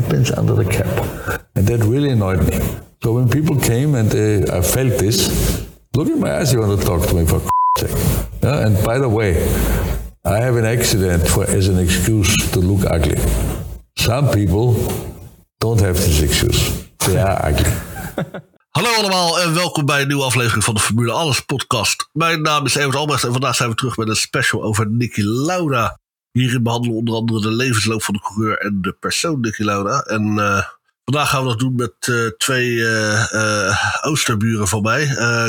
happens under the cap. And that really annoyed me. So when people came and they, I felt this, look in my eyes, you want to talk to me for sake. Yeah? And by the way, I have an accident for, as an excuse to look ugly. Some people don't have this excuse. They are ugly. Hallo allemaal en welkom bij een nieuwe aflevering van de Formule Alles podcast. Mijn naam is Evert Albrecht en vandaag zijn we terug met een special over Nicky Lauda. Hierin behandelen we onder andere de levensloop van de coureur en de persoon Nicky Lauda. En uh, vandaag gaan we dat doen met uh, twee uh, oosterburen van mij.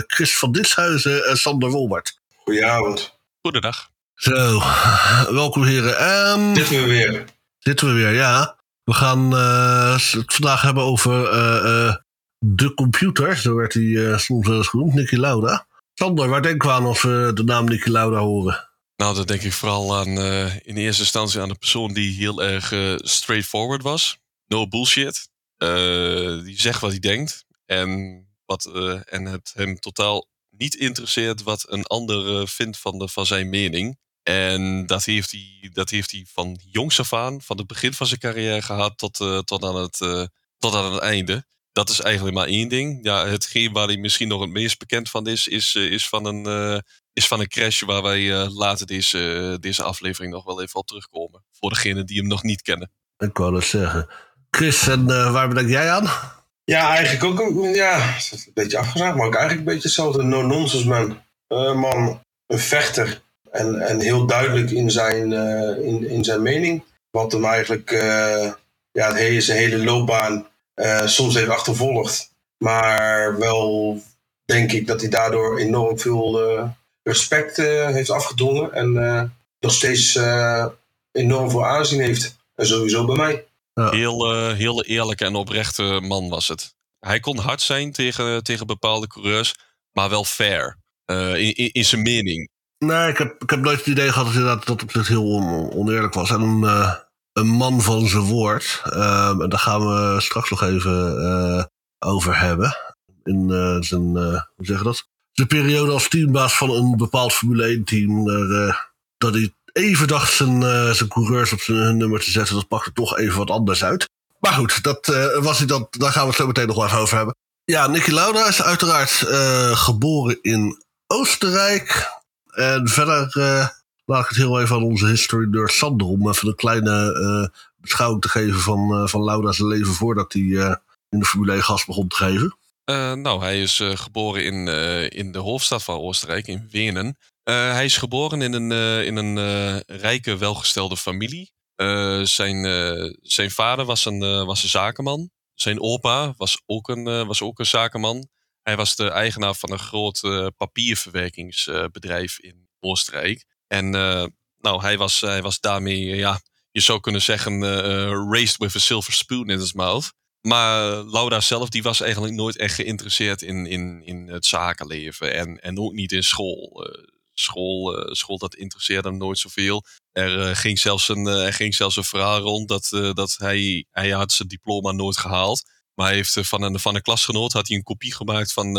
Chris van Ditshuizen en Sander Wolbert. Goedenavond. Goedendag. Zo, welkom heren. Um, zitten we weer. Zitten we weer, ja. We gaan het vandaag hebben over de computer, zo werd hij uh, soms wel eens genoemd, Nicky Lauda. Sander, waar denken we aan als we de naam Nicky Lauda horen? Nou, dan denk ik vooral aan uh, in eerste instantie aan de persoon die heel erg uh, straightforward was. No bullshit. die zegt wat hij denkt. En, wat, en het hem totaal niet interesseert wat een ander vindt van, de, van zijn mening. En dat heeft, hij, dat heeft hij van jongs af aan, van het begin van zijn carrière gehad tot, tot, aan, het, tot aan het einde dat is eigenlijk maar één ding. Ja, hetgeen waar hij misschien nog het meest bekend van is, is, is, van, een, is van een crash waar wij uh, later deze, deze aflevering nog wel even op terugkomen. Voor degenen die hem nog niet kennen. Ik wou dat zeggen. Chris, en waar bedenk jij aan? Ja, eigenlijk ook een, ja, een beetje afgezaagd, maar ook eigenlijk een beetje hetzelfde no-nonsense man. man, een vechter. En, en heel duidelijk in zijn, in, in zijn mening. Wat hem eigenlijk ja, zijn hele loopbaan uh, soms heeft achtervolgd. Maar wel denk ik dat hij daardoor enorm veel uh, respect uh, heeft afgedwongen. En nog steeds enorm veel aanzien heeft. En sowieso bij mij. Ja. Heel, heel eerlijke en oprechte man was het. Hij kon hard zijn tegen, tegen bepaalde coureurs, maar wel fair. in, in, in, zijn mening. Nee, ik heb, ik heb nooit het idee gehad dat, dat het heel on, oneerlijk was. En een man van zijn woord. Uh, daar gaan we straks nog even uh, over hebben. In uh, zijn, hoe zeg je dat? De periode als teambaas van een bepaald Formule 1 team. dat hij even dacht zijn, zijn coureurs op zijn nummer te zetten. Dat pakte toch even wat anders uit. Maar goed, dat, was hij dat, daar gaan we het zo meteen nog wel even over hebben. Ja, Nicky Lauda is uiteraard geboren in Oostenrijk. En verder laat ik het heel even aan onze history nerd Sander om even een kleine beschouwing te geven van, van Lauda's leven voordat hij in de Formule 1 gas begon te geven. Nou, hij is geboren in, in de hoofdstad van Oostenrijk, in Wenen. hij is geboren in een, in een rijke, welgestelde familie. zijn, zijn vader was een, was een zakenman. Zijn opa was ook een, was ook een zakenman. Hij was de eigenaar van een groot papierverwerkingsbedrijf in Oostenrijk. En nou, hij was, hij was daarmee, ja, je zou kunnen zeggen, raised with a silver spoon in his mouth. Maar Laura zelf, die was eigenlijk nooit echt geïnteresseerd in, in, in het zakenleven. En, en ook niet in school. Uh, school, school, dat interesseerde hem nooit zoveel. Er, ging, zelfs een, er ging zelfs een verhaal rond dat, dat hij, hij had zijn diploma nooit gehaald maar hij heeft eh, van een, van een klasgenoot had hij een kopie gemaakt van,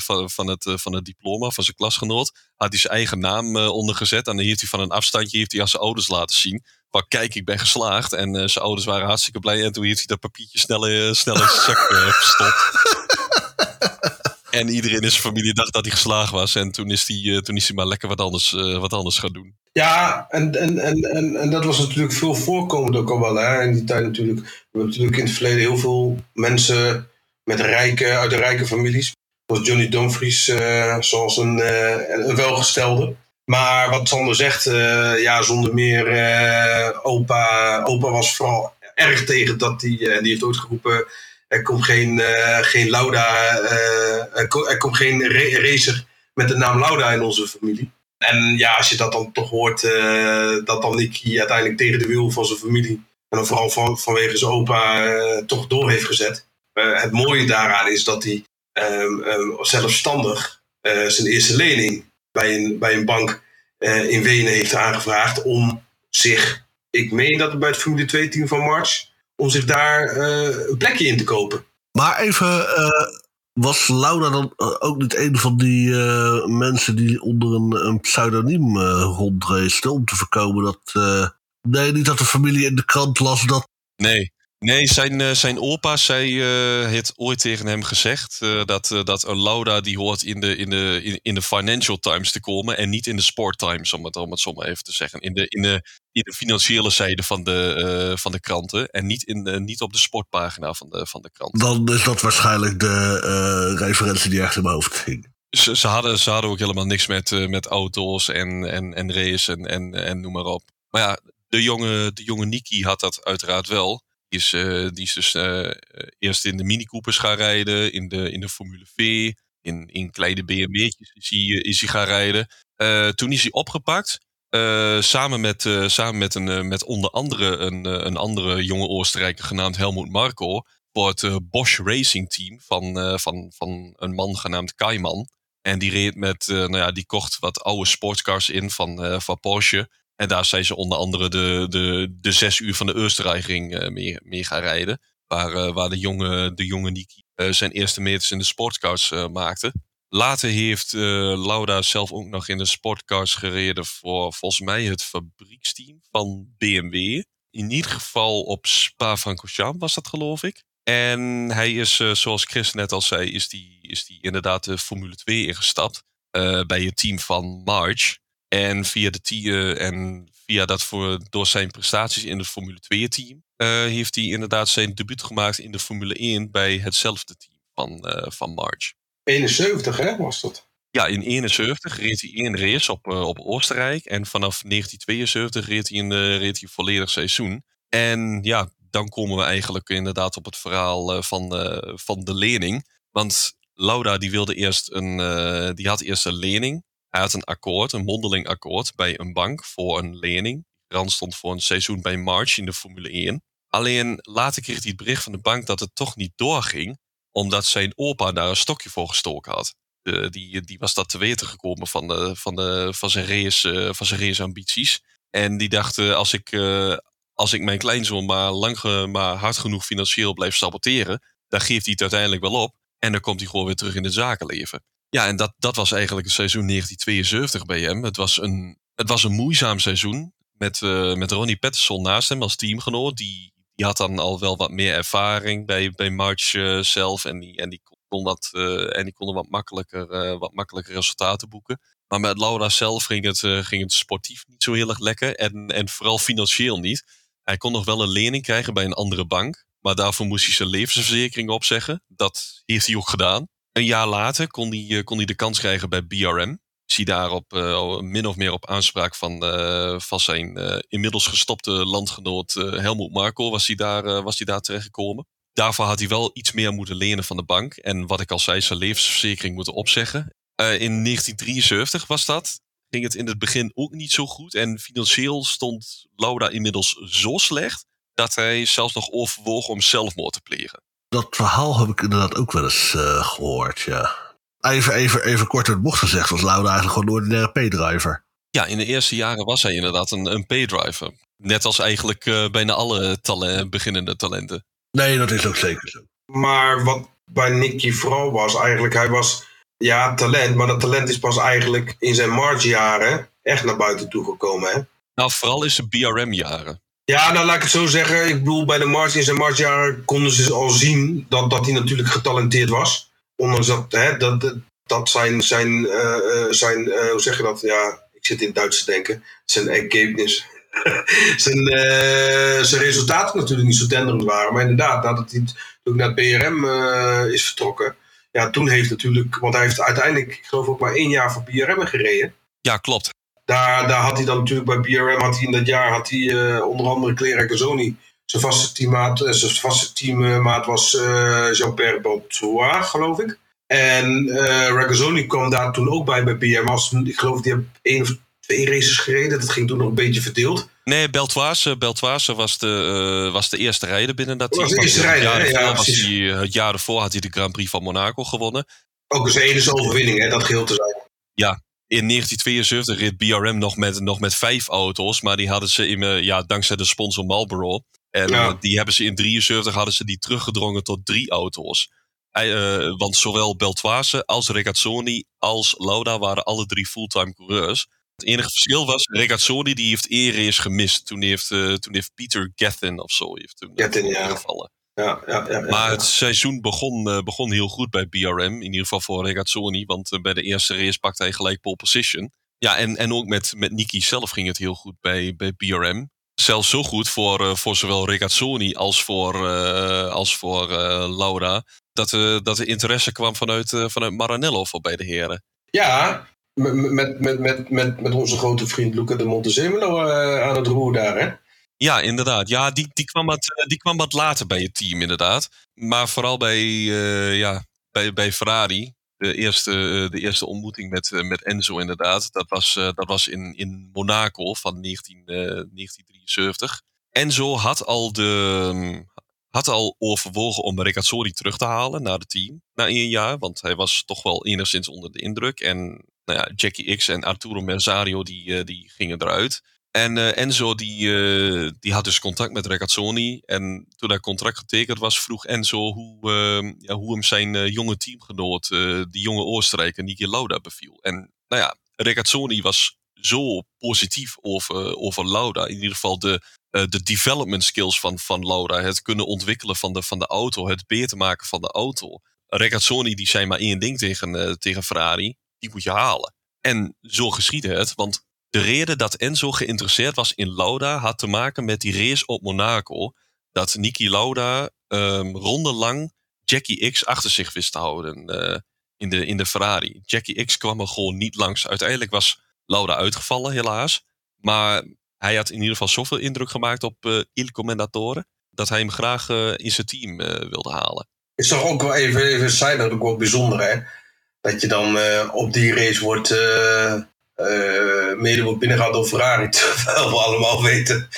van, van, het, van het diploma van zijn klasgenoot. Had hij zijn eigen naam ondergezet. En dan heeft hij van een afstandje heeft hij aan zijn ouders laten zien. Van kijk, ik ben geslaagd. En zijn ouders waren hartstikke blij. En toen heeft hij dat papiertje snel, snel in zijn zak verstopt. En iedereen in zijn familie dacht dat hij geslaagd was. En toen is hij, toen is hij maar lekker wat anders, wat anders gaan doen. Ja, en, en, en, en, en dat was natuurlijk veel voorkomend ook al wel. Hè? In die tijd natuurlijk. We hebben natuurlijk in het verleden heel veel mensen met rijke, uit de rijke families. Zoals Johnny Dumfries, uh, zoals een, uh, een welgestelde. Maar wat Sander zegt, uh, ja, zonder meer opa, opa was vooral erg tegen dat hij, en die heeft ooit geroepen, er komt geen, geen Lauda, er komt geen racer met de naam Lauda in onze familie. En ja, als je dat dan toch hoort, dat dan Nicky uiteindelijk tegen de wil van zijn familie, en vooral van, vanwege zijn opa, toch door heeft gezet. Het mooie daaraan is dat hij ehm, ehm, zelfstandig zijn eerste lening bij een, bij een bank in Wenen heeft aangevraagd om zich, ik meen dat het bij het Formule 2 team van March, om zich daar een plekje in te kopen. Maar even Was Laura dan eh, ook niet een van die eh, mensen die onder een, een pseudoniem uh, rondreisde om te voorkomen dat. nee, niet dat de familie in de krant las dat. Nee, Nee, zijn, uh, zijn opa zei, uh, heeft ooit tegen hem gezegd uh, dat, dat een Lauda die hoort in de, in, de, in, in, de Financial Times te komen en niet in de Sport Times, om het, om het zo maar even te zeggen. In de, in de, in de financiële zijde van de, van de kranten en niet, in, niet op de sportpagina van de, van de krant. Dan is dat waarschijnlijk de referentie die echt in mijn hoofd ging. Ze, ze, hadden, ze hadden ook helemaal niks met, met auto's en, en, en race en, en, en noem maar op. Maar ja, de jonge, de jonge Niki had dat uiteraard wel is, uh, die is dus uh, eerst in de Mini Coopers gaan rijden, in de, in de Formule V, in, in kleine BMW'tjes is hij, is hij gaan rijden. Toen is hij opgepakt, samen, met, samen met, een, met onder andere een, een andere jonge Oostenrijker genaamd Helmut Marko, voor het Bosch Racing Team van, van, van een man genaamd Kaiman. En die reed met, nou ja, die kocht wat oude sportscars in van, van Porsche. En daar zijn ze onder andere de, de, de zes uur van de Oostenrijkring mee, mee gaan rijden. Waar, uh, waar de jonge, de jonge Niki uh, zijn eerste meters in de sportcars maakte. Later heeft Lauda zelf ook nog in de sportcars gereden voor volgens mij het fabrieksteam van BMW. In ieder geval op Spa-Francorchamps was dat geloof ik. En hij is, zoals Chris net al zei, is die, is die inderdaad de Formule 2 ingestapt. bij het team van March. En via de uh, en via dat voor, door zijn prestaties in het Formule 2 team uh, heeft hij inderdaad zijn debuut gemaakt in de Formule 1 bij hetzelfde team van, uh, van March. 71 hè, was dat? Ja, in 71 reed hij één race op, op Oostenrijk. En vanaf 1972 reed hij een, reed hij volledig seizoen. En ja, dan komen we eigenlijk inderdaad op het verhaal van, van de lening. Want Lauda die wilde eerst een, die had eerst een lening hij had een akkoord, een mondeling akkoord bij een bank voor een lening. Rand stond voor een seizoen bij March in de Formule 1. Alleen later kreeg hij het bericht van de bank dat het toch niet doorging, omdat zijn opa daar een stokje voor gestoken had. die, die was dat te weten gekomen van, van, de, van, zijn, race, van zijn raceambities. En die dacht, als ik, uh, als ik mijn kleinzoon maar, lang, maar hard genoeg financieel blijf saboteren, dan geeft hij het uiteindelijk wel op. En dan komt hij gewoon weer terug in het zakenleven. Ja, en dat, dat was eigenlijk het seizoen 1972 bij hem. Het was een, het was een moeizaam seizoen. Met, uh, met Ronnie Patterson naast hem als teamgenoot. Die, die had dan al wel wat meer ervaring bij, bij March uh, zelf. En die, en die kon wat, uh, en die konden wat makkelijker, wat makkelijker resultaten boeken. Maar met Laura zelf ging het, ging het sportief niet zo heel erg lekker. En, en vooral financieel niet. Hij kon nog wel een lening krijgen bij een andere bank. Maar daarvoor moest hij zijn levensverzekering opzeggen. Dat heeft hij ook gedaan. Een jaar later kon hij, eh, kon hij de kans krijgen bij BRM. Zie daarop uh, min of meer op aanspraak van, uh, van zijn inmiddels gestopte landgenoot Helmoet Marko was hij daar, was hij daar terechtgekomen. Daarvoor had hij wel iets meer moeten lenen van de bank. En wat ik al zei, zijn levensverzekering moeten opzeggen. in 1973 was dat. Ging het in het begin ook niet zo goed. En financieel stond Laura inmiddels zo slecht dat hij zelfs nog overwoog om zelfmoord te plegen dat verhaal heb ik inderdaad ook wel eens uh, gehoord, ja. Even, even, even kort het bocht gezegd, was Lauda eigenlijk gewoon een ordinaire P-driver. Ja, in de eerste jaren was hij inderdaad een, een P-driver. Net als eigenlijk uh, bijna alle talen, beginnende talenten. Nee, dat is ook zeker zo. Maar wat bij Nicky vooral was, eigenlijk, hij was ja, talent, maar dat talent is pas eigenlijk in zijn March-jaren echt naar buiten toe gekomen. Hè? Nou, vooral in zijn BRM-jaren. Ja, nou laat ik het zo zeggen. Ik bedoel, bij de Mars in zijn Marsjaar konden ze al zien dat, dat hij natuurlijk getalenteerd was. Ondanks dat, hè, dat, dat zijn, zijn, uh, zijn uh, hoe zeg je dat? Ja, ik zit in het Duits te denken. Zijn ergebnis. zijn, zijn resultaten natuurlijk niet zo tenderend waren. Maar inderdaad, nadat hij toen naar het BRM is vertrokken. Ja, toen heeft natuurlijk, want hij heeft uiteindelijk, ik geloof ook maar één jaar voor BRM gereden. Ja, klopt. Daar, daar had hij dan natuurlijk bij BRM, had hij in dat jaar had hij, uh, onder andere Claire Gazzoni. Zijn vaste teammaat, uh, zijn vaste teammaat was uh, Jean-Pierre Beltois, geloof ik. En uh, Ragazzoni kwam daar toen ook bij bij. Als, ik geloof die hebben één of twee races gereden. Dat ging toen nog een beetje verdeeld. Nee, Beltoise, Beltoise was, de, uh, was de eerste rijder binnen dat team. Was de eerste rijder, ja, was hij, Het jaar ervoor had hij de Grand Prix van Monaco gewonnen. Ook een enige overwinning, hè, dat geheel te zijn. Ja, in 1972 reed BRM nog met, nog met vijf auto's. Maar die hadden ze in, uh, ja, dankzij de sponsor Marlboro. En ja. uh, die hebben ze in 73 hadden ze die teruggedrongen tot drie auto's. Hij, want zowel Beltoise als Regazzoni als Lauda waren alle drie fulltime coureurs. Het enige verschil was, Regazzoni die heeft één race gemist. Toen heeft, toen heeft Peter Gethin of zo heeft toen Gethin, ja. gevallen. Ja, ja, ja, maar het seizoen begon, begon heel goed bij BRM. In ieder geval voor Regazzoni. Want bij de eerste race pakte hij gelijk pole position. Ja, en, en ook met, met Niki zelf ging het heel goed bij, bij BRM. Zelfs zo goed voor, uh, voor zowel Regazzoni als voor, uh, als voor uh, Laura. Dat, dat de interesse kwam vanuit, vanuit Maranello voor beide heren. Ja, met, met, met, met, met onze grote vriend Luca de Montezemolo aan het roer daar, hè? Ja, inderdaad. Ja, die, die, kwam wat, die kwam wat later bij het team, inderdaad. Maar vooral bij, ja, bij, bij Ferrari de eerste, eh, de eerste ontmoeting met, eh, met Enzo inderdaad. Dat was, eh, dat was in, in Monaco van 19, 1973. Enzo had al, de, mm, had al overwogen om Riccazzoli terug te halen naar het team na één jaar. Want hij was toch wel enigszins onder de indruk. En nou ja, Jackie X en Arturo Merzario die, die gingen eruit. En uh, Enzo die, uh, die had dus contact met Regazzoni. En toen dat contract getekend was, vroeg Enzo hoe, uh, ja, hoe hem zijn jonge teamgenoot, die jonge Oostenrijker, Niki Lauda, beviel. En nou ja, Regazzoni was zo positief over, over Lauda. In ieder geval de, de development skills van, van Lauda. Het kunnen ontwikkelen van de, van de auto, het beter maken van de auto. Regazzoni die zei maar één ding tegen, tegen Ferrari, die moet je halen. En zo geschiedde het, want de reden dat Enzo geïnteresseerd was in Lauda had te maken met die race op Monaco. Dat Niki Lauda um, rondelang Jackie X achter zich wist te houden uh, in, de, in de Ferrari. Jackie X kwam er gewoon niet langs. Uiteindelijk was Lauda uitgevallen, helaas. Maar hij had in ieder geval zoveel indruk gemaakt op uh, Il Commendatore. dat hij hem graag uh, in zijn team wilde halen. Is toch ook wel even, even zijn dat ook wel bijzonder, hè? Dat je dan op die race wordt uh, mede wordt binnengehaald door Ferrari. Terwijl we allemaal weten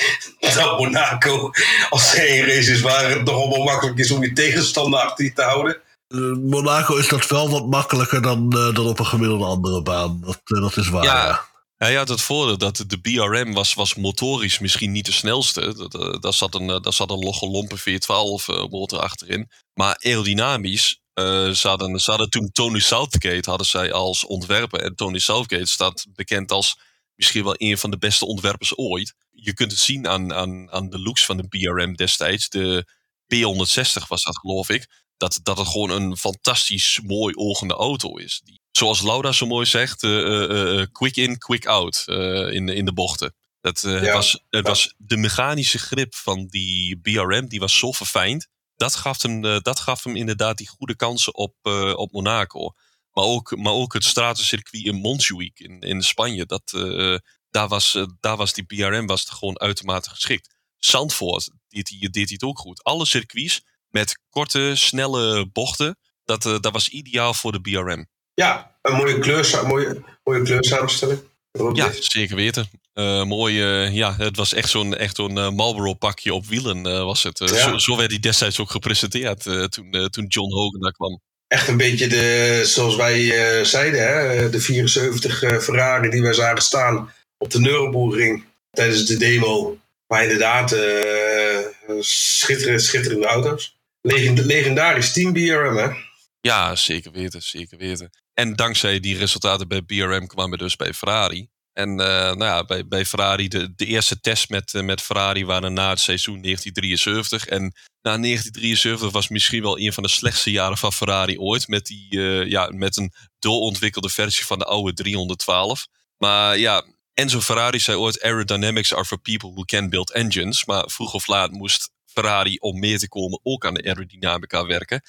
dat Monaco, als er één race is waar het nogal wel makkelijk is om je tegenstander achter te houden. Uh, Monaco is dat wel wat makkelijker dan, uh, dan op een gemiddelde andere baan. Dat, dat is waar. Ja. Hij had het voordeel dat de BRM was, was motorisch misschien niet de snelste. Daar zat een, daar zat een logge lompe V12 motor achterin. Maar aerodynamisch uh, ze, hadden, ze hadden toen Tony Southgate hadden zij als ontwerper. En Tony Southgate staat bekend als misschien wel een van de beste ontwerpers ooit. Je kunt het zien aan, aan, aan de looks van de BRM destijds. De P160 was dat geloof ik. Dat, dat het gewoon een fantastisch mooi ogende auto is. Die, zoals Laura zo mooi zegt, uh, uh, quick in, quick out in, in de bochten. Dat, ja, was, het was de mechanische grip van die BRM, die was zo verfijnd dat gaf hem, uh, dat gaf hem inderdaad die goede kansen op, uh, op Monaco. Maar ook, maar ook het stratencircuit in Montjuic in, in Spanje. Dat, uh, daar, was, daar was die BRM was gewoon uitermate geschikt. Zandvoort deed hij, deed hij het ook goed. Alle circuits met korte, snelle bochten. Dat, dat was ideaal voor de BRM. Ja, een mooie, kleur, mooie, mooie kleursamenstelling. Ja, zeker weten. Uh, mooi, uh, ja, het was echt zo'n echt zo'n uh, Marlboro pakje op wielen was het. Ja. Zo, zo, werd hij destijds ook gepresenteerd toen, toen John Hogan daar kwam. Echt een beetje de, zoals wij zeiden, hè, de 74 Ferrari die wij zagen staan op de Nürburgring tijdens de demo. Maar inderdaad, schitterende, schitterende auto's. Legend, legendarisch team BRM, hè? Ja, zeker weten, zeker weten. En dankzij die resultaten bij BRM kwamen we dus bij Ferrari. En uh, nou ja, bij, bij Ferrari, de, de eerste test met, uh, met Ferrari waren na het seizoen 1973. En na 1973 was misschien wel een van de slechtste jaren van Ferrari ooit. Met, die, uh, ja, met een doorontwikkelde versie van de oude 312. Maar ja, Enzo Ferrari zei ooit: Aerodynamics are for people who can build engines. Maar vroeg of laat moest Ferrari om meer te komen ook aan de aerodynamica werken.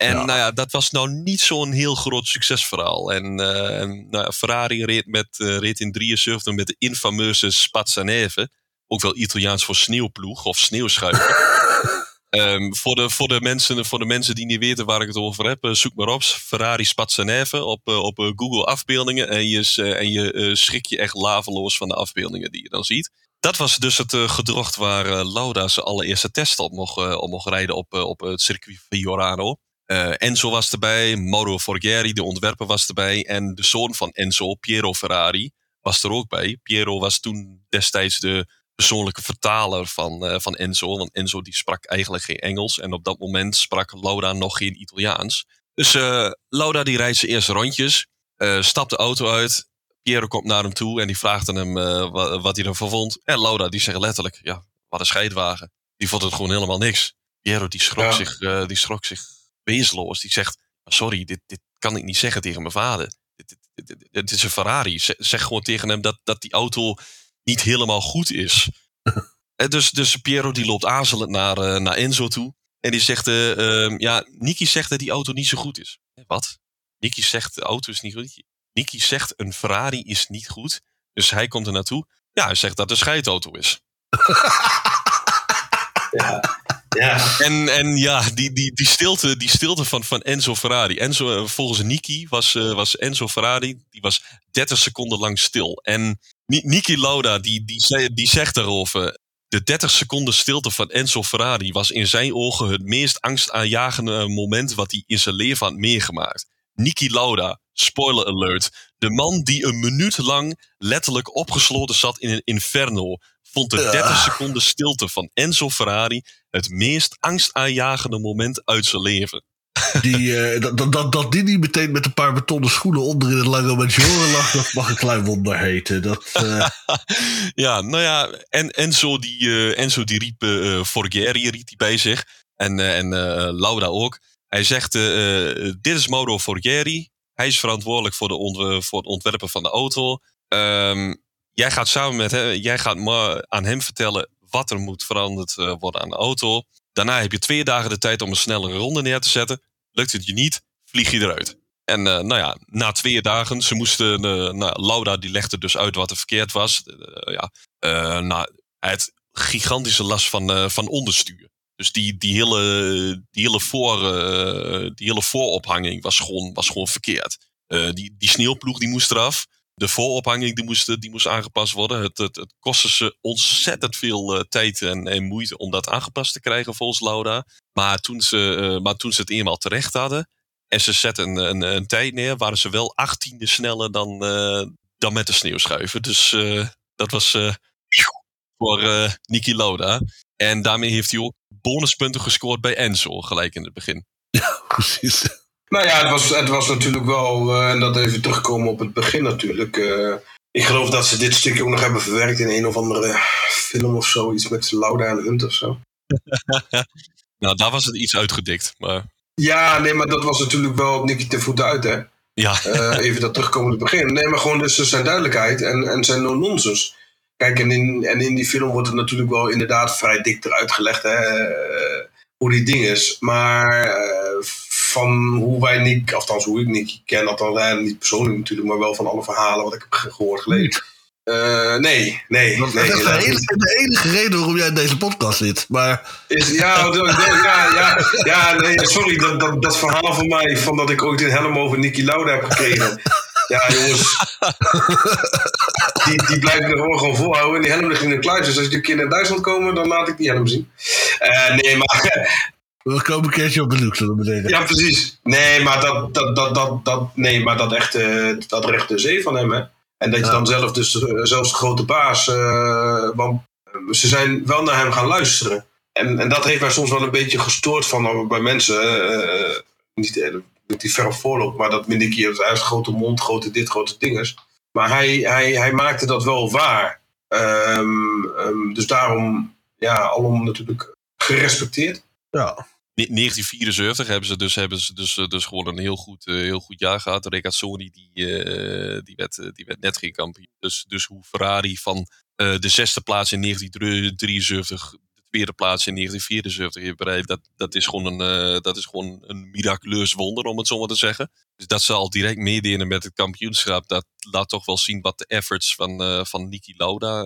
En nou ja, dat was nou niet zo'n heel groot succesverhaal. En, uh, nou, Ferrari reed, met, uh, reed in 73 met de infameuze Spazzaneve. Ook wel Italiaans voor sneeuwploeg of sneeuwschuiver. um, voor, de, voor, de mensen, voor de mensen die niet weten waar ik het over heb, uh, zoek maar op. Ferrari Spazzaneve op, op Google afbeeldingen. En je, en je schrik je echt laveloos van de afbeeldingen die je dan ziet. Dat was dus het gedrocht waar Lauda zijn allereerste test op mocht, op mocht rijden op, op het circuit Fiorano. Uh, Enzo was erbij, Mauro Forghieri, de ontwerper, was erbij. En de zoon van Enzo, Piero Ferrari, was er ook bij. Piero was toen destijds de persoonlijke vertaler van, van Enzo. Want Enzo die sprak eigenlijk geen Engels. En op dat moment sprak Laura nog geen Italiaans. Dus Laura die rijdt zijn eerste rondjes. stapt de auto uit. Piero komt naar hem toe en die vraagt aan hem wat, wat hij ervan vond. En Laura die zegt letterlijk, ja, wat een scheidwagen. Die vond het gewoon helemaal niks. Piero die schrok, zich, die schrok zich wezenloos. Die zegt, sorry, dit, dit kan ik niet zeggen tegen mijn vader. Het is een Ferrari. Zeg gewoon tegen hem dat, dat die auto niet helemaal goed is. dus, dus Piero die loopt aarzelend naar, uh, naar Enzo toe. En die zegt, uh, uh, ja, Niki zegt dat die auto niet zo goed is. Wat? Niki zegt de auto is niet goed. Niki zegt een Ferrari is niet goed. Dus hij komt er naartoe. Ja, hij zegt dat het een scheidauto is. ja. Ja. En, en ja, die, die, die, stilte, die stilte van, van Enzo Ferrari. Enzo, eh, volgens Niki was, uh, was Enzo Ferrari, die was 30 seconden lang stil. En Niki Lauda, die, die, die zegt daarover, de 30 seconden stilte van Enzo Ferrari was in zijn ogen het meest angstaanjagende moment wat hij in zijn leven had meegemaakt. Niki Lauda, spoiler alert, de man die een minuut lang letterlijk opgesloten zat in een inferno, vond de 30 seconden stilte van Enzo Ferrari het meest angstaanjagende moment uit zijn leven. Die, uh, dat, dat, dat die niet meteen met een paar betonnen schoenen onder in het lange Maggiore lag, dat mag een klein wonder heten. Dat, uh... ja, nou ja, en Enzo die, uh, Enzo die riep Forgeri riep die bij zich. En, en Laura ook. Hij zegt, dit is Mauro Forgeri. Hij is verantwoordelijk voor, de voor het ontwerpen van de auto. Um, Jij gaat samen met hem, jij gaat aan hem vertellen wat er moet veranderd eh, worden aan de auto. Daarna heb je twee dagen de tijd om een snellere ronde neer te zetten. Lukt het je niet, vlieg je eruit. En uh, nou ja, na twee dagen, ze moesten, uh, nou, Laura die legde dus uit wat er verkeerd was. ja, nou, had gigantische last van, van onderstuur. Dus die, die, hele, die, hele voor, die hele voorophanging was gewoon, was gewoon verkeerd. die, die sneeuwploeg die moest eraf de voorophanging die moest, die moest aangepast worden. Het, het, het kostte ze ontzettend veel uh, tijd en, en, moeite om dat aangepast te krijgen volgens Lauda. Maar toen ze, uh, maar toen ze het eenmaal terecht hadden en ze zetten een, een, een tijd neer, waren ze wel achttiende sneller dan, dan met de sneeuwschuiven. Dus dat was voor Niki Lauda. En daarmee heeft hij ook bonuspunten gescoord bij Enzo, gelijk in het begin. Ja, precies. Nou ja, het was, het was natuurlijk wel, uh, en dat even terugkomen op het begin natuurlijk. Uh, ik geloof dat ze dit stukje ook nog hebben verwerkt in een of andere film of zo. Iets met Lauda en Hunt of zo. nou, daar was het iets uitgedikt. Maar... Ja, nee, maar dat was natuurlijk wel Nicky te voeten uit, hè? Ja. uh, even dat terugkomen op het begin. Nee, maar gewoon dus zijn duidelijkheid en, en zijn no-nonsense. Kijk, en in, en in die film wordt het natuurlijk wel inderdaad vrij dik eruit gelegd, hè? hoe die ding is. Maar van hoe wij Nick, althans hoe ik Nick ken, althans hij niet persoonlijk natuurlijk, maar wel van alle verhalen wat ik heb gehoord gelezen. Uh, nee, nee. Dat, nee, is de, enige, de enige reden waarom jij in deze podcast zit. Maar... Is, ja, ja, ja, ja, nee, sorry, dat, dat, dat verhaal van mij, van dat ik ooit een helm over Nicky Lauda heb gekregen. Ja, jongens. Die, die blijven er gewoon, gewoon volhouden. En die helm ligt in de kluis. Dus als je een keer naar Duitsland komen, dan laat ik die helm zien. Uh, nee, maar we komen een keertje op bezoek, zullen we. Ja, precies. Nee, maar dat, dat, dat, dat, dat, nee, maar dat echt dat rechte zee van hem, hè. En dat je dan zelf dus, eh, zelfs de grote baas, uh, want ze zijn wel naar hem gaan luisteren. En, en dat heeft mij soms wel een beetje gestoord van bij mensen, uh, niet met die verre voorloop, maar dat Minneke, hij heeft grote mond, grote dit, grote dinges. Maar hij, hij, hij maakte dat wel waar. Um, um, dus daarom, ja, alom natuurlijk gerespecteerd. Ja. 1974 hebben ze dus, hebben ze dus, dus gewoon een heel goed, uh, heel goed jaar gehad. Regazzoni die, uh, die, werd, die werd net geen kampioen. Dus, dus hoe Ferrari van de zesde plaats in 1973 de tweede plaats in 1974 heeft bereikt. Dat, dat, is gewoon een, dat is gewoon een miraculeus wonder, om het zo maar te zeggen. Dus dat ze al direct meedelen met het kampioenschap, dat laat toch wel zien wat de efforts van, van Niki Lauda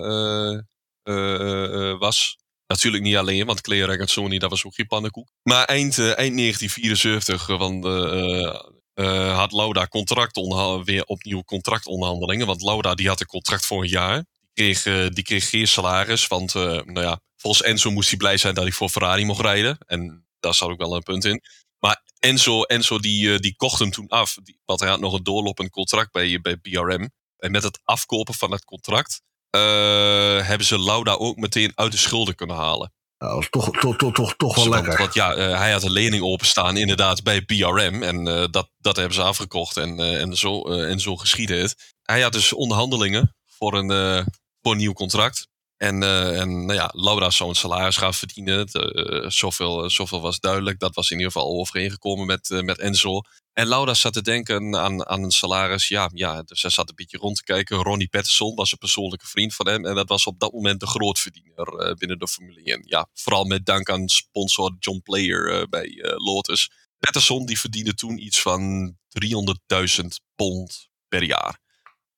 was. Natuurlijk niet alleen, want Cleo Ragazzoni, dat was ook geen pannenkoek. Maar eind, uh, eind 1974 uh, want, uh, had Lauda contract weer opnieuw contractonderhandelingen. Want Lauda die had een contract voor een jaar. Die kreeg, die kreeg geen salaris, want nou ja, volgens Enzo moest hij blij zijn dat hij voor Ferrari mocht rijden. En daar zat ook wel een punt in. Maar Enzo, Enzo die, die kocht hem toen af, want hij had nog een doorlopend contract bij, bij BRM. En met het afkopen van het contract eh, hebben ze Lauda ook meteen uit de schulden kunnen halen. Nou, dat is toch, toch, toch, toch, toch wel lekker. Want ja, eh, hij had een lening openstaan inderdaad bij BRM. En eh, dat, dat hebben ze afgekocht en, eh, en, zo, eh, en zo geschiedde het. Hij had dus onderhandelingen voor een, eh, voor een nieuw contract. En, eh, en nou ja, Laura zou een salaris gaan verdienen. Eh, zoveel, zoveel was duidelijk. Dat was in ieder geval overeengekomen met, eh, met Enzo. En Laura zat te denken aan, aan een salaris. Ja, ja, dus zij zat een beetje rond te kijken. Ronnie Patterson was een persoonlijke vriend van hem. En dat was op dat moment de grootverdiener eh, binnen de Formule 1. Ja, vooral met dank aan sponsor John Player eh, bij eh, Lotus. Patterson die verdiende toen iets van 300.000 pond per jaar.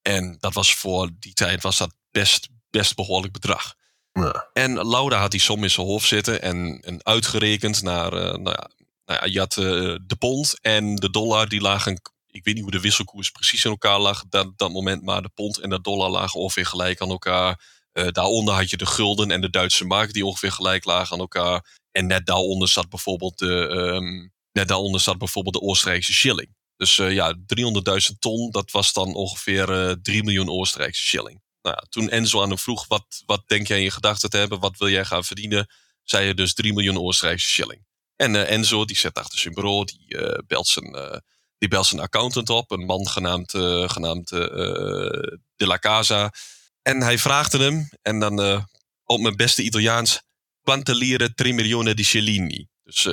En dat was voor die tijd was dat best, best behoorlijk bedrag. Ja. En Laura had die som in zijn hoofd zitten en, en uitgerekend naar, eh, nou ja, nou ja, je had eh, de pond en de dollar, die lagen, ik weet niet hoe de wisselkoers precies in elkaar lag dat, dat moment, maar de pond en de dollar lagen ongeveer gelijk aan elkaar. Eh, daaronder had je de gulden en de Duitse mark die ongeveer gelijk lagen aan elkaar. En net daaronder zat bijvoorbeeld de, ehm, net daaronder zat bijvoorbeeld de Oostenrijkse shilling. Dus ja, 300.000 ton, dat was dan ongeveer eh 3 miljoen Oostenrijkse shilling. Nou toen Enzo aan hem vroeg, wat, wat denk jij in je gedachten te hebben? Wat wil jij gaan verdienen? Zei je dus 3 miljoen Oostenrijkse shilling. En eh, Enzo, die zit achter zijn bureau, die, eh, belt zijn, eh, die belt zijn accountant op. Een man genaamd, genaamd De La Casa. En hij vraagde hem, en dan op mijn beste Italiaans... Quante lire 3 milioni di shillini? Dus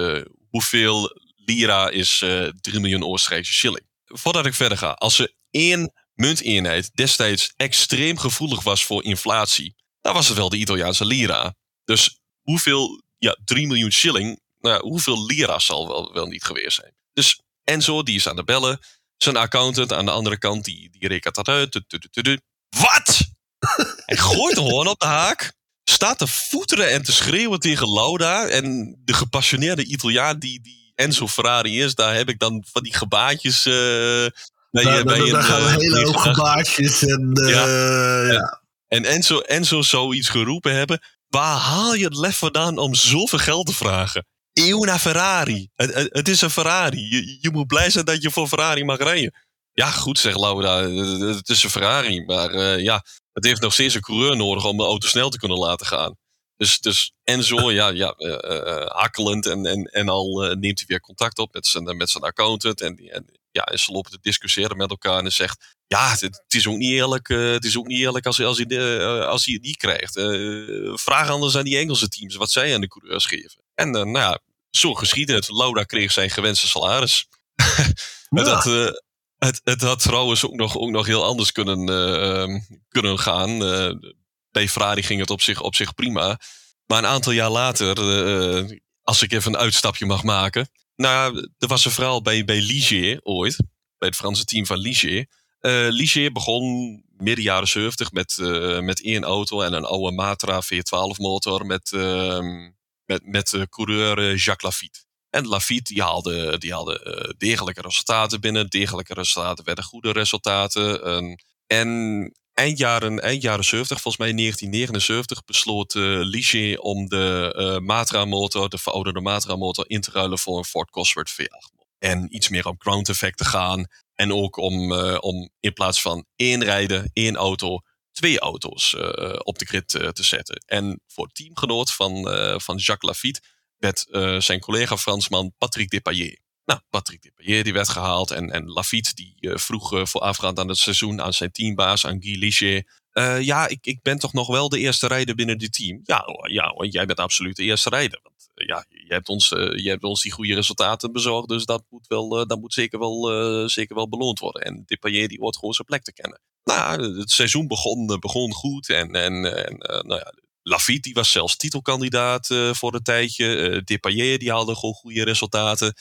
hoeveel lira is eh 3 miljoen Oostenrijkse shilling? Voordat ik verder ga, als er één munteenheid destijds extreem gevoelig was voor inflatie, dan was het wel de Italiaanse lira. Dus hoeveel, ja, 3 miljoen shilling, nou, hoeveel lira zal wel, wel niet geweest zijn. Dus Enzo, die is aan de bellen. Zijn accountant aan de andere kant, die, die rekent dat uit. Wat? Hij gooit de hoorn op de haak. Staat te voeteren en te schreeuwen tegen Lauda. En de gepassioneerde Italiaan die, die Enzo Ferrari is, daar heb ik dan van die gebaatjes. eh je, Nou, bij dan, een, dan gaan we eh, hele hoge gedacht. baasjes en eh, Ja. En Enzo, Enzo zou iets geroepen hebben. Waar haal je het lef vandaan om zoveel geld te vragen? Una Ferrari. Het, het, het is een Ferrari. Je, je moet blij zijn dat je voor Ferrari mag rijden. Ja, goed, zegt Laura. Het, is een Ferrari. Maar eh, ja, het heeft nog steeds een coureur nodig om de auto snel te kunnen laten gaan. Dus, dus Enzo, ja, ja eh, eh, hakkelend en, en, en al eh, neemt hij weer contact op met zijn, met zijn accountant. En, en, ja, en ze lopen te discussiëren met elkaar en zegt... Ja, het, is ook niet eerlijk, eh, het is ook niet eerlijk als, als, hij, eh, als hij het niet krijgt. Eh, vraag anders aan die Engelse teams wat zij aan de coureurs geven. En nou ja, zo geschiedde het. Laura kreeg zijn gewenste salaris. het, had, het, het had trouwens ook nog, ook nog heel anders kunnen, eh, ehm, kunnen gaan. Bij Ferrari ging het op zich, op zich prima. Maar een aantal jaar later, als ik even een uitstapje mag maken. Nou, er was een verhaal bij, bij Ligier ooit. Bij het Franse team van Ligier. Eh Ligier begon midden jaren 70 met, eh, met één auto en een oude Matra V12 motor met, ehm, met, met coureur eh, Jacques Lafitte. En Lafitte die haalde, die haalde degelijke resultaten binnen. Degelijke resultaten werden goede resultaten. Ehm, en eind jaren, eind jaren 70, volgens mij 1979, besloot eh Ligier om de eh, Matra motor, de verouderde Matra motor, in te ruilen voor een Ford Cosworth V8. En iets meer op ground effect te gaan. En ook om, eh, om in plaats van één rijden, één auto, twee auto's op de grid te zetten. En voor teamgenoot van, van Jacques Lafitte werd zijn collega Fransman Patrick Depailler. Nou, Patrick Depailler die werd gehaald en, en Lafitte die eh, vroeg uh, voorafgaand aan het seizoen aan zijn teambaas, aan Guy Ligier. Uh, ja, ik, ik ben toch nog wel de eerste rijder binnen dit team. Ja, ja jij bent absoluut de eerste rijder. Want ja, je hebt, ons, je hebt ons die goede resultaten bezorgd, dus dat moet, wel, dat moet zeker, wel, zeker wel beloond worden. En Depailler die hoort gewoon zijn plek te kennen. Nou, het seizoen begon, begon goed en, en, en nou ja, Lafitte die was zelfs titelkandidaat voor een tijdje. Depailler die haalde gewoon goede resultaten.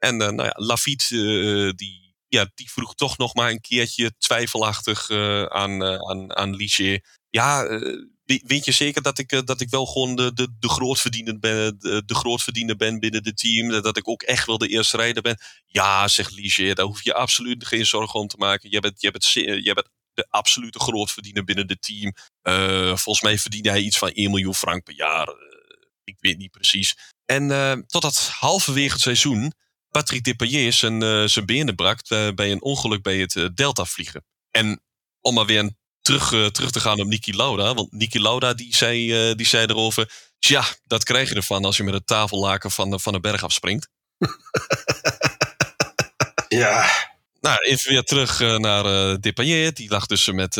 En uh, nou ja, Lafitte uh, die, ja, die vroeg toch nog maar een keertje twijfelachtig uh, aan, aan, aan Ligier. Ja, weet je zeker dat ik, dat ik wel gewoon de, de, de, grootverdiener ben, de, grootverdiener ben binnen het team? Dat ik ook echt wel de eerste rijder ben? Ja, zegt Ligier, daar hoef je absoluut geen zorgen om te maken. Je bent, je bent, je bent de absolute grootverdiener binnen het team. Volgens mij verdiende hij iets van 1 miljoen frank per jaar. Ik weet niet precies. En uh, totdat halverwege het seizoen Patrick Depailler zijn, uh, zijn benen brak uh, bij een ongeluk bij het Delta vliegen. En om maar weer een terug, uh, terug te gaan op Niki Lauda. Want Niki Lauda die zei, uh, die zei erover... Tja, dat krijg je ervan als je met een tafellaken van, de, van een berg afspringt. ja. Nou, even weer terug uh, naar uh. Die lag dus met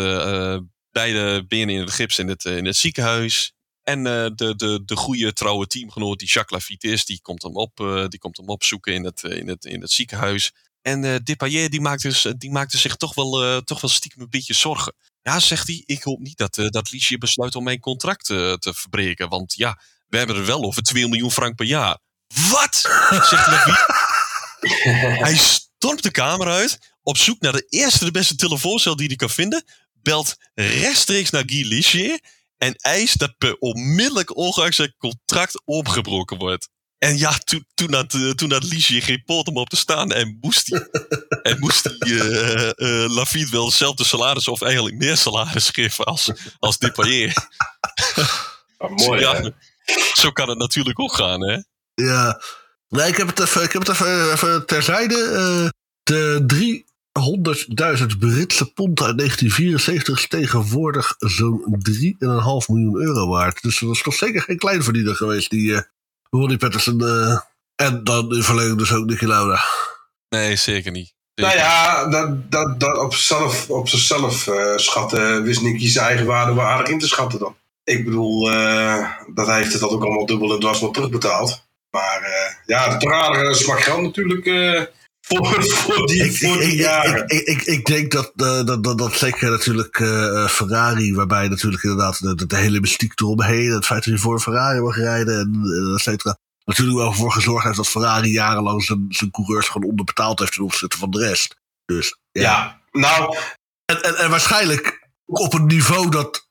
beide benen in het gips in het, in het ziekenhuis. En de, de, de goede trouwe teamgenoot die Jacques Lafitte is, die komt hem, op, die komt hem opzoeken in het, in het, in het ziekenhuis. En uh, Depayet die maakte, dus, die maakte zich toch wel, uh, toch wel stiekem een beetje zorgen. Ja, zegt hij, ik hoop niet dat, uh, dat Liesje besluit om mijn contract te verbreken. Want ja, we hebben er wel over 2 miljoen frank per jaar. Wat? zegt Lafitte. hij stormt de kamer uit, op zoek naar de eerste de beste telefooncel die hij kan vinden. Belt rechtstreeks naar Guy Lichier en eist dat per onmiddellijk ongeacht zijn contract opgebroken wordt. En ja, toen, toen, had, uh, toen had Liesje geen pot om op te staan. En moest hij, en moest hij uh, uh, Lafitte wel hetzelfde salaris of eigenlijk meer salaris geven als, als Depayet. Ah, mooi, ja, hè? Zo kan het natuurlijk ook gaan, hè? Ja. Nee, ik heb het even, ik heb het even, even terzijde. de 300.000 Britse pond uit 1974 is tegenwoordig zo'n 3,5 miljoen euro waard. Dus dat is toch zeker geen kleinverdiener geweest, die Ronnie Patterson uh, en dan in verlenging dus ook Nicky Lauda. Nee, zeker niet. Zeker. Nou ja, dat, dat, dat op, zelf, op zichzelf uh, schatten wist Nicky zijn eigen waarde wel aardig in te schatten dan. Ik bedoel, uh, dat hij heeft het dat ook allemaal dubbel en dwars wel terugbetaald. Maar ja, de aardige smak geld natuurlijk voor, voor die, ik, voor die ik, jaren. Ik, ik, ik, denk dat, uh, dat, dat, dat zeker natuurlijk uh, Ferrari, waarbij natuurlijk inderdaad de, de, hele mystiek eromheen, het feit dat je voor een Ferrari mag rijden en et cetera, natuurlijk wel voor gezorgd heeft dat Ferrari jarenlang zijn, zijn coureurs gewoon onderbetaald heeft ten opzichte van de rest. Dus ja. ja nou. En, en, en waarschijnlijk op een niveau dat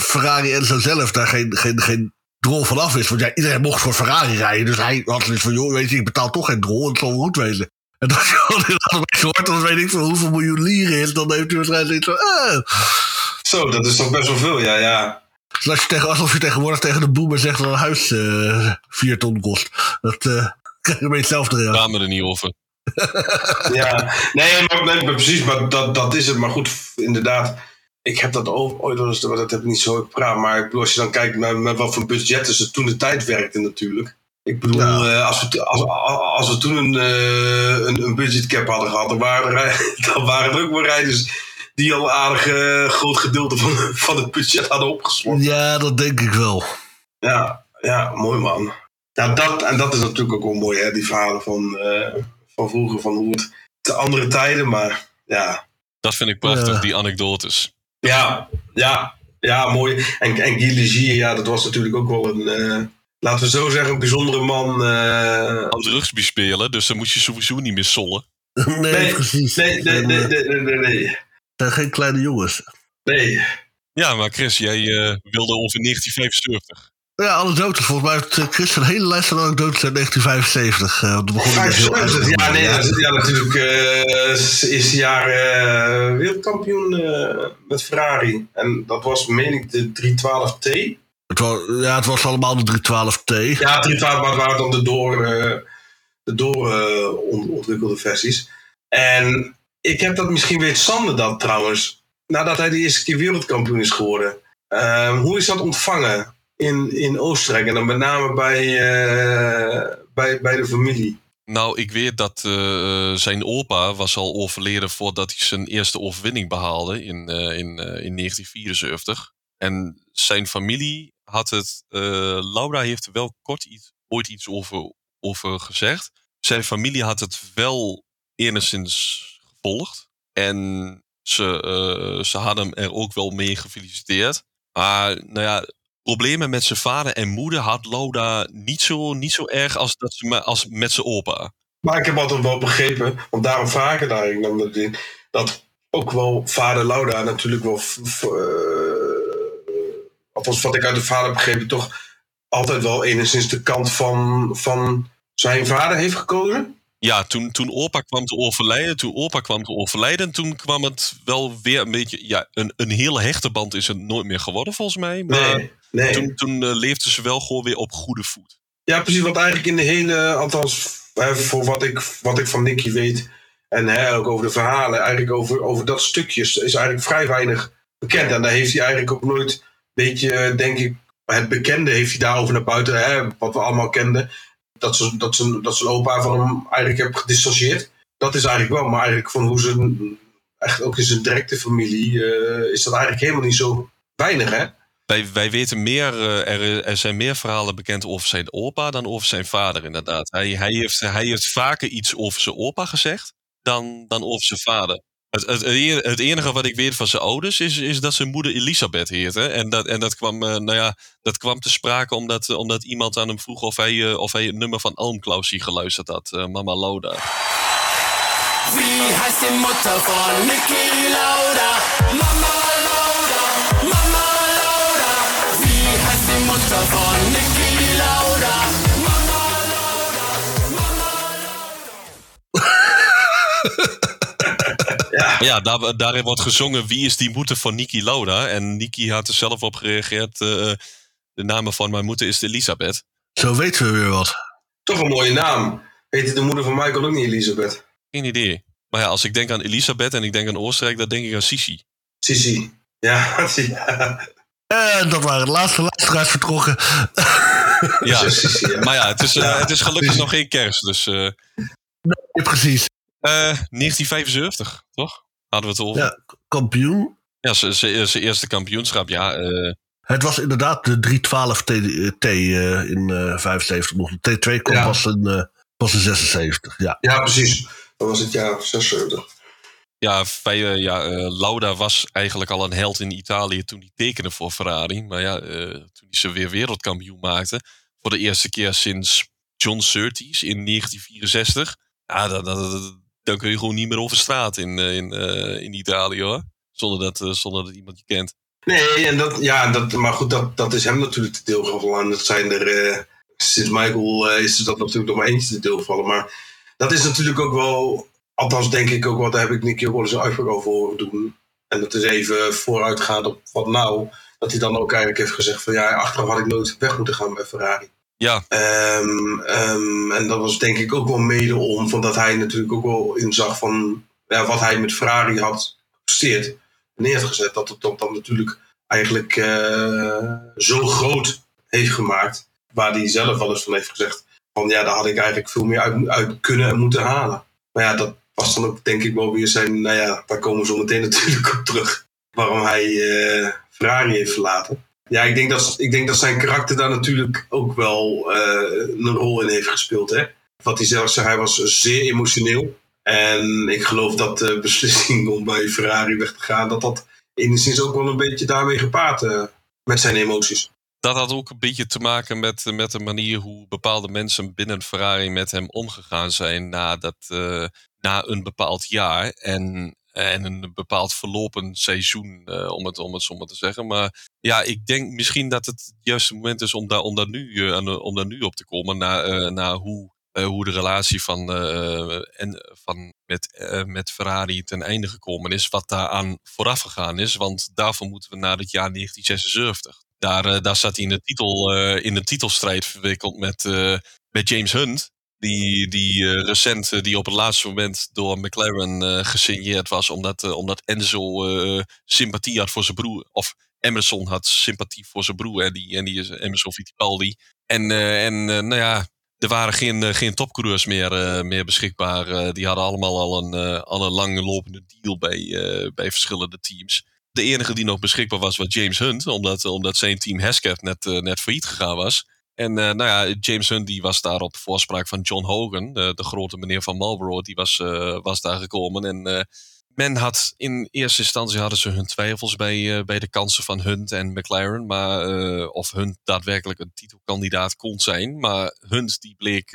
Ferrari en zelf daar geen, geen, geen drol vanaf is. Want ja, iedereen mocht voor Ferrari rijden. Dus hij had zoiets van, joh, weet je, ik betaal toch geen drol. Het zal wel goed wezen. En als je dan inderdaad hoort, dan weet ik van hoeveel miljoen lieren is. Dan heeft hij waarschijnlijk zoiets van, eh. Zo, dat is toch best wel veel, ja, ja. Dus als je tegen, alsof je tegenwoordig tegen de boemer zegt dat een huis uh, vier ton kost. Dat uh, krijg je een beetje hetzelfde reactie. We er niet over. ja, nee, maar, nee, maar precies, maar dat, dat is het. Maar goed, inderdaad ik heb dat ooit wel eens, dat heb ik niet zo gepraat, maar ik bedoel, als je dan kijkt naar met wat voor budgetten ze toen de tijd werkte natuurlijk. Ik bedoel, ja. uh, als, we, als, als we toen een, uh, een, een budgetcap hadden gehad, dan waren, er, dan waren er ook wel rijders die al een aardig uh, groot gedeelte van, van het budget hadden opgesloten. Ja, dat denk ik wel. Ja, ja mooi man. Ja, dat, en dat is natuurlijk ook wel mooi, hè, die verhalen van, van vroeger, van hoe het te andere tijden, maar ja. Dat vind ik prachtig, die anekdotes. Ja, ja, ja, mooi. En, en Guy Ligier, ja, dat was natuurlijk ook wel een, uh, laten we zo zeggen, een bijzondere man. Uh... Oud rugby spelen, dus dan moest je sowieso niet meer sollen. Nee, nee precies. Nee, nee, nee, nee, nee, nee. nee. Het zijn geen kleine jongens. Nee. Ja, maar Chris, jij uh, wilde over 1975. Ja, anekdotes. Volgens mij heeft Chris een hele lijst van anekdotes uit 1975. Uh, begon 75, ja, nee, ja. ja natuurlijk uh, eerste jaar uh, wereldkampioen uh, met Ferrari. En dat was, meen ik, de 312T. Het was, ja, het was allemaal de 312T. Ja, 312, maar het waren dan de door, de door ontwikkelde versies. En ik heb dat misschien weet Sander dat trouwens, nadat hij de eerste keer wereldkampioen is geworden. hoe is dat ontvangen? In, in Oostenrijk en dan met name bij, uh, bij, bij de familie? Nou, ik weet dat uh, zijn opa was al overleden voordat hij zijn eerste overwinning behaalde in, uh, in, in 1974. En zijn familie had het, Laura heeft er wel kort iets, ooit iets over, over gezegd. Zijn familie had het wel enigszins gevolgd. En ze, ze hadden hem er ook wel mee gefeliciteerd. Maar nou ja, problemen met zijn vader en moeder had Loda niet zo, niet zo erg als, dat ze, als met zijn opa. Maar ik heb altijd wel begrepen, want daarom daar ik dan dat, dat ook wel vader Lauda natuurlijk wel, uh, althans wat ik uit de vader heb begrepen, toch altijd wel enigszins de kant van, van zijn vader heeft gekozen. Ja, toen, toen opa kwam te overlijden, toen opa kwam te overlijden, toen kwam het wel weer een beetje, ja, een, een hele hechte band is het nooit meer geworden volgens mij. Maar nee, nee. toen, toen uh, leefden ze wel gewoon weer op goede voet. Ja, precies, want eigenlijk in de hele, althans voor wat ik, wat ik van Nicky weet, En hè, ook over de verhalen, eigenlijk over, over dat stukje is eigenlijk vrij weinig bekend. En daar heeft hij eigenlijk ook nooit, een beetje, denk ik, het bekende heeft hij daarover naar buiten, hè, wat we allemaal kenden. Dat, ze, dat, ze, dat zijn opa van hem eigenlijk heeft gedistanceerd. Dat is eigenlijk wel, maar eigenlijk van hoe ze, echt ook in zijn directe familie, eh, is dat eigenlijk helemaal niet zo weinig, hè? Wij, weten meer, uh, er, er zijn meer verhalen bekend over zijn opa dan over zijn vader, inderdaad. Hij, hij, heeft, hij heeft vaker iets over zijn opa gezegd dan, dan over zijn vader. Het, het, enige wat ik weet van zijn ouders is, is dat zijn moeder Elisabeth heette. En dat, en dat, kwam, uh, nou ja, dat kwam te sprake omdat, omdat iemand aan hem vroeg of hij, of hij het nummer van Almklausie geluisterd had, Mama Lauda. Wie heißt die Mutter von Niki Lauda? Mama von Niki Lauda? Mama Lauda, Mama Lauda. ja, ja daar, daarin wordt gezongen wie is die moeder van Niki Lauda. En Niki had er zelf op gereageerd. Uh, de naam van mijn moeder is Elisabeth. Zo weten we weer wat. Toch een mooie naam. Heette de moeder van Michael ook niet Elisabeth? Geen idee. Maar ja, als ik denk aan Elisabeth en ik denk aan Oostenrijk, dan denk ik aan Sisi. Sisi. Ja, ja. En dat waren de laatste luisteraars vertrokken. ja, maar ja, het is, uh, het is gelukkig nog geen kerst. Dus, uh, nee, precies. Uh, 1975, toch? Hadden we het over. Ja, kampioen. Ja, zijn eerste kampioenschap, ja. Uh, het was inderdaad de 312 T, T in 75 nog. De T2 kwam ja. pas, in, pas in 76, ja. Ja, precies. Dat was het jaar 76. Ja, wij, ja uh, Lauda was eigenlijk al een held in Italië toen hij tekende voor Ferrari. Maar ja, uh, toen hij ze weer wereldkampioen maakte. Voor de eerste keer sinds John Surtees in 1964. Ja, dan, dan, kun je gewoon niet meer over straat in, in, in Italië hoor. Zonder dat, zonder dat iemand je kent. Nee, en dat, ja, dat, maar goed, dat, dat is hem natuurlijk te deel gevallen. Dat zijn er, sinds Michael is dat natuurlijk nog maar eentje te deel gevallen. Maar dat is natuurlijk ook wel, althans denk ik ook wel, daar heb ik Nicky ook wel eens een over horen doen. En dat is even vooruitgaand op wat nou. Dat hij dan ook eigenlijk heeft gezegd van ja, achteraf had ik nooit weg moeten gaan bij Ferrari. Ja. Um, um, en dat was denk ik ook wel mede om, van dat hij natuurlijk ook wel inzag van ja, wat hij met Ferrari had gepresteerd, neergezet. Dat het dan, dan natuurlijk eigenlijk uh, zo groot heeft gemaakt, waar hij zelf wel eens van heeft gezegd van ja, daar had ik eigenlijk veel meer uit, uit kunnen en moeten halen. Maar ja, dat dan ook denk ik wel weer zijn, nou ja, daar komen we zo meteen natuurlijk op terug. Waarom hij uh, Ferrari heeft verlaten. Ja, ik denk, dat, ik denk dat zijn karakter daar natuurlijk ook wel uh, een rol in heeft gespeeld. Hè? Wat hij zelf zei, hij was zeer emotioneel. En ik geloof dat de beslissing om bij Ferrari weg te gaan, dat dat enigszins ook wel een beetje daarmee gepaard uh, met zijn emoties dat had ook een beetje te maken met, met de manier hoe bepaalde mensen binnen Ferrari met hem omgegaan zijn na, dat, uh, na een bepaald jaar. En, en een bepaald verlopen seizoen, uh, om, het, om het zo maar te zeggen. Maar ja, ik denk misschien dat het het juiste moment is om daar, om daar, nu, uh, om daar nu op te komen. Naar, naar hoe, hoe de relatie van, en, van met, met Ferrari ten einde gekomen is. Wat daaraan vooraf gegaan is. Want daarvoor moeten we naar het jaar 1976. Daar, uh, daar zat hij in de, titel, uh, in de titelstrijd verwikkeld met, uh, met James Hunt. Die, die recent, die op het laatste moment door McLaren gesigneerd was. Omdat, omdat Enzo sympathie had voor zijn broer. Of Emerson had sympathie voor zijn broer. En die, en die is Emerson Fittipaldi. En, en nou ja, er waren geen, geen topcoureurs meer, meer beschikbaar. die hadden allemaal al een, al een langlopende deal bij, bij verschillende teams. De enige die nog beschikbaar was, was James Hunt. Omdat, omdat zijn team Hesketh net, uh, net failliet gegaan was. En uh, nou ja, James Hunt die was daar op voorspraak van John Hogan. De, grote meneer van Marlboro. Die was, uh, was daar gekomen. En men had in eerste instantie hadden ze hun twijfels bij, bij de kansen van Hunt en McLaren. Maar of Hunt daadwerkelijk een titelkandidaat kon zijn. Maar Hunt die bleek,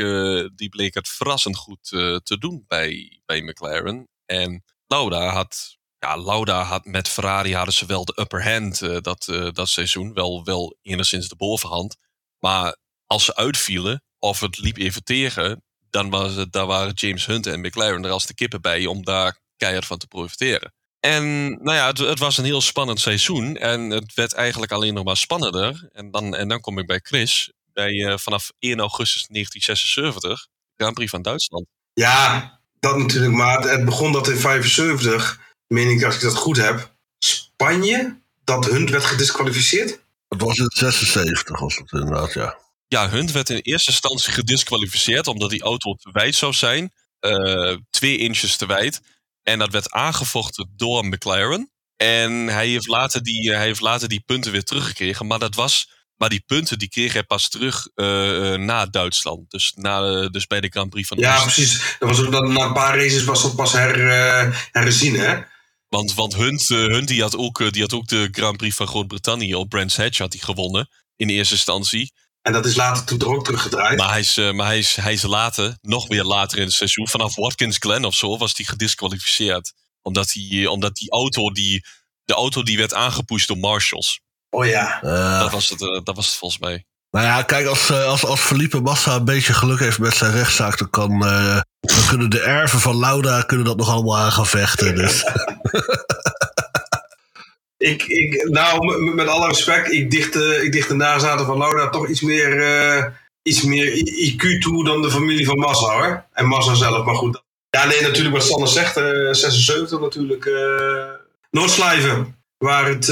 die bleek het verrassend goed te doen bij, bij McLaren. En Lauda had ja, Lauda had met Ferrari hadden ze wel de upper hand uh, dat, uh, dat seizoen. Wel, wel enigszins de bovenhand. Maar als ze uitvielen, of het liep even tegen, dan was het, daar waren James Hunt en McLaren er als de kippen bij om daar keihard van te profiteren. En nou ja, het, het, was een heel spannend seizoen. En het werd eigenlijk alleen nog maar spannender. En dan, en dan kom ik bij Chris. Bij, uh, vanaf 1 augustus 1976, Grand Prix van Duitsland. Ja, dat natuurlijk, maar het begon dat in 75, meen ik als ik dat goed heb, Spanje, dat Hunt werd gedisqualificeerd. Het was in 76, was het inderdaad, ja. Ja, Hunt werd in eerste instantie gedisqualificeerd omdat die auto te wijd zou zijn. eh, twee inches te wijd. En dat werd aangevochten door McLaren. En hij heeft, later die, hij heeft later die punten weer teruggekregen. Maar dat was. Maar die punten die kreeg hij pas terug eh, eh, na Duitsland. Dus, na, eh, dus bij de Grand Prix van Ja, Oost- precies. Dat was ook dat, na een paar races was dat pas her, eh, herzien, hè? Want, want Hunt, eh, Hunt die had, ook, eh, die had ook de Grand Prix van Groot-Brittannië op Brands Hatch had hij gewonnen. In eerste instantie. En dat is later toen er ook teruggedraaid. Maar hij is, eh, maar hij is, hij is later, nog weer later in het seizoen, vanaf Watkins Glen of zo, was hij gedisqualificeerd. Omdat, hij, omdat die auto, die, de auto die werd aangepusht door marshals. Oh ja. Dat, was het, dat was het volgens mij. Nou ja, kijk, als, als, als Felipe Massa een beetje geluk heeft met zijn rechtszaak, dan, kan, eh, dan kunnen de erven van Lauda kunnen dat nog allemaal aan gaan vechten. Dus. Ik, ik, nou, met, alle respect, ik dicht, de, ik dicht de nazaten van Lauda toch iets meer, eh, iets meer IQ toe dan de familie van Massa, hoor. En Massa zelf, maar goed. Ja, nee, natuurlijk wat Sander zegt, eh 76 natuurlijk. eh Noordslijven, waar het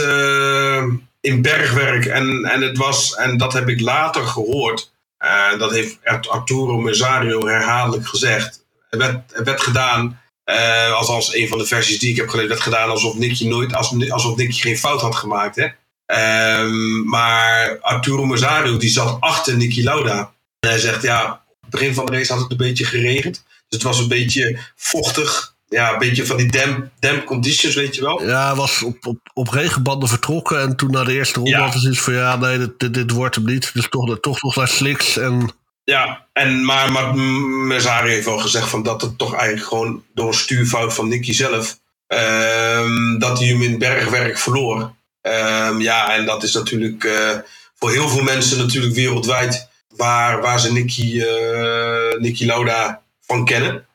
in bergwerk en, en het was, en dat heb ik later gehoord, eh, dat heeft Arturo Mesario herhaaldelijk gezegd. Het werd, het werd gedaan eh, althans, een van de versies die ik heb gelezen, werd gedaan alsof Nicky nooit, als- alsof Nicky geen fout had gemaakt. Hè? Ehm, maar Arturo Mazario, die zat achter Nicky Lauda. En hij zegt, ja, op het begin van de race had het een beetje geregend. Dus het was een beetje vochtig. Ja, een beetje van die damp, damp conditions, weet je wel. Ja, hij was op, op, op regenbanden vertrokken en toen na de eerste ronde Ja. hij zoiets van ja, nee, dit, dit, dit wordt hem niet. Dus toch, toch nog naar slicks en Ja, en, maar, maar Mazario heeft wel gezegd van dat het toch eigenlijk gewoon door een stuurfout van Nicky zelf, ehm, dat hij hem in bergwerk verloor. Ehm, ja, en dat is natuurlijk eh, voor heel veel mensen natuurlijk wereldwijd waar, waar ze Nicky, eh, Nicky Lauda van kennen.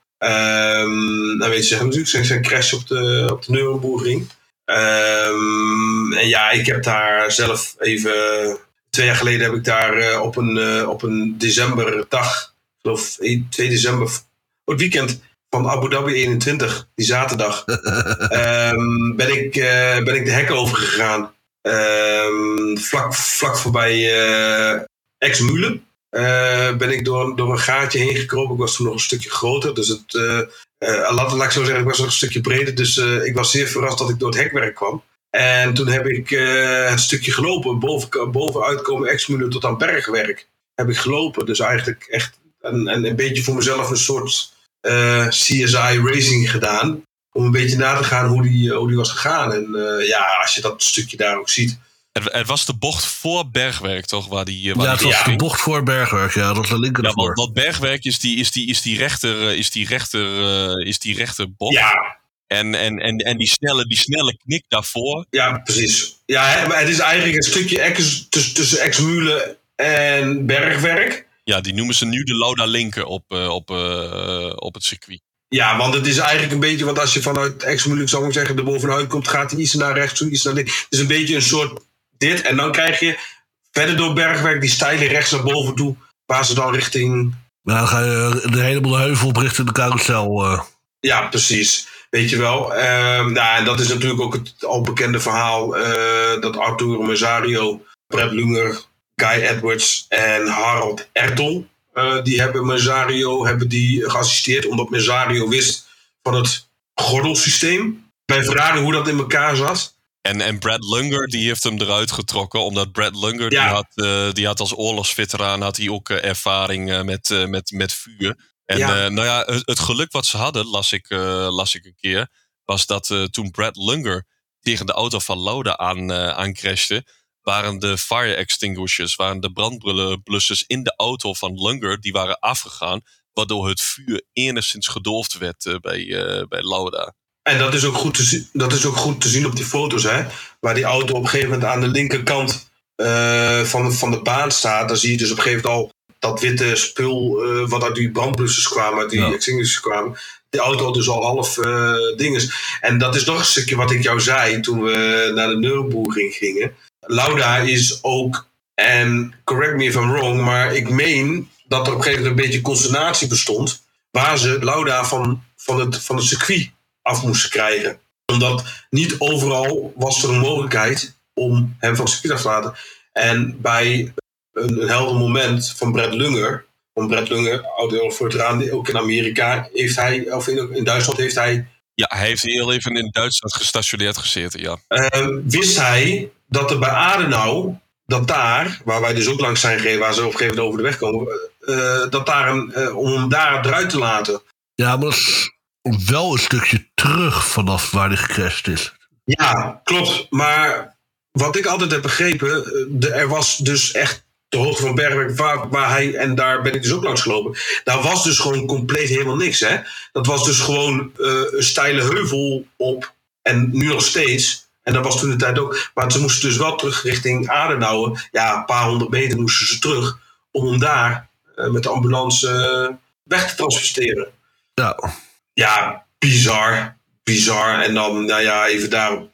Dan weet je natuurlijk zijn, zijn crash op de, op de en ja, ik heb daar zelf even twee jaar geleden heb ik daar eh, op, een, eh, op een decemberdag, geloof 1, 2 december, op het weekend van Abu Dhabi 21, die zaterdag, ehm, ben, ik, eh, ben ik de hek overgegaan. Ehm, vlak, vlak voorbij Ex-Mule eh, ben ik door, door een gaatje heen gekropen. Ik was toen nog een stukje groter, dus het, laat, laat ik zo zeggen, ik was nog een stukje breder. Dus ik was zeer verrast dat ik door het hekwerk kwam. En toen heb ik eh, het stukje gelopen, boven, bovenuit komen ex-mule tot aan bergwerk. Heb ik gelopen. Dus eigenlijk echt een, een, een beetje voor mezelf een soort eh, CSI racing gedaan. Om een beetje na te gaan hoe die, hoe die was gegaan. En eh, ja, als je dat stukje daar ook ziet. Het, het was de bocht voor Bergwerk, toch? Waar die, eh, waar ja, het die was de ging. bocht voor Bergwerk. Ja, dat was de linker Ja, want, want Bergwerk is die, is die, is die rechter, eh, is die rechter, eh, is die rechter bocht. Ja, En, en, en, en die, snelle, die snelle knik daarvoor. ja precies. Ja, het is eigenlijk een stukje ex, tussen, tussen ex-mule en bergwerk. Ja, die noemen ze nu de Lauda Linker op, eh, op, eh, op het circuit. Ja, want het is eigenlijk een beetje, want als je vanuit ex-moeilijk zou ik zeggen, er bovenuit komt, gaat hij iets naar rechts, iets naar links. Het is een beetje een soort dit. En dan krijg je verder door bergwerk die steile rechts naar boven toe, waar ze dan richting. Maar dan ga je de helemaal de heuvel op richting de carousel. eh. Ja, precies. Weet je wel. Ehm, nou, en dat is natuurlijk ook het al bekende verhaal eh, dat Arturo Mesario, Brett Lunger, Guy Edwards en Harold Ertel, eh, die hebben Mesario hebben die geassisteerd, omdat Mesario wist van het gordelsysteem. Bij Ferrari hoe dat in elkaar zat. En, en Brad Lunger die heeft hem eruit getrokken. Omdat Brad Lunger Ja. die had, eh, die had als oorlogsveteraan had hij ook ervaring met, met, met vuur. En Ja. eh, nou ja, het, het geluk wat ze hadden, las ik, eh, las ik een keer. Was dat eh, toen Brad Lunger tegen de auto van Lauda aan, aancrashte. Waren de fire extinguishers, waren de brandblussers in de auto van Lunger, die waren afgegaan. Waardoor het vuur enigszins gedoofd werd bij, bij Lauda. En dat is, ook goed te zien, dat is ook goed te zien op die foto's, hè? Waar die auto op een gegeven moment aan de linkerkant van, van de baan staat. Dan zie je dus op een gegeven moment al dat witte spul eh, wat uit die brandblussers kwamen, uit die Ja. extinguishers kwamen. Die auto had dus al half eh dinges. En dat is nog een stukje wat ik jou zei toen we naar de Nürburgring gingen. Lauda is ook, en correct me if I'm wrong, maar ik meen dat er op een gegeven moment een beetje consternatie bestond. Waar ze Lauda van, van het, van het circuit af moesten krijgen. Omdat niet overal was er een mogelijkheid om hem van het circuit af te laten. En bij een, een helder moment van Brett Lunger, van Brett Lunger, oud veteraan, ook in Amerika, heeft hij, of in, in Duitsland heeft hij Ja, hij heeft heel even in Duitsland gestationeerd gezeten, ja. eh, wist hij dat er bij Adenau, dat daar, waar wij dus ook langs zijn gereden, waar ze op een gegeven moment over de weg komen, eh, dat daar een, eh, om hem daar eruit te laten. Ja, maar dat is wel een stukje terug vanaf waar hij gecrashed is. Ja, klopt. Maar wat ik altijd heb begrepen, eh, de, er was dus echt de hoogte van Bergweg, waar, waar hij, en daar ben ik dus ook langs gelopen, daar was dus gewoon compleet helemaal niks. Hè? Dat was dus gewoon eh, een steile heuvel op, en nu nog steeds. En dat was toen de tijd ook. Maar ze moesten dus wel terug richting Adenauer. Ja, een paar honderd meter moesten ze terug. Om hem daar eh, met de ambulance eh, weg te transporteren. Ja, Ja, bizar. Bizar. En dan, nou ja, even daarop.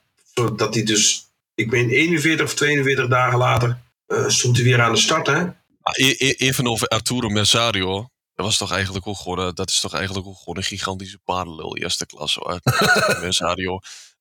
Dat hij dus, ik meen 41 of 42 dagen later, stond hij weer aan de start. Hè? Ah, e- e- Even over Arturo Mersario. Dat was toch eigenlijk ook gewoon, eh, dat is toch eigenlijk ook gewoon een gigantische paardenlul eerste klasse hoor.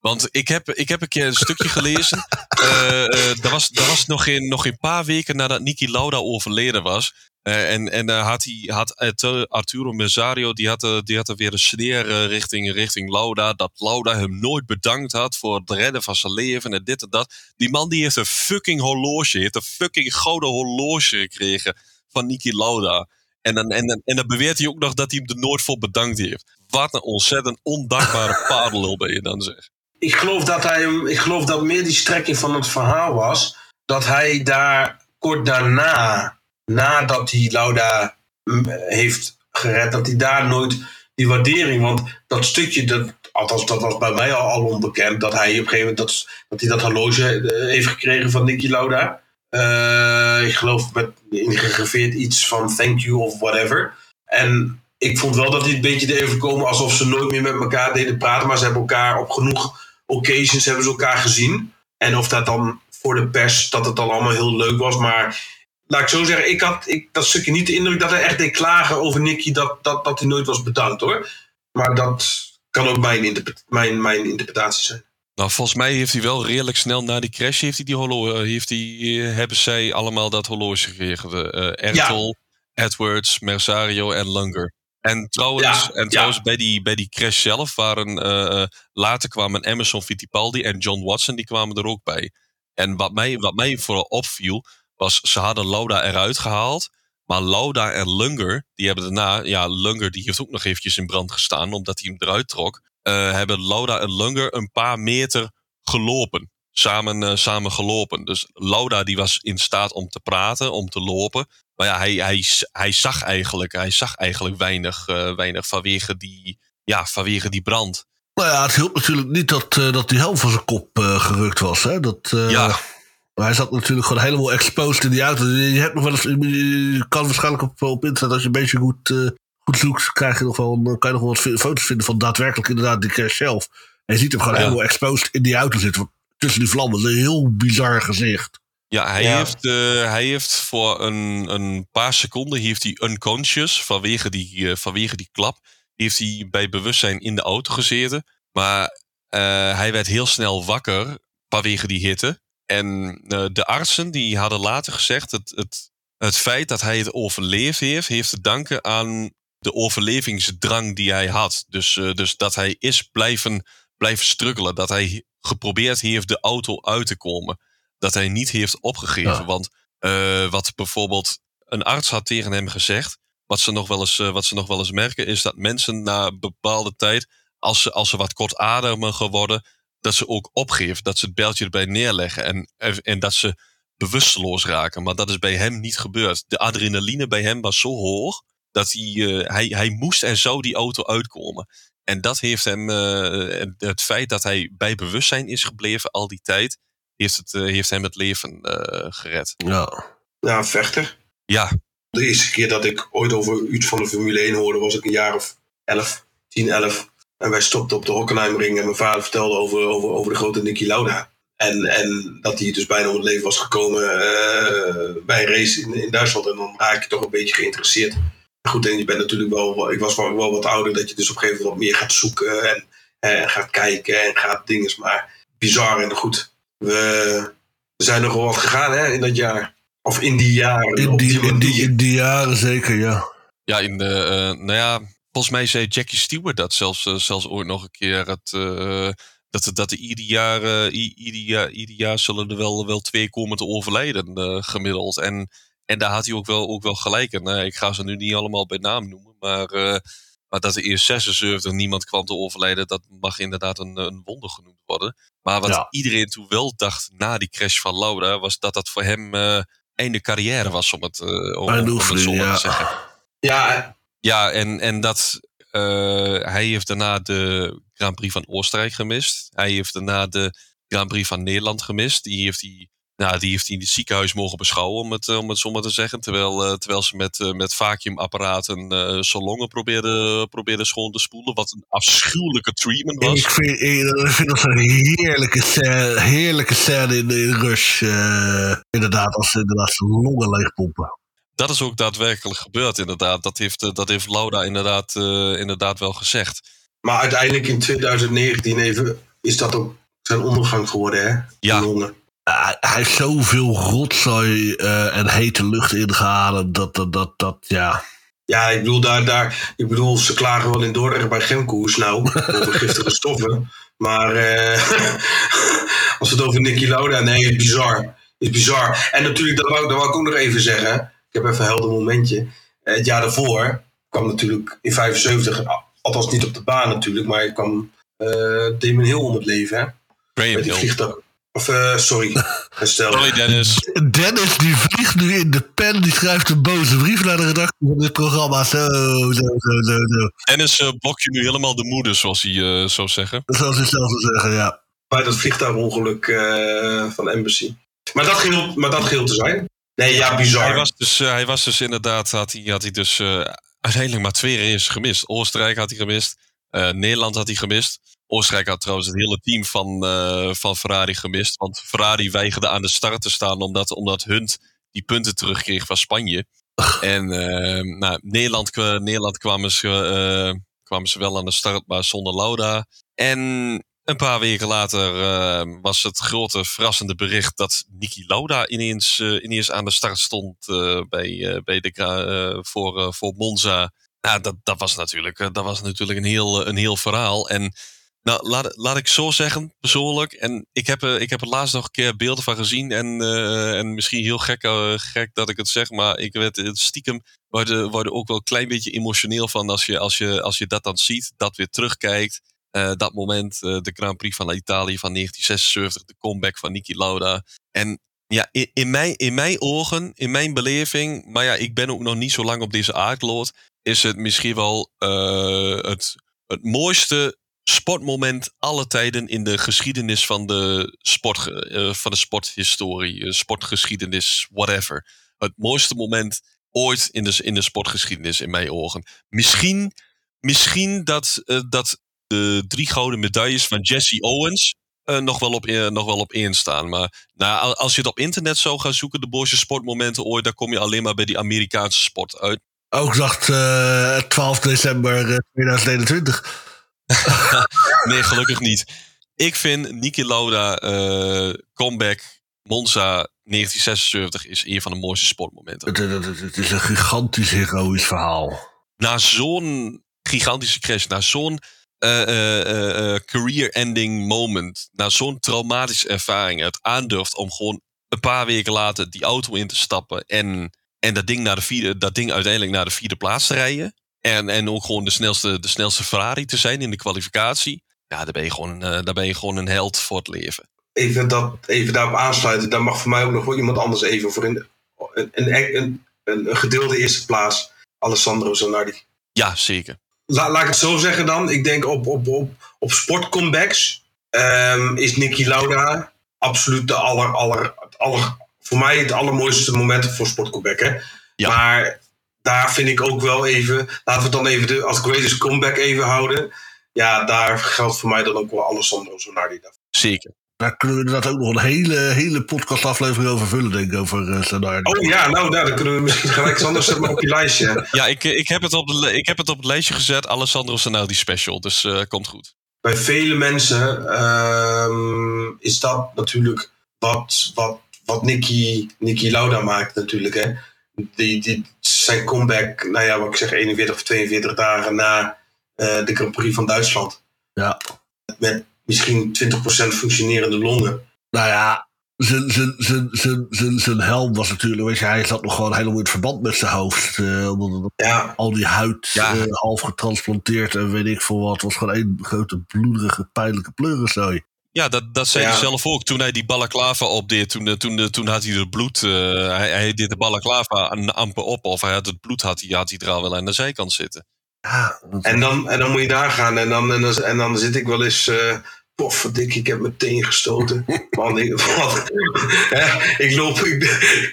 Want ik heb, ik heb een keer een stukje gelezen. Eh, eh, dat was, dat was nog, geen, nog een paar weken nadat Niki Lauda overleden was. Eh, en en eh, had, hij, had Artu- Arturo Mersario, die had, eh, die had er weer een sneer eh, richting, richting Lauda. Dat Lauda hem nooit bedankt had voor het redden van zijn leven en dit en dat. Die man die heeft een fucking horloge, heeft een fucking gouden horloge gekregen van Niki Lauda. En dan, en, dan, en dan beweert hij ook nog dat hij hem er nooit voor bedankt heeft. Wat een ontzettend ondankbare paardenlul ben je dan zeg. Ik geloof dat hij ik geloof dat meer die strekking van het verhaal was. Dat hij daar kort daarna, nadat hij Lauda mm, heeft gered, dat hij daar nooit die waardering. Want dat stukje, dat, althans dat was bij mij al, al onbekend, dat hij op een gegeven moment dat, dat, hij dat horloge eh, heeft gekregen van Nicky Lauda. Eh, ik geloof met ingegraveerd iets van thank you of whatever. En ik vond wel dat hij een beetje deed overkomen alsof ze nooit meer met elkaar deden praten. Maar ze hebben elkaar op genoeg occasions hebben ze elkaar gezien. En of dat dan voor de pers, dat het dan allemaal heel leuk was. Maar laat ik zo zeggen, ik had ik, dat stukje niet de indruk dat hij echt deed klagen over Nicky dat, dat, dat hij nooit was bedankt hoor. Maar dat kan ook mijn, interpre- mijn, mijn interpretatie zijn. Nou, volgens mij heeft hij wel redelijk snel na die crash heeft hij die horloge, heeft hij, eh, hebben zij allemaal dat horloge gekregen. Eh Ertl, Edwards, Mersario en Lunger. En trouwens, Ja, en ja. trouwens bij, die, bij die crash zelf waren eh, eh, later kwamen Emerson Fittipaldi en John Watson, die kwamen er ook bij. En wat mij, wat mij vooral opviel, was ze hadden Lauda eruit gehaald. Maar Lauda en Lunger, die hebben daarna, ja, Lunger die heeft ook nog eventjes in brand gestaan, omdat hij hem eruit trok. eh, hebben Lauda en Lunger een paar meter gelopen. Samen, eh, samen gelopen. Dus Lauda die was in staat om te praten, om te lopen. Maar ja, hij, hij, hij, zag, eigenlijk, hij zag eigenlijk weinig, eh, weinig vanwege, die, ja, vanwege die brand. nou ja, het hielp natuurlijk niet dat, eh, dat die helm van zijn kop gerukt was. Hè? Dat, Ja. Hij zat natuurlijk gewoon helemaal exposed in die auto. Je, hebt nog wel eens, je kan waarschijnlijk op, op internet, als je een beetje goed, goed zoekt, krijg je nog wel, kan je nog wel wat foto's vinden van daadwerkelijk inderdaad die crash zelf. En je ziet hem gewoon Ja. helemaal exposed in die auto zitten. Tussen die vlammen. Een heel bizar gezicht. Ja, hij, Ja. Heeft, eh, hij heeft voor een, een paar seconden heeft hij unconscious vanwege die, eh, vanwege die klap. Heeft hij bij bewustzijn in de auto gezeten. Maar eh, hij werd heel snel wakker vanwege die hitte. En eh, de artsen die hadden later gezegd dat het, het feit dat hij het overleefd heeft, heeft te danken aan de overlevingsdrang die hij had. Dus, eh, dus dat hij is blijven, blijven struggelen. Dat hij geprobeerd heeft de auto uit te komen dat hij niet heeft opgegeven. Ja. Want eh, wat bijvoorbeeld een arts had tegen hem gezegd, wat ze nog wel eens, eh, wat ze nog wel eens merken, is dat mensen na een bepaalde tijd, als ze, als ze wat kortademiger worden, dat ze ook opgeven, dat ze het beltje erbij neerleggen en, en dat ze bewusteloos raken. Maar dat is bij hem niet gebeurd. De adrenaline bij hem was zo hoog dat hij, eh, hij, hij moest en zou die auto uitkomen. En dat heeft hem, eh, het feit dat hij bij bewustzijn is gebleven al die tijd, heeft, het, eh, heeft hem het leven eh, gered. Ja. Ja, een vechter. Ja, De eerste keer dat ik ooit over iets van de Formule 1 hoorde, was ik een jaar of 11, 10, 11. En wij stopten op de Hockenheimring en mijn vader vertelde over, over, over de grote Nicky Lauda. En, en dat hij dus bijna om het leven was gekomen eh, bij een race in, in Duitsland. En dan raak je toch een beetje geïnteresseerd Goed, en je bent natuurlijk wel, ik was wel, wel wat ouder, dat je dus op een gegeven moment wat meer gaat zoeken en, en gaat kijken en gaat dingen. Maar bizar en goed. We, we zijn nogal wat gegaan hè, in dat jaar. Of in die jaren. In die, in die, in die jaren zeker, ja. Ja, in de, eh, nou ja, volgens mij zei Jackie Stewart dat zelfs, eh, zelfs ooit nog een keer. Het, eh, dat, dat er ieder jaar, ieder jaar, ieder jaar zullen er wel, wel twee komen te overlijden eh, gemiddeld. En, en daar had hij ook wel, ook wel gelijk in. Eh, ik ga ze nu niet allemaal bij naam noemen, maar, eh, maar dat er eerst 76 niemand kwam te overlijden, dat mag inderdaad een, een wonder genoemd worden. Maar wat Ja. iedereen toen wel dacht na die crash van Laura, was dat dat voor hem eh, einde carrière was, om het, eh, om, het zo ja. te zeggen. Ja, Ja, en, en dat, eh, hij heeft daarna de Grand Prix van Oostenrijk gemist. Hij heeft daarna de Grand Prix van Nederland gemist. Die heeft hij, nou, die heeft hij in het ziekenhuis mogen beschouwen, om het, eh, om het zo maar te zeggen. Terwijl, eh, terwijl ze met, eh, met vacuumapparaten eh zijn longen probeerden, probeerden schoon te spoelen. Wat een afschuwelijke treatment was. Ik vind, ik, vind dat een heerlijke scène, heerlijke scène in, in Rush. eh, inderdaad, als ze inderdaad zijn longen leegpompen. Dat is ook daadwerkelijk gebeurd, inderdaad. Dat heeft, dat heeft Lauda inderdaad, eh, inderdaad wel gezegd. maar uiteindelijk in 2019 even, is dat ook zijn ondergang geworden, hè? Ja. Longen. hij hij heeft zoveel rotzooi eh, en hete lucht ingehaald. Dat, dat, dat, dat, ja. Ja, ik bedoel, daar, daar, ik bedoel, ze klagen wel in Dordrecht bij Gemkoers nou, over giftige stoffen. Maar eh, als we het over Nicky Lauda, nee, is bizar. Is bizar. En natuurlijk, dat wou, dat wou ik ook nog even zeggen. Ik heb even een helder momentje. Eh, Het jaar daarvoor kwam natuurlijk in 75, althans niet op de baan natuurlijk, maar kwam eh Damon Hill om het leven, hè? Graham die Hill. Of, eh, sorry. Sorry Dennis. Dennis die vliegt nu in de pen. Die schrijft een boze brief naar de redactie van dit programma. Zo, zo, zo, zo, zo. Dennis uh, blokt je nu helemaal de moeder, zoals hij eh, zou zeggen. Zoals hij zelf zou zeggen, ja. bij dat vliegtuigongeluk eh, van Embassy. Maar dat geheel, maar dat geheel te zijn. Nee, ja, bizar. Hij was dus, hij was dus inderdaad, had hij, had hij dus eh, uiteindelijk maar twee races gemist. Oostenrijk had hij gemist, Nederland had hij gemist. Oostenrijk had trouwens het hele team van, eh, van Ferrari gemist. Want Ferrari weigerde aan de start te staan omdat, omdat Hunt die punten terugkreeg van Spanje. En eh, nou, Nederland, Nederland kwamen, ze, eh, kwamen ze wel aan de start, maar zonder Lauda. En een paar weken later eh, was het grote verrassende bericht dat Niki Lauda ineens, eh, ineens aan de start stond eh, bij, eh, bij de, eh, voor, eh, voor Monza. Nou, dat, dat, was natuurlijk, eh, dat was natuurlijk een heel, een heel verhaal. En nou, laat, laat ik zo zeggen, persoonlijk. En ik heb, er- ik heb er laatst nog een keer beelden van gezien. En, eh, en misschien heel gek, eh, gek dat ik het zeg, maar ik werd eh, stiekem word er, word er ook wel een klein beetje emotioneel van als je, als je, als je dat dan ziet, dat weer terugkijkt. Eh, dat moment, eh, de Grand Prix van Italië van 1976, de comeback van Niki Lauda. En ja, in, in, mijn, in mijn ogen, in mijn beleving, maar ja, ik ben ook nog niet zo lang op deze aardkloot, is het misschien wel eh, het, het mooiste sportmoment alle tijden in de geschiedenis van de, sport, eh, van de sporthistorie, eh, sportgeschiedenis, whatever. Het mooiste moment ooit in de, in de sportgeschiedenis, in mijn ogen. Misschien, misschien dat, dat de drie gouden medailles van Jesse Owens nog, wel op, nog wel op één staan. Maar nou, al- als je het op internet zou gaan zoeken, de mooiste sportmomenten ooit, dan kom je alleen maar bij die Amerikaanse sport uit. Ook dacht eh 12 december eh, 2021. Nee, gelukkig niet. Ik vind Niki Lauda eh, comeback Monza 1976 is een van de mooiste sportmomenten. Het, het, het- het is een gigantisch heroïsch verhaal. Na zo'n gigantische crash, na zo'n eh, eh, eh, eh, career-ending moment, na zo'n traumatische ervaring, het aandurft om gewoon een paar weken later die auto in te stappen en, en dat, ding naar de vierde, dat ding uiteindelijk naar de vierde plaats te rijden. En, en ook gewoon de snelste, de snelste Ferrari te zijn in de kwalificatie. Ja, daar ben je gewoon, eh, daar ben je gewoon een held voor het leven. Even, dat, even daarop aansluiten. Daar mag voor mij ook nog wel iemand anders even voor in. Een, een, een, een gedeelde eerste plaats. Alessandro Zanardi. Ja, zeker. La, laat ik het zo zeggen dan. Ik denk op, op, op, op sportcomebacks ehm, is Nicky Lauda absoluut de aller, aller, aller, voor mij het allermooiste moment voor sportcomeback. Hè? Ja. Maar daar vind ik ook wel even, laten we het dan even de, als greatest comeback even houden. Ja, daar geldt voor mij dan ook wel Alessandro Zanardi. Zeker. Daar kunnen we inderdaad ook nog een hele, hele podcastaflevering over vullen, denk ik, over uh. Oh ja, nou, daar dan kunnen we misschien gelijk anders zetten op je lijstje. Ja, ik, ik, heb het op de, ik heb het op het lijstje gezet, Alessandro Sanardi special, dus uh, komt goed. Bij vele mensen uh, is dat natuurlijk wat, wat, wat Nicky, Nicky Lauda maakt natuurlijk, hè. Die, die, zijn comeback, nou ja, wat ik zeg, 41 of 42 dagen na uh, de Grand Prix van Duitsland. Ja. Met misschien 20% functionerende longen. Nou ja, zijn, zijn, zijn, zijn, zijn, zijn helm was natuurlijk, weet je, hij zat nog gewoon helemaal in het verband met zijn hoofd. Uh, omdat ja. al die huid ja. uh, half getransplanteerd en weet ik veel wat. was gewoon één grote bloederige, pijnlijke pleurenzooi. Ja, dat, dat zei ja. hij zelf ook toen hij die balaclava opdeed. Toen, toen, toen had hij het bloed. Uh, hij, hij deed de balaclava amper op. Of hij had het bloed had hij, had hij er al wel aan de zijkant zitten. Ja, en dan, en dan moet je daar gaan. En dan, en dan, en dan zit ik wel eens. Uh, Pof, dik, ik heb meteen gestoten. Man, ik, wat, hè, ik, loop, ik,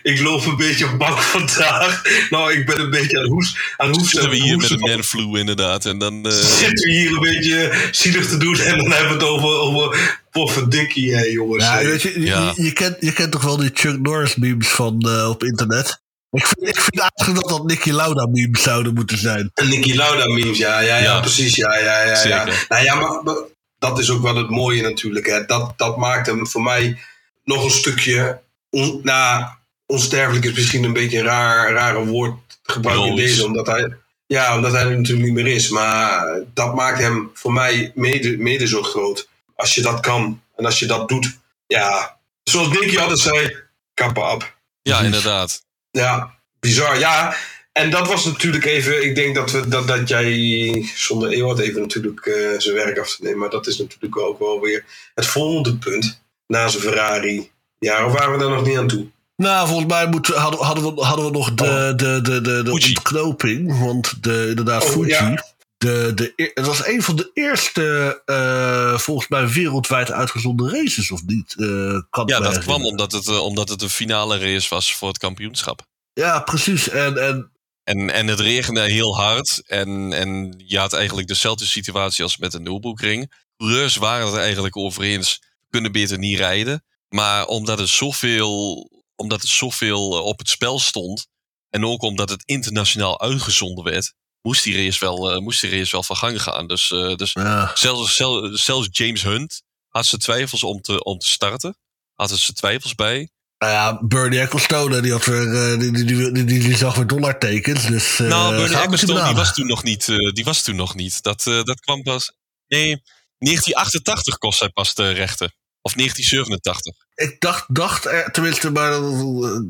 ik loop een beetje bak vandaag. Nou, ik ben een beetje aan hoes. Aan hoes Zitten we hier met een manflu inderdaad. En dan, uh... Zitten we hier een beetje zielig te doen. En dan hebben we het over, over pofferdikkie, hè, jongens. Ja, weet je, ja. je, je, kent, je kent toch wel die Chuck Norris memes van uh, op internet? Ik vind, ik vind eigenlijk dat dat Nicky Lauda memes zouden moeten zijn. Nicky Lauda memes, ja, ja, ja, ja. precies. Ja, ja, ja, ja. Nou ja, maar, maar, dat is ook wel het mooie natuurlijk. Hè. Dat, dat maakt hem voor mij nog een stukje. On, nou, onsterfelijk is misschien een beetje een raar, rare woord gebruikt in deze, omdat hij. Ja, omdat hij er natuurlijk niet meer is. Maar dat maakt hem voor mij mede, mede zo groot. Als je dat kan en als je dat doet. Ja, zoals Nicky altijd zei, kappen op. Ja, inderdaad. Ja, bizar. Ja, en dat was natuurlijk even, ik denk dat, we, dat, dat jij zonder Ewart even natuurlijk uh, zijn werk af te nemen. Maar dat is natuurlijk ook wel weer het volgende punt. Na zijn Ferrari. Ja, of waren we daar nog niet aan toe? Nou, volgens mij moeten, hadden, hadden, we, hadden we nog de, oh. de, de, de, de ontknoping. Want de, inderdaad, oh, Fuji. Ja. De, de, het was een van de eerste, uh, volgens mij, wereldwijd uitgezonden races, of niet? Uh, kan ja, dat kwam omdat het, uh, omdat het een finale race was voor het kampioenschap. Ja, precies. En, en en, en het regende heel hard. En, en je had eigenlijk dezelfde situatie als met de Nürburgring. Coureurs waren het eigenlijk over eens. Kunnen beter niet rijden. Maar omdat er zoveel, omdat er zoveel op het spel stond. En ook omdat het internationaal uitgezonden werd. Moest die race wel, uh, moest die race wel van gang gaan. Dus, uh, dus ja. zelfs, zelfs, zelfs James Hunt had zijn twijfels om te, om te starten. Had zijn twijfels bij. Nou ja, Bernie Ecclestone, die, had weer, uh, die, die, die, die, zag weer dollartekens. Dus, nou, Bernie Ecclestone die was toen nog niet. Die was toen nog niet. Dat, dat kwam pas. Nee, 1988 kost hij pas de rechten. Of 1987. Ik dacht, dacht er, tenminste, maar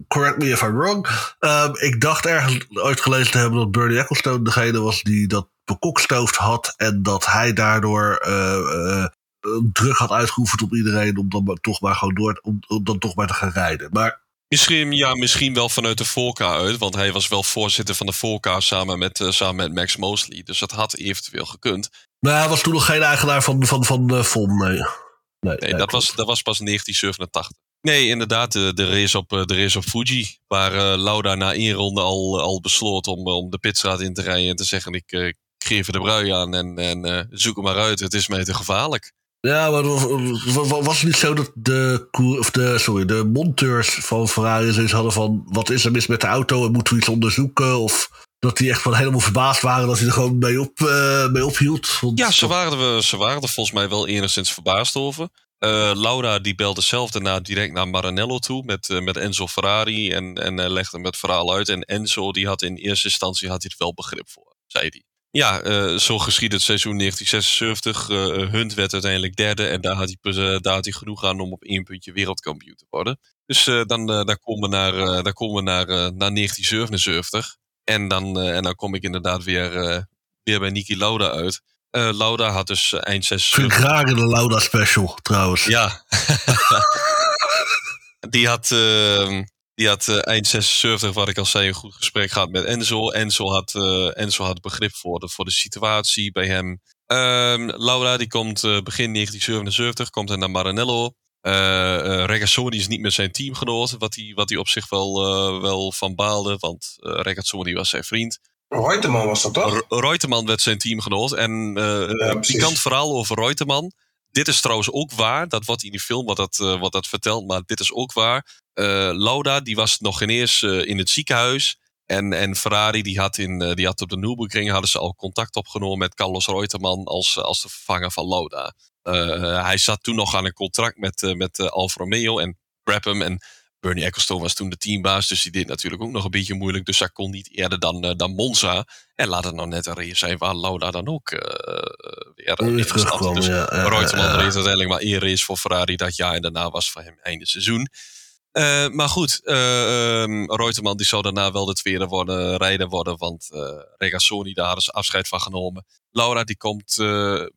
correct me if I'm wrong. Um, ik dacht ergens ooit gelezen te hebben dat Bernie Ecclestone degene was die dat bekokstoofd had. En dat hij daardoor druk had uitgeoefend op iedereen om dan toch maar gewoon door om, om dan toch maar te gaan rijden. Maar Misschien, ja, misschien wel vanuit de Volka uit. Want hij was wel voorzitter van de Volka samen met, uh, samen met Max Mosley. Dus dat had eventueel gekund. Maar hij was toen nog geen eigenaar van, van, van uh, FOM, nee. Nee, nee, nee dat, was, dat was pas 1987. Nee, inderdaad, de, de, race, op, de race op Fuji. Waar uh, Lauda na één ronde al, al besloot om, om de pitstraat in te rijden. En te zeggen, ik, ik geef er de brui aan en, en zoek hem maar uit. Het is mij te gevaarlijk. Ja, maar was het niet zo dat de, of de, sorry, de monteurs van Ferrari zoiets hadden van... wat is er mis met de auto en moeten we iets onderzoeken? Of dat die echt van helemaal verbaasd waren dat hij er gewoon mee, op, uh, mee ophield? Ja, ze waren, er, ze waren er volgens mij wel enigszins verbaasd over. Uh, Laura die belde zelf daarna direct naar Maranello toe met, uh, met Enzo Ferrari en, en legde hem het verhaal uit. En Enzo die had in eerste instantie had hij er wel begrip voor, zei hij. Ja, zo geschiedde het seizoen 1976. Uh, Hunt werd uiteindelijk derde en daar had, hij, daar had hij genoeg aan om op één puntje wereldkampioen te worden. Dus dan, daar komen we naar, daar komen we naar, naar 1977. En dan, en dan kom ik inderdaad weer, weer bij Niki Lauda uit. Lauda had dus eind 76... Vind ik graag de Lauda special trouwens. Ja. Die had ehm, die had uh, eind 76, wat ik al zei, een goed gesprek gehad met Enzo. Enzo had, uh, Enzo had begrip voor de, voor de situatie bij hem. Um, Laura die komt uh, begin 1977, komt hij naar Maranello. Regazzoni is niet meer zijn teamgenoot, wat hij, wat hij op zich wel, wel van baalde, want Regazzoni was zijn vriend. Reutemann was dat toch? Reutemann werd zijn teamgenoot. En uh, ja, pikant verhaal over Reutemann. dit is trouwens ook waar. Dat wordt in die film wat dat, uh, wat dat verteld. Maar dit is ook waar. Uh, Lauda die was nog geen eens uh, in het ziekenhuis. En, en Ferrari die had, in, die had op de Nürburgring hadden ze al contact opgenomen met Carlos Reutemann als, als de vervanger van Lauda. Hij zat toen nog aan een contract met, met Alfa Romeo en Brabham. En Bernie Ecclestone was toen de teambaas, dus die deed natuurlijk ook nog een beetje moeilijk. Dus hij kon niet eerder dan, uh, dan Monza. En laat het nou net een race zijn waar Lauda dan ook uh, weer uh, terugkwam. Dus ja, Reutemann ja, ja. reed uiteindelijk maar één race voor Ferrari dat jaar. En daarna was voor hem einde seizoen. Uh, maar goed, um, Reutemann die zou daarna wel de tweede worden, rijder worden. Want Regazzoni, daar ze afscheid van genomen. Laura die komt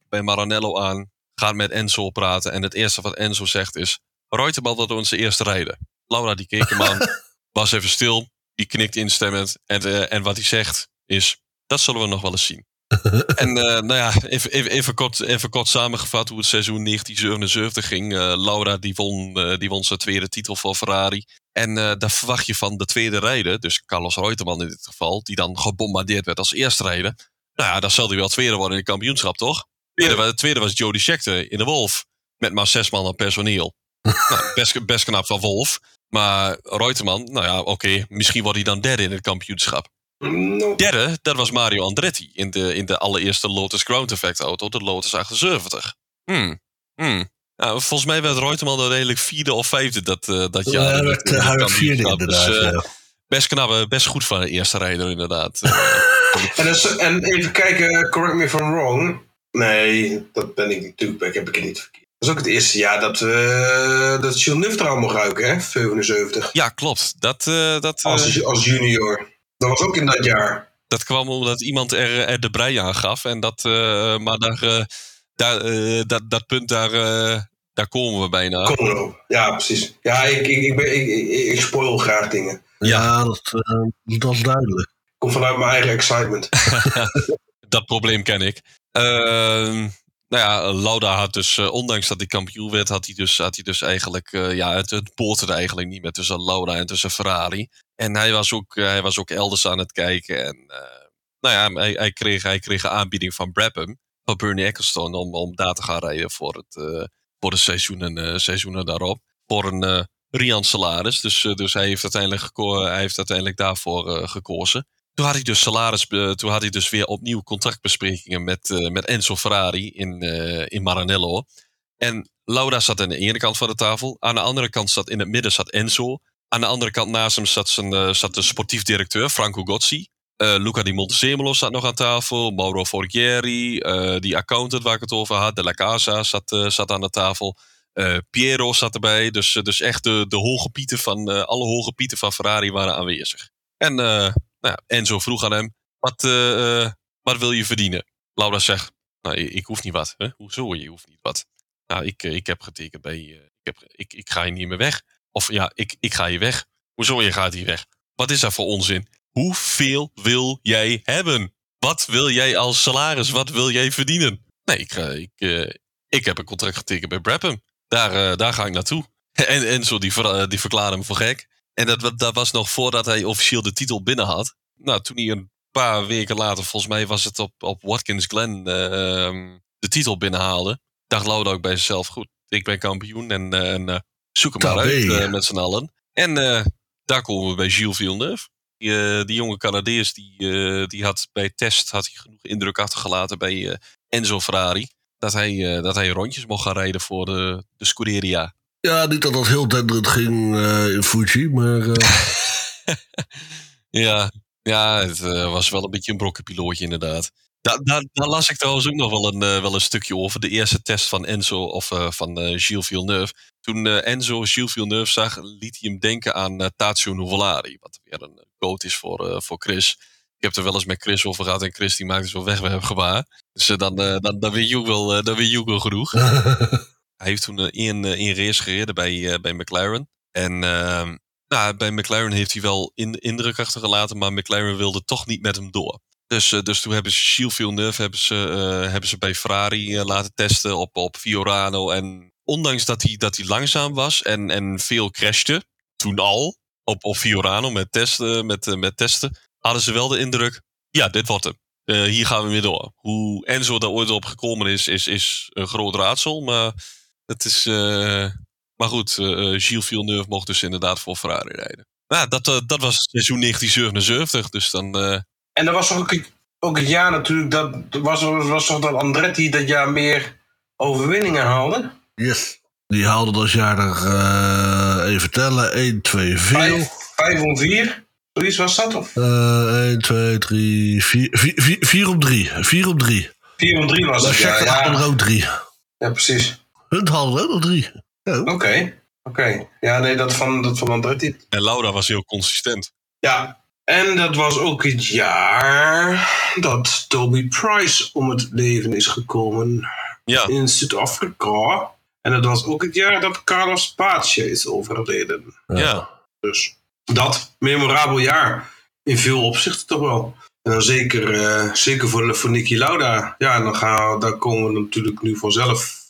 bij Maranello aan, gaat met Enzo praten. En het eerste wat Enzo zegt is... Reutemann wordt onze eerste rijder. Laura die keek hem aan, was even stil, die knikt instemmend. En, uh, en wat hij zegt is, dat zullen we nog wel eens zien. en uh, nou ja, even, even, even, kort, even kort samengevat hoe het seizoen 1977 ging. Uh, Laura die won, die won zijn tweede titel voor Ferrari. En daar verwacht je van de tweede rijder, dus Carlos Reutemann in dit geval, die dan gebombardeerd werd als eerste rijder. Nou ja, dan zal hij wel tweede worden in het kampioenschap, toch? Tweede, de tweede was Jody Scheckter in de Wolf. Met maar zes man aan personeel. nou, best, best knap van Wolf. Maar Reutemann, nou ja, oké, misschien wordt hij dan derde in het kampioenschap. No. Derde, dat was Mario Andretti in de, in de allereerste Lotus Ground Effect auto, de Lotus 78. Hmm. Hmm. Nou, volgens mij werd Reutemann uiteindelijk vierde of vijfde dat, uh, dat jaar. Ja, dat uh, hij vierde inderdaad. Dus, uh, ja. Best knap, best goed van de eerste rijder inderdaad. en, dus, en even kijken, correct me if I'm wrong. Nee, dat ben ik natuurlijk, heb ik het niet verkeerd. Dat is ook het eerste jaar dat, uh, dat er al mocht ruiken, hè? 77. Ja, klopt. Dat, uh, dat, uh, als, als junior. Dat was ook in dat jaar. Dat kwam omdat iemand er, er de brei aan gaf. En dat, maar daar, daar, dat, dat punt, daar, daar komen we bijna. Komen we op. Ja, precies. Ja, ik, ik, ik, ben, ik, ik, ik spoil graag dingen. Ja, dat, dat is duidelijk. Komt vanuit mijn eigen excitement. dat probleem ken ik. Ehm nou ja, Lauda had dus, uh, ondanks dat hij kampioen werd, had hij dus, had hij dus eigenlijk, uh, ja, het, het boterde eigenlijk niet meer tussen Lauda en tussen Ferrari. En hij was ook, uh, hij was ook elders aan het kijken. En nou ja, hij, hij, kreeg, hij kreeg een aanbieding van Brabham, van Bernie Ecclestone, om, om daar te gaan rijden voor, het, voor de seizoenen, seizoenen daarop. Voor een Rian salaris. Dus, dus hij, heeft uiteindelijk hij heeft uiteindelijk daarvoor gekozen. Toen had hij dus salaris, toen had hij dus weer opnieuw contractbesprekingen met, uh, met Enzo Ferrari in, uh, in Maranello. En Laura zat aan de ene kant van de tafel. Aan de andere kant zat in het midden zat Enzo. Aan de andere kant naast hem zat, zijn, zat de sportief directeur Franco Gozzi. Luca di Montezemolo zat nog aan tafel. Mauro Forghieri, die accountant waar ik het over had. De La Casa zat, zat aan de tafel. Piero zat erbij. Dus, dus echt de, de hoge pieten van, alle hoge pieten van Ferrari waren aanwezig. En nou Enzo vroeg aan hem, wat, uh, wat wil je verdienen? Laura zegt, nou, ik hoef niet wat. Hoezo, je hoeft niet wat? Nou, ik, ik heb getekend bij, ik, heb, ik, ik ga je niet meer weg. Of ja, ik, ik ga je weg. Hoezo, je gaat hier weg? Wat is dat voor onzin? Hoeveel wil jij hebben? Wat wil jij als salaris? Wat wil jij verdienen? Nee, ik, ik, ik heb een contract getekend bij Brabham. Daar, daar ga ik naartoe. En Enzo die, ver, die verklaarde voor gek. En dat, dat was nog voordat hij officieel de titel binnen had. Nou, toen hij een paar weken later, volgens mij was het op, op Watkins Glen, uh, de titel binnenhaalde. Dacht Lauda ook bij zichzelf, goed, ik ben kampioen en, uh, en uh, zoek hem maar uit uh, met z'n allen. En daar komen we bij Gilles Villeneuve. Die, die jonge Canadees, die, die had bij test had hij genoeg indruk achtergelaten bij Enzo Ferrari. Dat hij, dat hij rondjes mocht gaan rijden voor de, de Scuderia. Ja, niet dat dat heel denderend ging uh, in Fuji, maar... Uh... ja, ja, het uh, was wel een beetje een brokkenpilootje inderdaad. Daar, daar, daar, las ik trouwens ook nog wel een, wel een stukje over. De eerste test van Enzo, of van Gilles Villeneuve. Toen Enzo Gilles Villeneuve zag, liet hij hem denken aan Tazio Nuvolari. Wat weer een coach is voor, voor Chris. Ik heb er wel eens met Chris over gehad en Chris die maakte zo'n wegwerpgebaar. Dus dan, dan, dan, weet je ook wel, dan weet je ook wel genoeg. Hij heeft toen één, één race gereden bij, bij McLaren. En ehm, nou, bij McLaren heeft hij wel in, indruk achtergelaten, maar McLaren wilde toch niet met hem door. Dus, dus toen hebben ze Gilles Villeneuve hebben ze, hebben ze bij Ferrari laten testen op, op Fiorano. En ondanks dat hij, dat hij langzaam was en, en veel crashte, toen al, op, op Fiorano met testen, met, met testen, hadden ze wel de indruk, ja, dit wordt hem. eh, hier gaan we weer door. Hoe Enzo daar ooit op gekomen is, is, is een groot raadsel. Maar het is. eh, maar goed, eh eh, Gilles Villeneuve mocht dus inderdaad voor Ferrari rijden. Nou, dat, eh, dat was seizoen 1977. Dus dan. eh, En er was ook, het- ook het jaar natuurlijk, dat was, was toch dat Andretti dat jaar meer overwinningen haalde? Yes. Die haalde dat jaar er, eh, even tellen, 1, 2, 4. Vijf, vijf om vier? Zoiets was dat? Of 1, 2, 3, 4, 4 op 3. 4 op 3. vier om drie was Dat ja. had er Ja, ook 3. ja precies. Hun hadden ook nog 3. Oké, oké. Ja, nee, dat van, dat van Andretti. en Laura was heel consistent. Ja, en dat was ook het jaar dat Toby Price om het leven is gekomen Ja, in Zuid-Afrika. En dat was ook het jaar dat Carlos Pace is overleden. ja. Dus dat, memorabel jaar. In veel opzichten toch wel. En dan zeker, eh, zeker voor, voor Nicky Lauda. Ja, en dan gaan, daar komen we natuurlijk nu vanzelf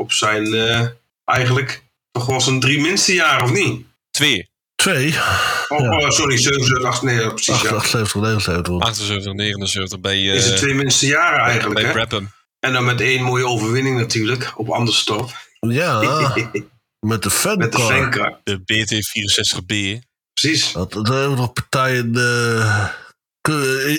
op zijn, eh, eigenlijk, toch wel zijn drie minste jaar, of niet? Twee. 2. Oh, Ja. oh, sorry, 7, 8, nee, ja, precies. Ja. 78, 79. 78, 79 bij, eh Is het twee minste jaren eigenlijk, bij hè? Brabham. En dan met één mooie overwinning natuurlijk, op Anderstop. Ja, met de met de fancar. fancar. De BT64B. Precies. Dat, dat hebben we nog partijen, uh,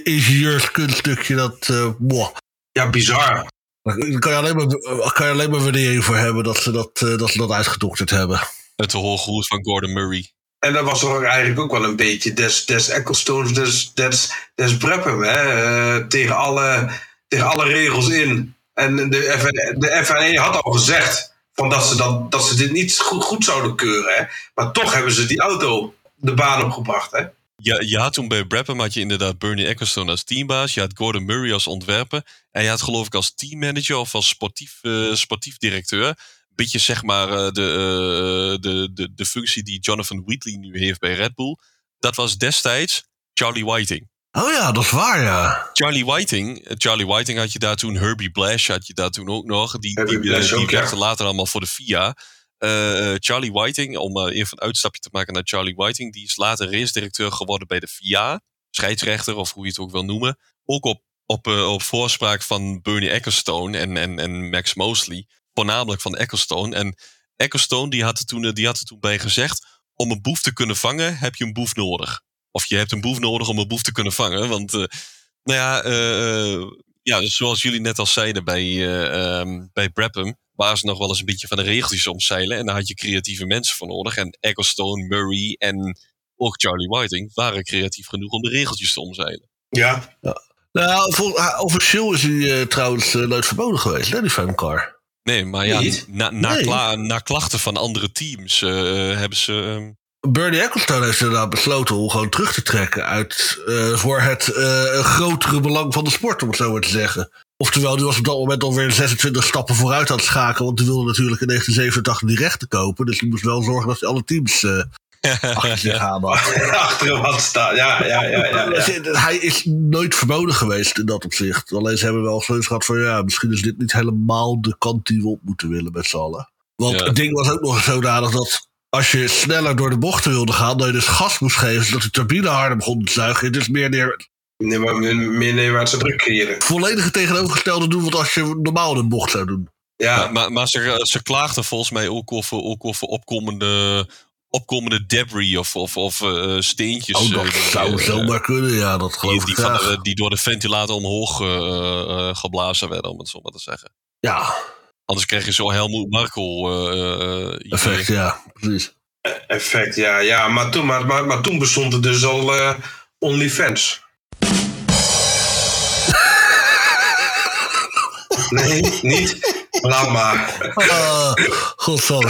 ingenieurskunststukje, dat, eh boah. Ja, bizar. Daar kan je alleen maar, kan je alleen maar waardering voor hebben dat ze dat, eh, dat, ze dat uitgedokterd hebben. Het hoge hoed van Gordon Murray. En dat was toch eigenlijk ook wel een beetje des, des Ecclestones, des, des, des Brabham, hè? Eh, tegen, alle, tegen alle regels in. En de, FN de FNE had al gezegd van dat, ze dat, dat ze dit niet goed, goed zouden keuren. Hè? Maar toch hebben ze die auto de baan opgebracht. Hè? Ja, je had toen bij Brabham had je inderdaad Bernie Ecclestone als teambaas. Je had Gordon Murray als ontwerper. En je had geloof ik als teammanager of als sportief, eh, sportief directeur. Beetje zeg maar eh, de, eh, de, de, de functie die Jonathan Wheatley nu heeft bij Red Bull. Dat was destijds Charlie Whiting. Oh ja, dat is waar, ja. Charlie Whiting, Charlie Whiting had je daar toen, Herbie Blash had je daar toen ook nog. Die, Herbie die, Blash die ook, ja. werkte later allemaal voor de FIA. Eh, Charlie Whiting, om eh, even een uitstapje te maken naar Charlie Whiting, die is later race-directeur geworden bij de FIA. Scheidsrechter, of hoe je het ook wil noemen. Ook op, op, eh, op voorspraak van Bernie Ecclestone en, en, en Max Mosley. Voornamelijk van Ecclestone. En Ecclestone die had, er toen, eh, die had er toen bij gezegd, om een boef te kunnen vangen heb je een boef nodig. Of je hebt een boef nodig om een boef te kunnen vangen. Want, eh, nou ja, eh, eh, ja, zoals jullie net al zeiden bij, eh ehm, bij Brabham, ze nog wel eens een beetje van de regeltjes omzeilen. En daar had je creatieve mensen voor nodig. En Ecclestone, Murray en ook Charlie Whiting waren creatief genoeg om de regeltjes te omzeilen. Ja. Nou, vol, ah, officieel is hij eh, trouwens eh, nooit verboden geweest, hè, die fancar. Nee, maar ja, na, na, Nee. kla- na klachten van andere teams eh, hebben ze. ehm, Bernie Ecclestone heeft inderdaad besloten om gewoon terug te trekken uit eh, voor het eh, grotere belang van de sport, om het zo maar te zeggen. Oftewel, die was op dat moment alweer 26 stappen vooruit aan het schakelen, want die wilde natuurlijk in 1987 die rechten kopen. Dus die moest wel zorgen dat hij alle teams eh achter zich aan had. Achter hem had staan. Ja, ja, ja. ja, ja. Hij is nooit verboden geweest in dat opzicht. Alleen ze hebben wel zoiets gehad van, ja, misschien is dit niet helemaal de kant die we op moeten willen met z'n allen. Want Ja. het ding was ook nog zodanig dat als je sneller door de bochten wilde gaan, dat je dus gas moest geven, zodat de turbine harder begon te zuigen. Je dus meer neer, Nee, maar meer, neerwaartse druk creëren. volledige tegenovergestelde doen wat als je normaal een bocht zou doen. Ja, Maar, maar, maar ze, ze klaagden volgens mij ook over, ook over opkomende, opkomende debris of, of, of eh, steentjes. Oh, dat eh, die, zou eh, zomaar kunnen, ja, dat die, geloof die, ik van, eh, die door de ventilator omhoog eh, eh, geblazen werden, om het zo maar te zeggen. Ja, Anders krijg je zo Helmoet eh, eh, idee. effect, ja, precies. effect. Ja, ja. Maar, toen, maar, maar, maar toen bestond er dus al eh OnlyFans. Nee, niet? Laat maar. Ah, godsamme.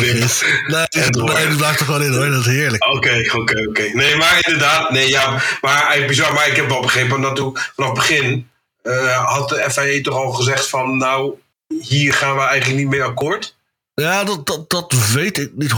Nee, die blijft er gewoon in hoor, dat is heerlijk. Oké, oké, oké. Nee, maar inderdaad. Nee, ja, maar eigenlijk bizar. Maar ik heb wel begrepen dat toen vanaf het begin eh, had de FIA toch al gezegd van nou, hier gaan we eigenlijk niet mee akkoord. Ja, dat, dat, dat weet ik niet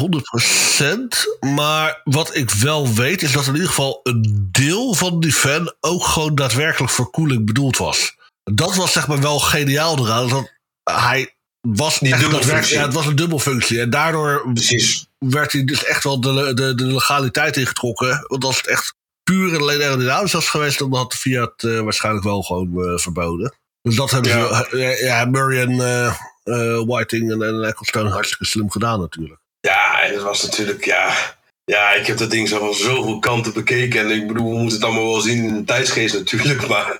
100%. Maar wat ik wel weet, is dat in ieder geval een deel van die fan ook gewoon daadwerkelijk voor koeling bedoeld was. Dat was zeg maar wel geniaal eraan. Dat hij was echt dubbelfunctie. Ja, het was een dubbelfunctie. En daardoor Precies. werd hij dus echt wel de, de, de legaliteit ingetrokken. Want als het echt puur en alleen aerodynamisch was geweest, dan had de Fiat uh, waarschijnlijk wel gewoon uh, verboden. Dus dat hebben ja. ze, uh, ja, Murray en Whiting en, en Ecclestone hartstikke slim gedaan natuurlijk. Ja, het was natuurlijk, ja, ja, ik heb dat ding zo van zoveel kanten bekeken. En ik bedoel, we moeten het allemaal wel zien in de tijdsgeest natuurlijk. Maar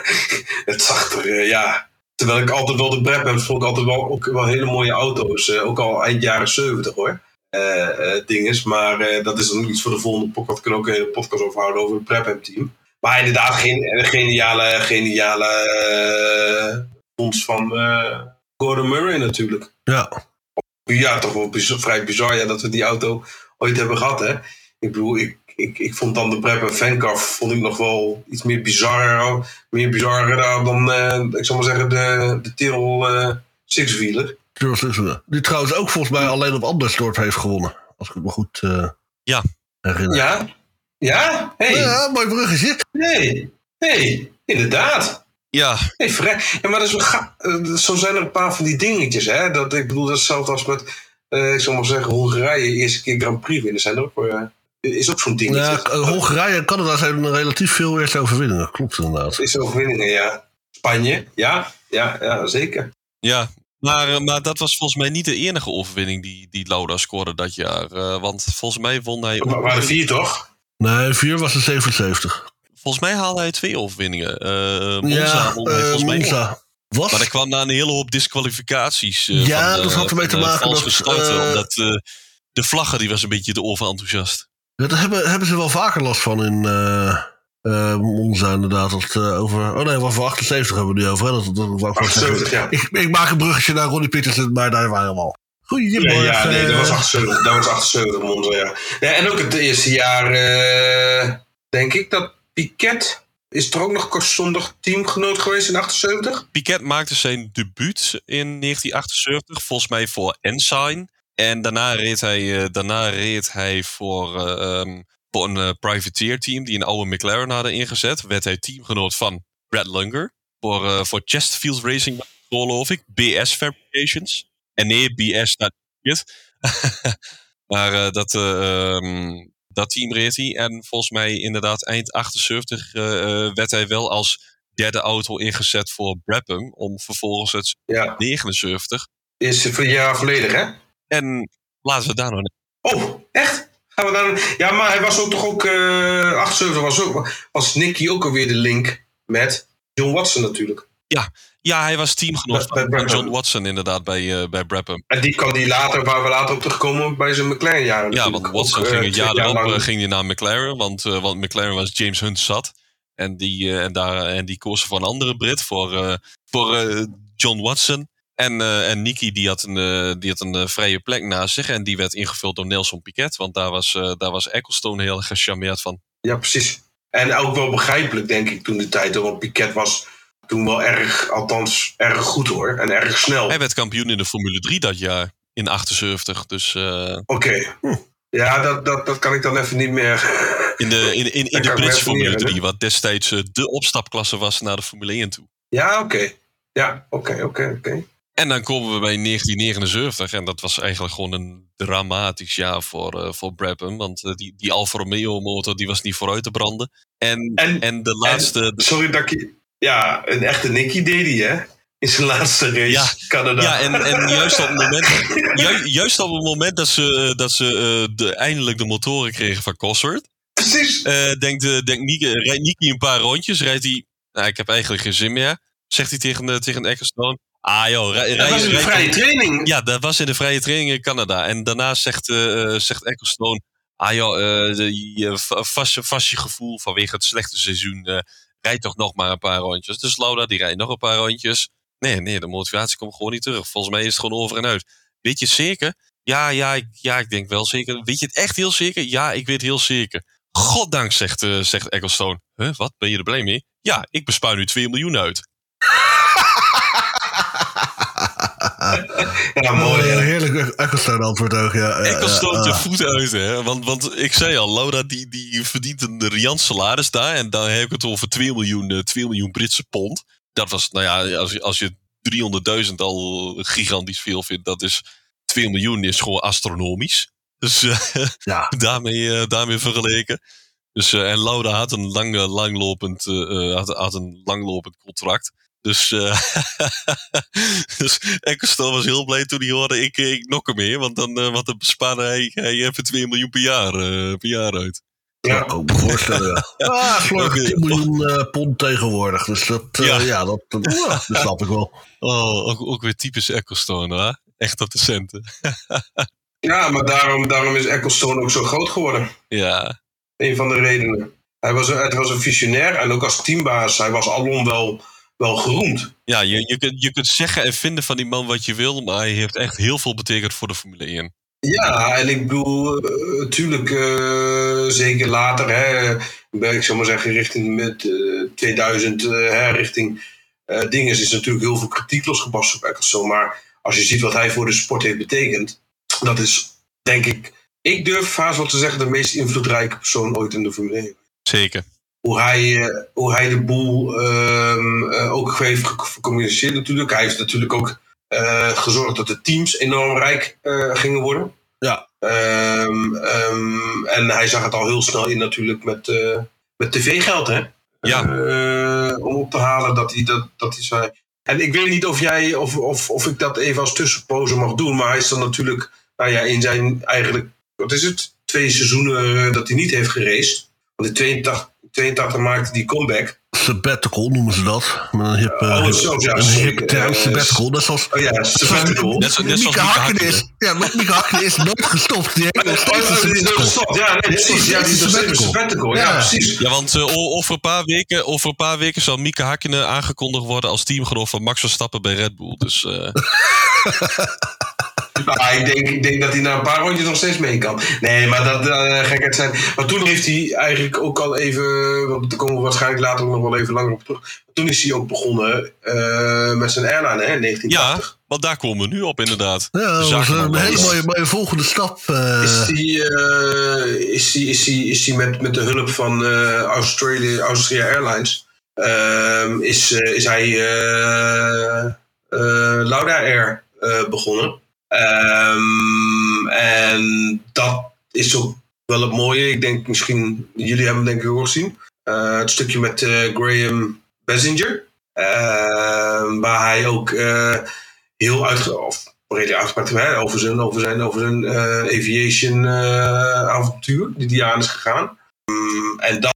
het zag er, ja. Terwijl ik altijd wel de Brabham vond ik altijd wel, ook wel hele mooie auto's. ook al eind jaren 70 hoor. Uh, dinges. Maar uh, dat is dan iets voor de volgende podcast. Kunnen ook een hele podcast over houden over het Prep team. Maar inderdaad, geen, geniale, geniale fonds van Gordon Murray natuurlijk. Ja. Ja, toch wel bizar, vrij bizar ja, dat we die auto ooit hebben gehad. Hè? Ik bedoel, ik, ik, ik vond dan de Prep en Fancaf vond ik nog wel iets meer bizar, meer bizarrer dan, ik zal maar zeggen, de, de Tyrrell Sixwheeler. Die trouwens ook volgens mij alleen op Andersdorp heeft gewonnen. Als ik het me goed uh, ja. herinner. Ja? Ja? Hey. Ja, mooi bruggetje. Nee. Nee, inderdaad. Ja. Hey, vrij. ja maar dat is eh, zo zijn er een paar van die dingetjes. Hè? Dat, ik bedoel, dat is hetzelfde als met, uh, ik zal maar zeggen, Hongarije eerste keer Grand Prix winnen. Zijn er ook, uh, is ook zo'n dingetje. Ja, Hongarije en Canada zijn relatief veel eerste overwinningen. Klopt inderdaad. Eerste overwinningen, ja. Spanje, ja. Ja, ja zeker. Ja, maar, eh, maar dat was volgens mij niet de enige overwinning die, die Lauda scoorde dat jaar. Uh, want volgens mij won hij... Maar waren vier toch? Nee, vier was er 77. Volgens mij haalde hij twee overwinningen. Uh, Monza ja, won hij volgens mij Monza. Was? Maar er kwam na een hele hoop disqualificaties. ja, van, dat had ermee te maken dat... Starten, omdat de vlagger die was een beetje te overenthousiast. Ja, daar hebben, hebben ze wel vaker last van in... Uh, Monza inderdaad. Dat, uh, over, oh nee, voor 78 hebben we nu over. Hè? Dat, dat, dat 78, ja. ik, ik, maak een bruggetje naar Ronnie Peterson, maar daar waren we al. Goedemorgen. Ja, ja, nee, dat was 78, dat was 78 Monza, ja. ja. En ook het eerste jaar, uh, denk ik, dat Piquet... Is er ook nog zondag teamgenoot geweest in 78? Piquet maakte zijn debuut in 1978, volgens mij voor Ensign. En daarna reed hij, daarna reed hij voor... Um, voor een uh, privateer team die een oude McLaren hadden ingezet. Werd hij teamgenoot van Brad Lunger. Voor, voor Chesterfield Racing, geloof ik. BS Fabrications. En nee, BS, dat niet. maar dat, um, dat team reed hij. En volgens mij inderdaad eind 78 werd hij wel als derde auto ingezet voor Brabham. Om vervolgens het ja. 79. Is voor een jaar volledig, hè? En laten we daar nog... Oh, echt? Gaan we dan, ja, maar hij was ook toch ook. Uh, 78 was ook. Was Nicky ook alweer de link met John Watson natuurlijk. Ja, ja hij was teamgenoot bij, bij John Watson inderdaad bij, uh, bij Brabham. En die kan die later, waar we later op terugkomen, bij zijn McLaren jaren. Ja, want Watson ook, ging het jaar erop uh, ging hij naar McLaren, want, want McLaren was James Hunt zat. En die, en daar, en die koos voor een andere Brit, voor, voor John Watson. En, uh, en Niki die had een, uh, die had een uh, vrije plek naast zich. En die werd ingevuld door Nelson Piquet. Want daar was, daar was Ecclestone heel gecharmeerd van. Ja, precies. En ook wel begrijpelijk, denk ik, toen de tijd. Want Piquet was toen wel erg, althans erg goed hoor. En erg snel. Hij werd kampioen in de Formule 3 dat jaar. In 78. Dus, Oké. Okay. Hm. Ja, dat, dat, dat kan ik dan even niet meer. In de, in, in, in de Britse Formule 3. Wat destijds de opstapklasse was naar de Formule 1 toe. Ja, oké. Okay. Ja, oké, okay, oké, oké. En dan komen we bij 1979 en dat was eigenlijk gewoon een dramatisch jaar voor, uh, voor Brabham. Want uh, die, die Alfa Romeo motor die was niet vooruit te branden. En, en, en de laatste... En, sorry dat ik... Ja, een echte Nicky deed hij hè? In zijn laatste race, ja, Canada. Ja, en, en juist, op het moment, ju, juist op het moment dat ze, dat ze uh, de, eindelijk de motoren kregen van Cosworth. Precies. denkt denkt Nicky, rijdt Nicky een paar rondjes, rijdt hij... Nou, ik heb eigenlijk geen zin meer. Zegt hij tegen, tegen Ecclestone. Ah joh, rij, dat was in de vrije training. Ja, dat was in de vrije training in Canada. En daarna zegt, zegt Ecclestone... Ah joh, de, vast, vast je gevoel vanwege het slechte seizoen... Rijd toch nog maar een paar rondjes. Dus Lauda, die rijdt nog een paar rondjes. Nee, nee, de motivatie komt gewoon niet terug. Volgens mij is het gewoon over en uit. Weet je het zeker? Ja, ja, ik, ja, ik denk wel zeker. Weet je het echt heel zeker? Ja, ik weet heel zeker. Goddank, zegt, uh, zegt Ecclestone. Huh, wat, ben je er blij mee? Ja, ik bespuit nu 2 miljoen uit. Ja, mooi. Uh, heerlijk Ecclestone antwoord ook, ja. Ecclestone de voet uit, hè. Want, want ik zei al, Laura die, die verdient een riant salaris daar. En dan heb ik het over 2 miljoen, 2 miljoen Britse pond. Dat was, nou ja, als, als je 300.000 al gigantisch veel vindt, dat is 2 miljoen is gewoon astronomisch. Dus uh, ja. daarmee, uh, daarmee vergeleken. Dus, uh, en Lauda had een lang, langlopend, uh, had, had, een langlopend contract. Dus, uh, dus Ecclestone was heel blij toen hij hoorde, ik, ik nok hem meer. Want dan, want dan bespaarde hij, hij even 2 miljoen per jaar, per jaar uit. Ja, ik ook me voorstellen. Ja. ah, geloof 10 miljoen uh, pond tegenwoordig. Dus dat, uh, ja. ja. dat, dat, dat snap ik wel. Oh, ook, ook weer typisch Ecclestone, hè? Echt op de centen. ja, maar daarom, daarom is Ecclestone ook zo groot geworden. Ja. Een van de redenen. Hij was, het was een visionair en ook als teambaas. Hij was alom wel, wel geroemd. Ja, je, je, kunt, je kunt zeggen en vinden van die man wat je wil, maar hij heeft echt heel veel betekend voor de Formule 1. Ja, en ik bedoel, natuurlijk, uh, zeker later, hè, ik zou maar zeggen, richting met, uh, 2000, uh, hè, richting dingen, is natuurlijk heel veel kritiek losgebarsten op Ecclestone. Maar als je ziet wat hij voor de sport heeft betekend, dat is, denk ik, ik durf vaak wel te zeggen, de meest invloedrijke persoon ooit in de Formule 1. Zeker. Hoe hij, hoe hij de boel um, ook heeft gecommuniceerd natuurlijk. Hij heeft natuurlijk ook uh, gezorgd dat de teams enorm rijk gingen worden. Ja. Um, um, en hij zag het al heel snel in natuurlijk met, uh, met tv-geld, hè? Ja. om op te halen dat hij dat, dat hij zei. En ik weet niet of jij of, of, of ik dat even als tussenpoze mag doen, maar hij is dan natuurlijk, nou ja, in zijn eigenlijk, wat is het? Twee seizoenen dat hij niet heeft geraced. Want in 82, 82 maakte hij comeback sabbatical noemen ze dat. Met een hip, uh, oh, zo, ja, een hip term, sabbatical. Net zoals... Oh ja, sabbatical. Net, net Mieke Hakkinen is, ja, Mieke Hakkinen is nooit gestopt. Die heeft nog steeds een sabbatical. Ja, nee, precies. Ja, die is sabbatical. Ja, precies. Ja, want uh, over, een paar weken, over een paar weken zal Mieke Hakkinen aangekondigd worden als teamgenoot van Max Verstappen bij Red Bull. Dus... Nou, ik denk, ik denk dat hij na een paar rondjes nog steeds mee kan. Nee, maar dat uh, gekheid zijn. Maar toen heeft hij eigenlijk ook al even, want daar komen we waarschijnlijk later ook nog wel even langer op terug. Toen is hij ook begonnen uh, met zijn airline hè, in 1980. Ja, want daar komen we nu op inderdaad. Ja, dat was een hele mooie, mooie volgende stap. Uh... Is hij is die, is die, is die met, met de hulp van Australia, Austria Airlines, ehm, is, is hij Lauda Air begonnen. Um, en dat is ook wel het mooie. Ik denk misschien, jullie hebben het denk ik ook gezien. Uh, het stukje met uh, Graham Bessinger. Uh, waar hij ook uh, heel uitge of redelijk uitgepakt over zijn, over zijn, over zijn aviation avontuur die die aan is gegaan. Um, en dat,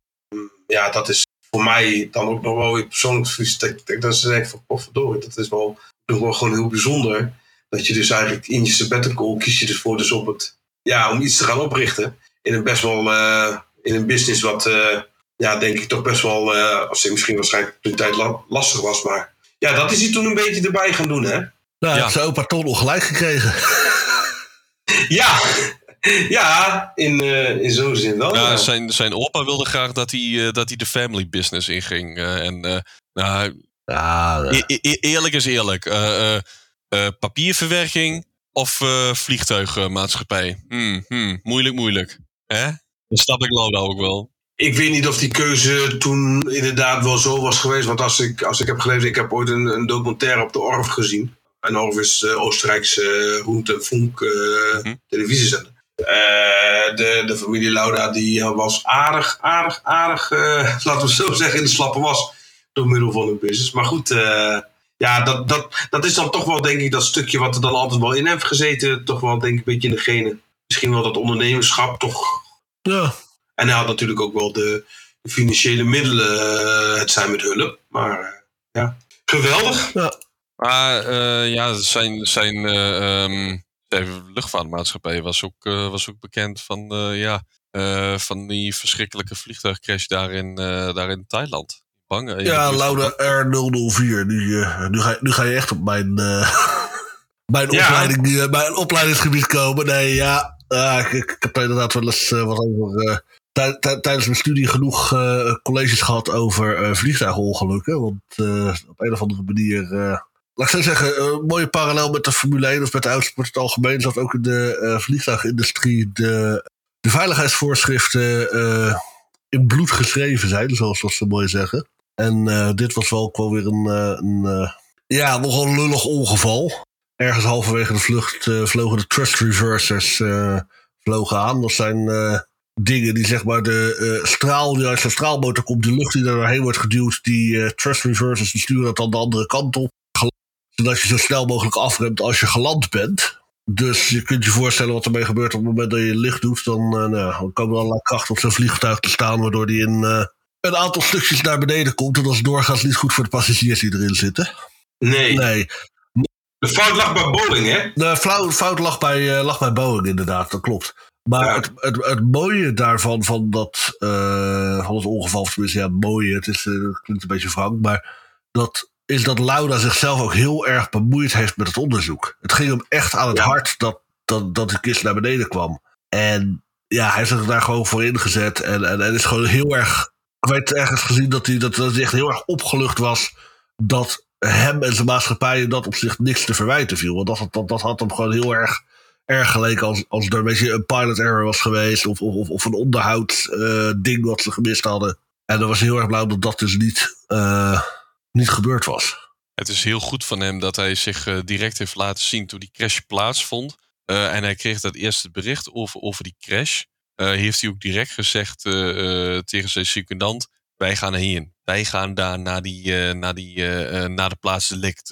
ja, dat is voor mij dan ook nog wel weer persoonlijk dat, dat is echt van. Dat is wel, wel gewoon heel bijzonder dat je dus eigenlijk in je sabbatical kies je dus voor dus op het, ja, om iets te gaan oprichten. In een best wel, uh, in een business wat, uh, ja, denk ik toch best wel, uh, als misschien waarschijnlijk toen tijd lastig was. Maar ja, dat is hij toen een beetje erbij gaan doen, hè? Nou, ja. heeft zijn opa toch gelijk gekregen. ja, ja, in, uh, in zo'n zin wel. Ja, Zijn, zijn opa wilde graag dat hij, uh, dat hij de family business inging. Uh, en nou, ja, e e eerlijk is eerlijk. Uh, papierverwerking of uh, vliegtuigmaatschappij? Hmm, hmm, moeilijk, moeilijk. Hè? Dan snap ik Lauda ook wel. Ik weet niet of die keuze toen inderdaad wel zo was geweest. Want als ik, als ik heb gelezen, ik heb ooit een, een documentaire op de Orf gezien. En Orf is uh, Oostenrijkse Roent en Funk -hmm. televisiezender. de, de familie Lauda die was aardig, aardig, aardig, laten we zo zeggen, in de slappe was. Door middel van hun business. Maar goed, ja, dat, dat, dat is dan toch wel, denk ik, dat stukje wat er dan altijd wel in heeft gezeten. Toch wel, denk ik, een beetje in de gene. Misschien wel dat ondernemerschap toch. Ja. En hij had natuurlijk ook wel de, financiële middelen, uh, het zijn met hulp. Maar uh, ja, geweldig. Ja. Maar uh, ja, zijn, zijn, um, zijn luchtvaartmaatschappij was ook, was ook bekend van, ja, van die verschrikkelijke vliegtuigcrash daar in, daar in Thailand. Ja, Lauda R004. Nu, uh, nu, ga, nu ga je echt op mijn, uh, mijn, ja. opleiding, uh, mijn opleidingsgebied komen. Nee, ja, ik, ik, heb inderdaad wel eens wat over. Tijdens mijn studie genoeg colleges gehad over vliegtuigongelukken. Want op een of andere manier laat ik zo zeggen, een mooie parallel met de Formule 1 of met de uitsport in het algemeen, dat ook in de uh, vliegtuigindustrie de, de veiligheidsvoorschriften uh, in bloed geschreven zijn, zoals ze mooi zeggen. En uh, dit was wel gewoon weer een, uh, een uh, ja, nogal lullig ongeval. Ergens halverwege de vlucht vlogen de trust reversers vlogen aan. Dat zijn dingen die zeg maar de straal die uit de straalmotor komt, de lucht die er doorheen wordt geduwd, die uh, thrust reversers sturen dat dan de andere kant op. Zodat je zo snel mogelijk afremt als je geland bent. Dus je kunt je voorstellen wat ermee gebeurt op het moment dat je licht doet. Dan, uh, nou, dan komen er allerlei krachten op zo'n vliegtuig te staan, waardoor die in een aantal stukjes naar beneden komt. En dat is doorgaans niet goed voor de passagiers die erin zitten. Nee. Nee. De fout lag bij Boeing, hè? De fout lag bij, lag bij Boeing, inderdaad, dat klopt. Maar ja. het, het, het, mooie daarvan, van, dat, uh, van het ongeval, tenminste, ja, het mooie, het, is, uh, het klinkt een beetje frank, maar dat is dat Lauda zichzelf ook heel erg bemoeid heeft met het onderzoek. Het ging hem echt aan het ja. hart dat, dat, dat de kist naar beneden kwam. En ja, hij heeft zich daar gewoon voor ingezet en, en, en is gewoon heel erg. Ik weet ergens gezien dat hij, dat, dat echt heel erg opgelucht was dat hem en zijn maatschappij dat opzicht niks te verwijten viel. Want dat, dat, dat had hem gewoon heel erg erg geleken als, als er een beetje een pilot error was geweest. Of, of, of een onderhoudsding uh, wat ze gemist hadden. En dan was hij heel erg blauw dat dat dus niet, uh, niet gebeurd was. Het is heel goed van hem dat hij zich uh, direct heeft laten zien toen die crash plaatsvond. en hij kreeg dat eerste bericht over, over die crash. Heeft hij ook direct gezegd tegen zijn secundant: Wij gaan hierheen. Wij gaan daar naar, die, naar, die, naar de plaats delict.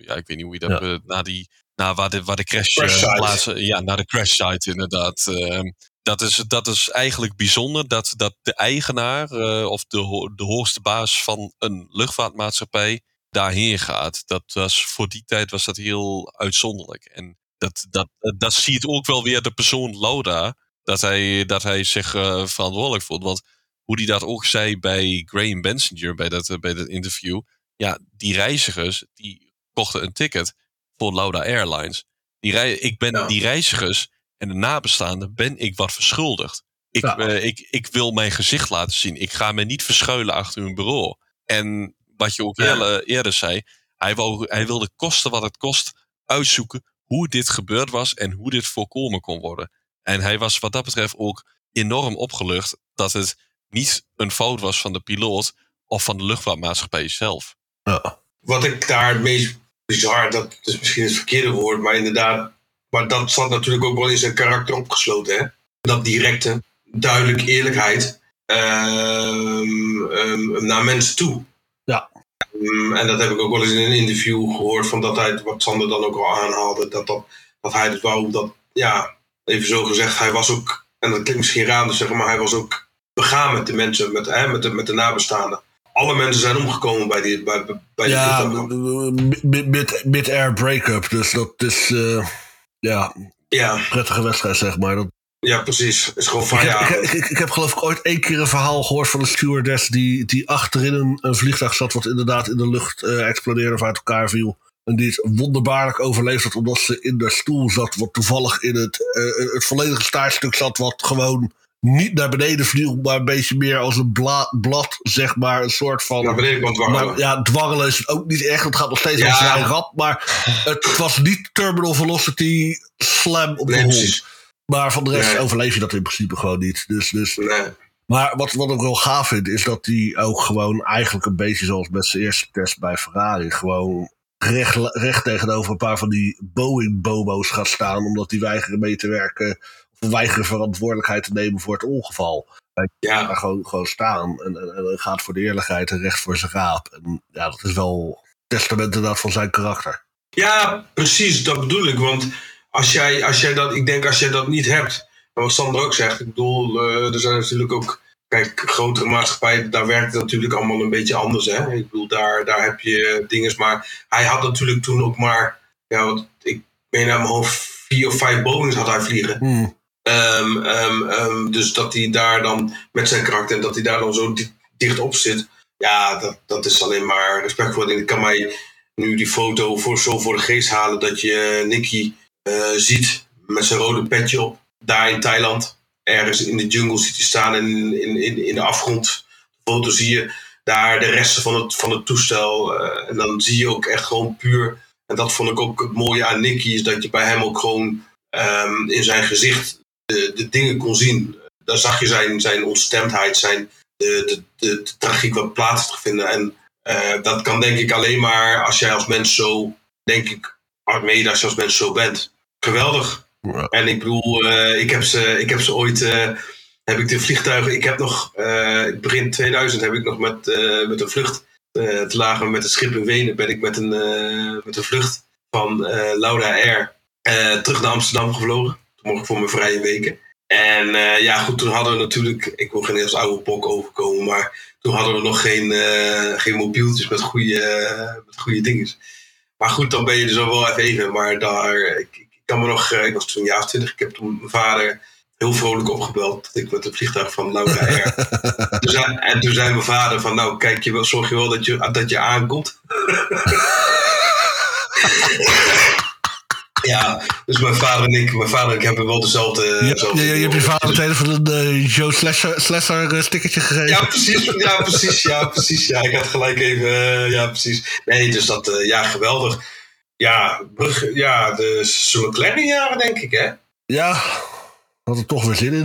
ja, ik weet niet hoe je dat. Ja. naar die naar waar de, waar de crash, crash plaatsen. Ja, naar de crash site inderdaad. Uh, dat, is, dat is eigenlijk bijzonder dat, dat de eigenaar uh, of de, de hoogste baas van een luchtvaartmaatschappij daarheen gaat. Dat was, voor die tijd was dat heel uitzonderlijk. En dat, dat, dat ziet ook wel weer de persoon Lauda. Dat hij, dat hij zich uh, verantwoordelijk voelt. Want hoe hij dat ook zei bij Graham Bensinger, bij dat, bij dat interview. Ja, die reizigers, die kochten een ticket voor Lauda Airlines. Die rei ik ben ja. die reizigers en de nabestaanden ben ik wat verschuldigd. Ik, ja. uh, ik, ik wil mijn gezicht laten zien. Ik ga me niet verschuilen achter een bureau. En wat je ook ja. eerder zei, hij, wou, hij wilde kosten wat het kost uitzoeken hoe dit gebeurd was en hoe dit voorkomen kon worden. En hij was wat dat betreft ook enorm opgelucht dat het niet een fout was van de piloot of van de luchtvaartmaatschappij zelf. Ja. Wat ik daar het meest bizar, dat is misschien het verkeerde woord, maar inderdaad, maar dat zat natuurlijk ook wel in zijn karakter opgesloten. Hè? Dat directe, duidelijke eerlijkheid um, um, naar mensen toe. Ja. Um, en dat heb ik ook wel eens in een interview gehoord, van dat hij, wat Sander dan ook al aanhaalde, dat, dat, dat hij het wou, dat, ja, even zo gezegd, hij was ook, en dat klinkt misschien raar te zeggen, maar hij was ook begaan met de mensen, met, hè, met, de, met de nabestaanden alle mensen zijn omgekomen bij die bij, bij ja, mid-air break-up. Dus dat is uh, ja, ja, prettige wedstrijd, zeg maar. Dat... Ja, precies. is gewoon van, ik, heb, ik, ik, ik, heb geloof ik ooit één keer een verhaal gehoord van een stewardess die, die achterin een, een vliegtuig zat, wat inderdaad in de lucht uh, explodeerde of uit elkaar viel. En die het wonderbaarlijk overleefd had, omdat ze in de stoel zat, wat toevallig in het, uh, het volledige staartstuk zat, wat gewoon niet naar beneden vliegt, maar een beetje meer als een bla, blad, zeg maar. Een soort van. Naar beneden kan dwarrelen. Maar, ja, dwarrelen is ook niet echt. Het gaat nog steeds ja. vrij rap. Maar het was niet terminal velocity slam op de hond. Maar van de rest Nee. overleef je dat in principe gewoon niet. Dus, dus, Nee. maar wat, wat ik wel gaaf vind, is dat hij ook gewoon eigenlijk een beetje zoals met zijn eerste test bij Ferrari. Gewoon recht, recht tegenover een paar van die Boeing-bobo's gaat staan. Omdat die weigeren mee te werken. Of weigeren verantwoordelijkheid te nemen voor het ongeval. Hij Ja. gaat gewoon, gewoon staan en, en, en gaat voor de eerlijkheid en recht voor zijn raap. En ja, dat is wel testament inderdaad van zijn karakter. Ja, precies, dat bedoel ik. Want als jij, als jij dat, ik denk als jij dat niet hebt, en wat Sander ook zegt, ik bedoel, eh, er zijn natuurlijk ook, kijk, grotere maatschappijen, daar werkt het natuurlijk allemaal een beetje anders. Hè? Ik bedoel, daar, daar heb je dingen, maar hij had natuurlijk toen ook maar, ja, wat, ik meen naar mijn hoofd, vier of vijf Boeings had hij vliegen. Hmm. Ehm, ehm, ehm, dus dat hij daar dan met zijn karakter dat hij daar dan zo di- dicht op zit. Ja, dat, dat is alleen maar respectvol. Ik kan mij nu die foto voor, zo voor de geest halen dat je Nicky eh, ziet met zijn rode petje op. Daar in Thailand. Ergens in de jungle ziet hij staan en in, in, in, de afgrond. De foto zie je daar de resten van het, van het toestel. eh, en dan zie je ook echt gewoon puur. En dat vond ik ook het mooie aan Nicky. Is dat je bij hem ook gewoon ehm, in zijn gezicht de, de dingen kon zien. Daar zag je zijn, zijn ontstemdheid, zijn, de, de, de, tragiek wat plaats heeft gevonden. En eh, dat kan denk ik alleen maar als jij als mens zo, denk ik, hard mede als je als mens zo bent. Geweldig. En ik bedoel, eh, ik, heb ze, ik heb ze ooit, eh, heb ik de vliegtuigen. Ik heb nog, uh, begin 2000 heb ik nog met, met een vlucht. Te lagen met een schip in Wenen ben ik met een, met een vlucht van Lauda Air terug naar Amsterdam gevlogen. Toen mocht ik voor mijn vrije weken. En ja, goed, toen hadden we natuurlijk. Ik wil geen als oude pok overkomen, maar toen hadden we nog geen, geen mobieltjes met goede, met goede dingen. Maar goed, dan ben je er zo wel even. Maar daar, ik kan me nog, ik was toen een jaar of twintig. Ik heb toen mijn vader heel vrolijk opgebeld. Dat ik met het vliegtuig van Laura Air. en toen zei mijn vader van nou kijk je wel, zorg je wel dat je, dat je aankomt. ja, dus mijn vader en ik, mijn vader en ik hebben wel dezelfde... Ja, dezelfde je, je hebt je vader meteen van een uh, Joe Slesser uh, stickertje gegeven. Ja, precies. Ja, precies. Ja, precies. Ja, ik had gelijk even... Ja, precies. Nee, dus dat... ja, geweldig. Ja, ja, de McLaren jaren denk ik, hè? Ja, had er toch weer zin in.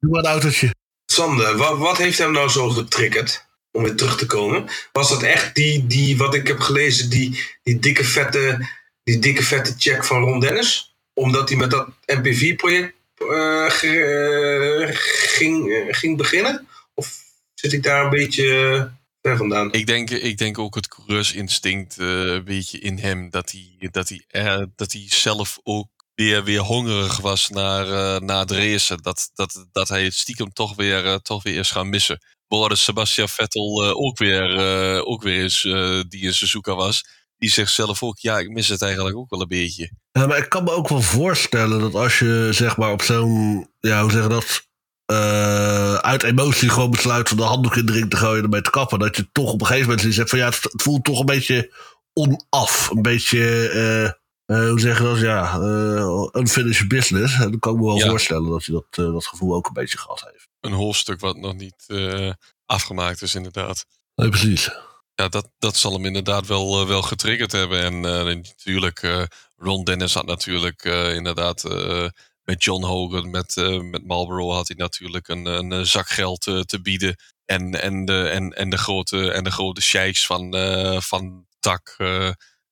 Doe maar een autootje. Sander, wat, wat heeft hem nou zo getriggerd om weer terug te komen? Was dat echt die, die wat ik heb gelezen, die, die, dikke, vette, die dikke vette check van Ron Dennis? Omdat hij met dat MP4-project uh, eh, ging, uh, ging beginnen? Of zit ik daar een beetje ver vandaan? Ik denk, ik denk ook het coureursinstinct uh, een beetje in hem. Dat hij, dat, hij, dat hij zelf ook weer, weer hongerig was naar, uh, naar het racen. Dat, dat, dat hij het stiekem toch weer, uh, toch weer is gaan missen. Boris Sebastian Vettel uh, ook weer, ook weer eens, die in Suzuka was. Die zegt zelf ook, ja, ik mis het eigenlijk ook wel een beetje. Ja, maar ik kan me ook wel voorstellen dat als je zeg maar op zo'n, ja, hoe zeg je dat? Uit emotie gewoon besluit van de handdoek in de ring te gooien en ermee te kappen. Dat je toch op een gegeven moment zegt van ja, het, voelt toch een beetje onaf. Een beetje uh, hoe zeg je dat? Ja, unfinished business. En dan kan ik me wel voorstellen dat hij dat, dat gevoel ook een beetje gehad heeft. Een hoofdstuk wat nog niet afgemaakt is, inderdaad. Nee, precies. Ja, dat, dat zal hem inderdaad wel, wel getriggerd hebben. En natuurlijk, Ron Dennis had natuurlijk inderdaad met John Hogan, met, met Marlboro had hij natuurlijk een, een zak geld te bieden. En, en, de, en, en, de grote, en de grote sheiks van, van Tak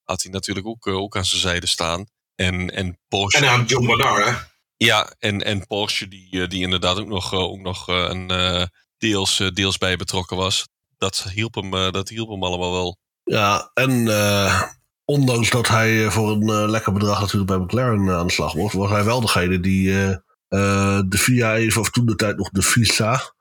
had hij natuurlijk ook, eh, ook aan zijn zijde staan. En, en Porsche. En aan John Bernard, hè? Ja, en, en Porsche, die, eh, die inderdaad ook nog, eh, ook nog een, deels, deels bij betrokken was. Dat hielp hem, dat hielp hem allemaal wel. Ja, en ondanks dat hij voor een lekker bedrag natuurlijk bij McLaren aan de slag was, was hij wel degene die de VIA even, of toen de tijd nog de FISA,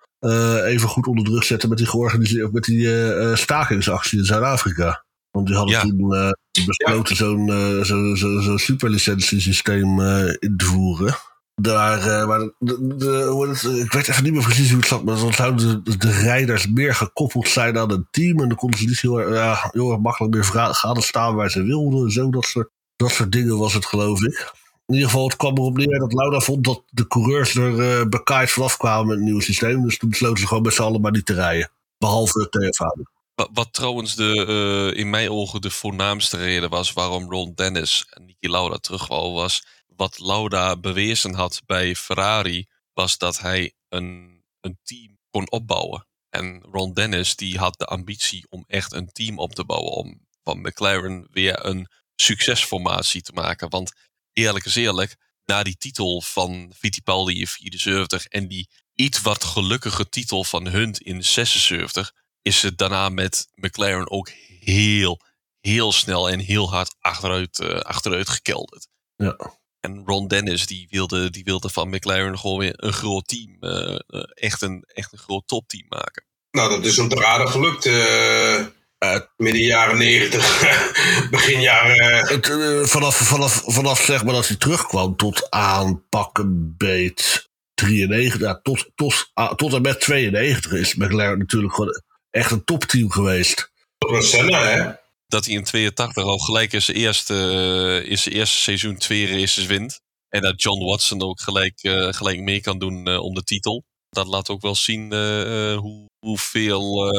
even goed onder druk zette met die, georganiseerde, met die stakingsactie in Zuid-Afrika. Want die hadden toen uh, besloten zo'n uh, zo, zo, zo superlicentiesysteem uh, in te voeren. Daar, maar de, ik weet even niet meer precies hoe het zat, maar dan zouden de, de, rijders meer gekoppeld zijn aan een team. En dan konden ze niet heel, ja, heel erg makkelijk meer gaan staan waar ze wilden. Zo, dat, soort, dat soort dingen was het, geloof ik. In ieder geval, het kwam erop neer dat Lauda vond dat de coureurs er uh, bekaaid vanaf kwamen met het nieuwe systeem. Dus toen besloten ze gewoon met z'n allen maar niet te rijden. Behalve TFA. Wat, trouwens de, uh, in mijn ogen de voornaamste reden was waarom Ron Dennis en Niki Lauda terug was wat Lauda bewezen had bij Ferrari, was dat hij een, een team kon opbouwen. En Ron Dennis die had de ambitie om echt een team op te bouwen, om van McLaren weer een succesformatie te maken. Want eerlijk is eerlijk, na die titel van Fittipaldi in 74 en die iets wat gelukkige titel van Hunt in 76 is het daarna met McLaren ook heel, heel snel en heel hard achteruit, uh, achteruit gekelderd. Ja. En Ron Dennis die wilde, die wilde van McLaren gewoon weer een groot team, uh, echt, een, echt een groot topteam maken. Nou, dat is hem toch aardig gelukt. midden jaren 90, begin jaren. Het, vanaf, vanaf, vanaf zeg maar dat hij terugkwam tot aanpakken beet 93, ja, tot, tot, ah, tot en met 92 is McLaren natuurlijk gewoon echt een topteam geweest. Senna, hè? Dat hij in 82 al gelijk in zijn eerste, uh, in zijn eerste seizoen twee races wint. En dat John Watson ook gelijk, uh, gelijk mee kan doen uh, om de titel. Dat laat ook wel zien hoe, hoeveel,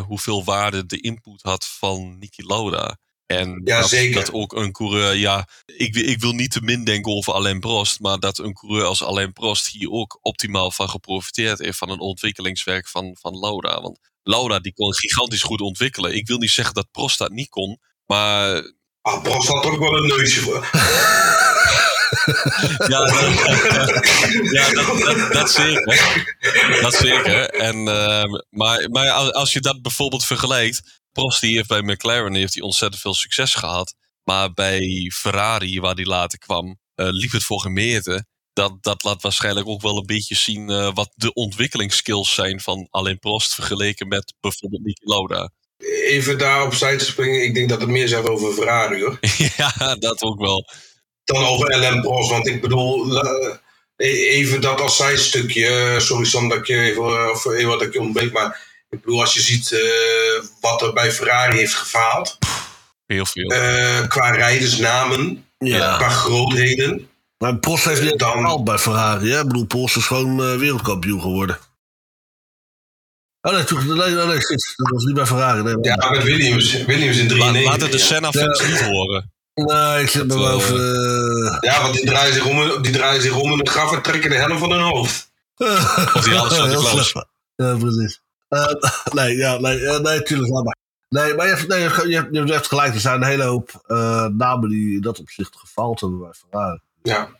hoeveel waarde de input had van Niki Lauda. En ja, dat, dat ook een coureur, ja, ik, ik wil niet te min denken over Alain Prost, maar dat een coureur als Alain Prost hier ook optimaal van geprofiteerd heeft van een ontwikkelingswerk van, van Lauda. Want Laura die kon gigantisch goed ontwikkelen. Ik wil niet zeggen dat Prost dat niet kon, maar... Ah, Prost had ook wel een neusje voor. Ja, dat, ja dat, dat, dat zeker. Dat zeker. En, ehm, maar, maar als- je dat bijvoorbeeld vergelijkt. Prost die heeft bij McLaren heeft hij ontzettend veel succes gehad. Maar bij Ferrari, waar die later kwam, eh, liep het voor gemeente. Dat, dat laat waarschijnlijk ook wel een beetje zien eh, wat de ontwikkelingsskills zijn van Alain Prost vergeleken met bijvoorbeeld Niki Lauda. Even daar opzij te springen, ik denk dat het meer zegt over Ferrari hoor. ja, dat ook wel. Dan over LM Prost, want ik bedoel, eh, even dat als zijstukje. eh, Sorry Sam dat ik je even, eh, of even wat ik je ontbreek, maar ik bedoel, als je ziet eh, wat er bij Ferrari heeft gefaald, Heel veel. eh, qua rijdersnamen, Ja. qua grootheden. Maar Prost heeft niet Dan- gehaald bij Ferrari. Hè? Ik bedoel, Prost is gewoon eh, wereldkampioen geworden. Oh nee, nee, nee, nee, shit. dat was niet bij Ferrari. Nee, Ja, met Williams, Williams in La, 93. laten de ja. Senna-fans niet horen. nee ik zit me eh, over... eh, Ja, want die draaien zich om, die draaien zich om in de graf en trekken de helm van hun hoofd. Of die alles van de Heel Klaus. slecht. Ja, precies. Eh, nee, ja, nee, eh, nee, tuurlijk, laat maar. Nee, maar je hebt, nee, je, hebt, je hebt- je hebt echt gelijk. Er zijn een hele hoop eh, namen die in dat opzicht gefaald hebben bij Ferrari. Ja.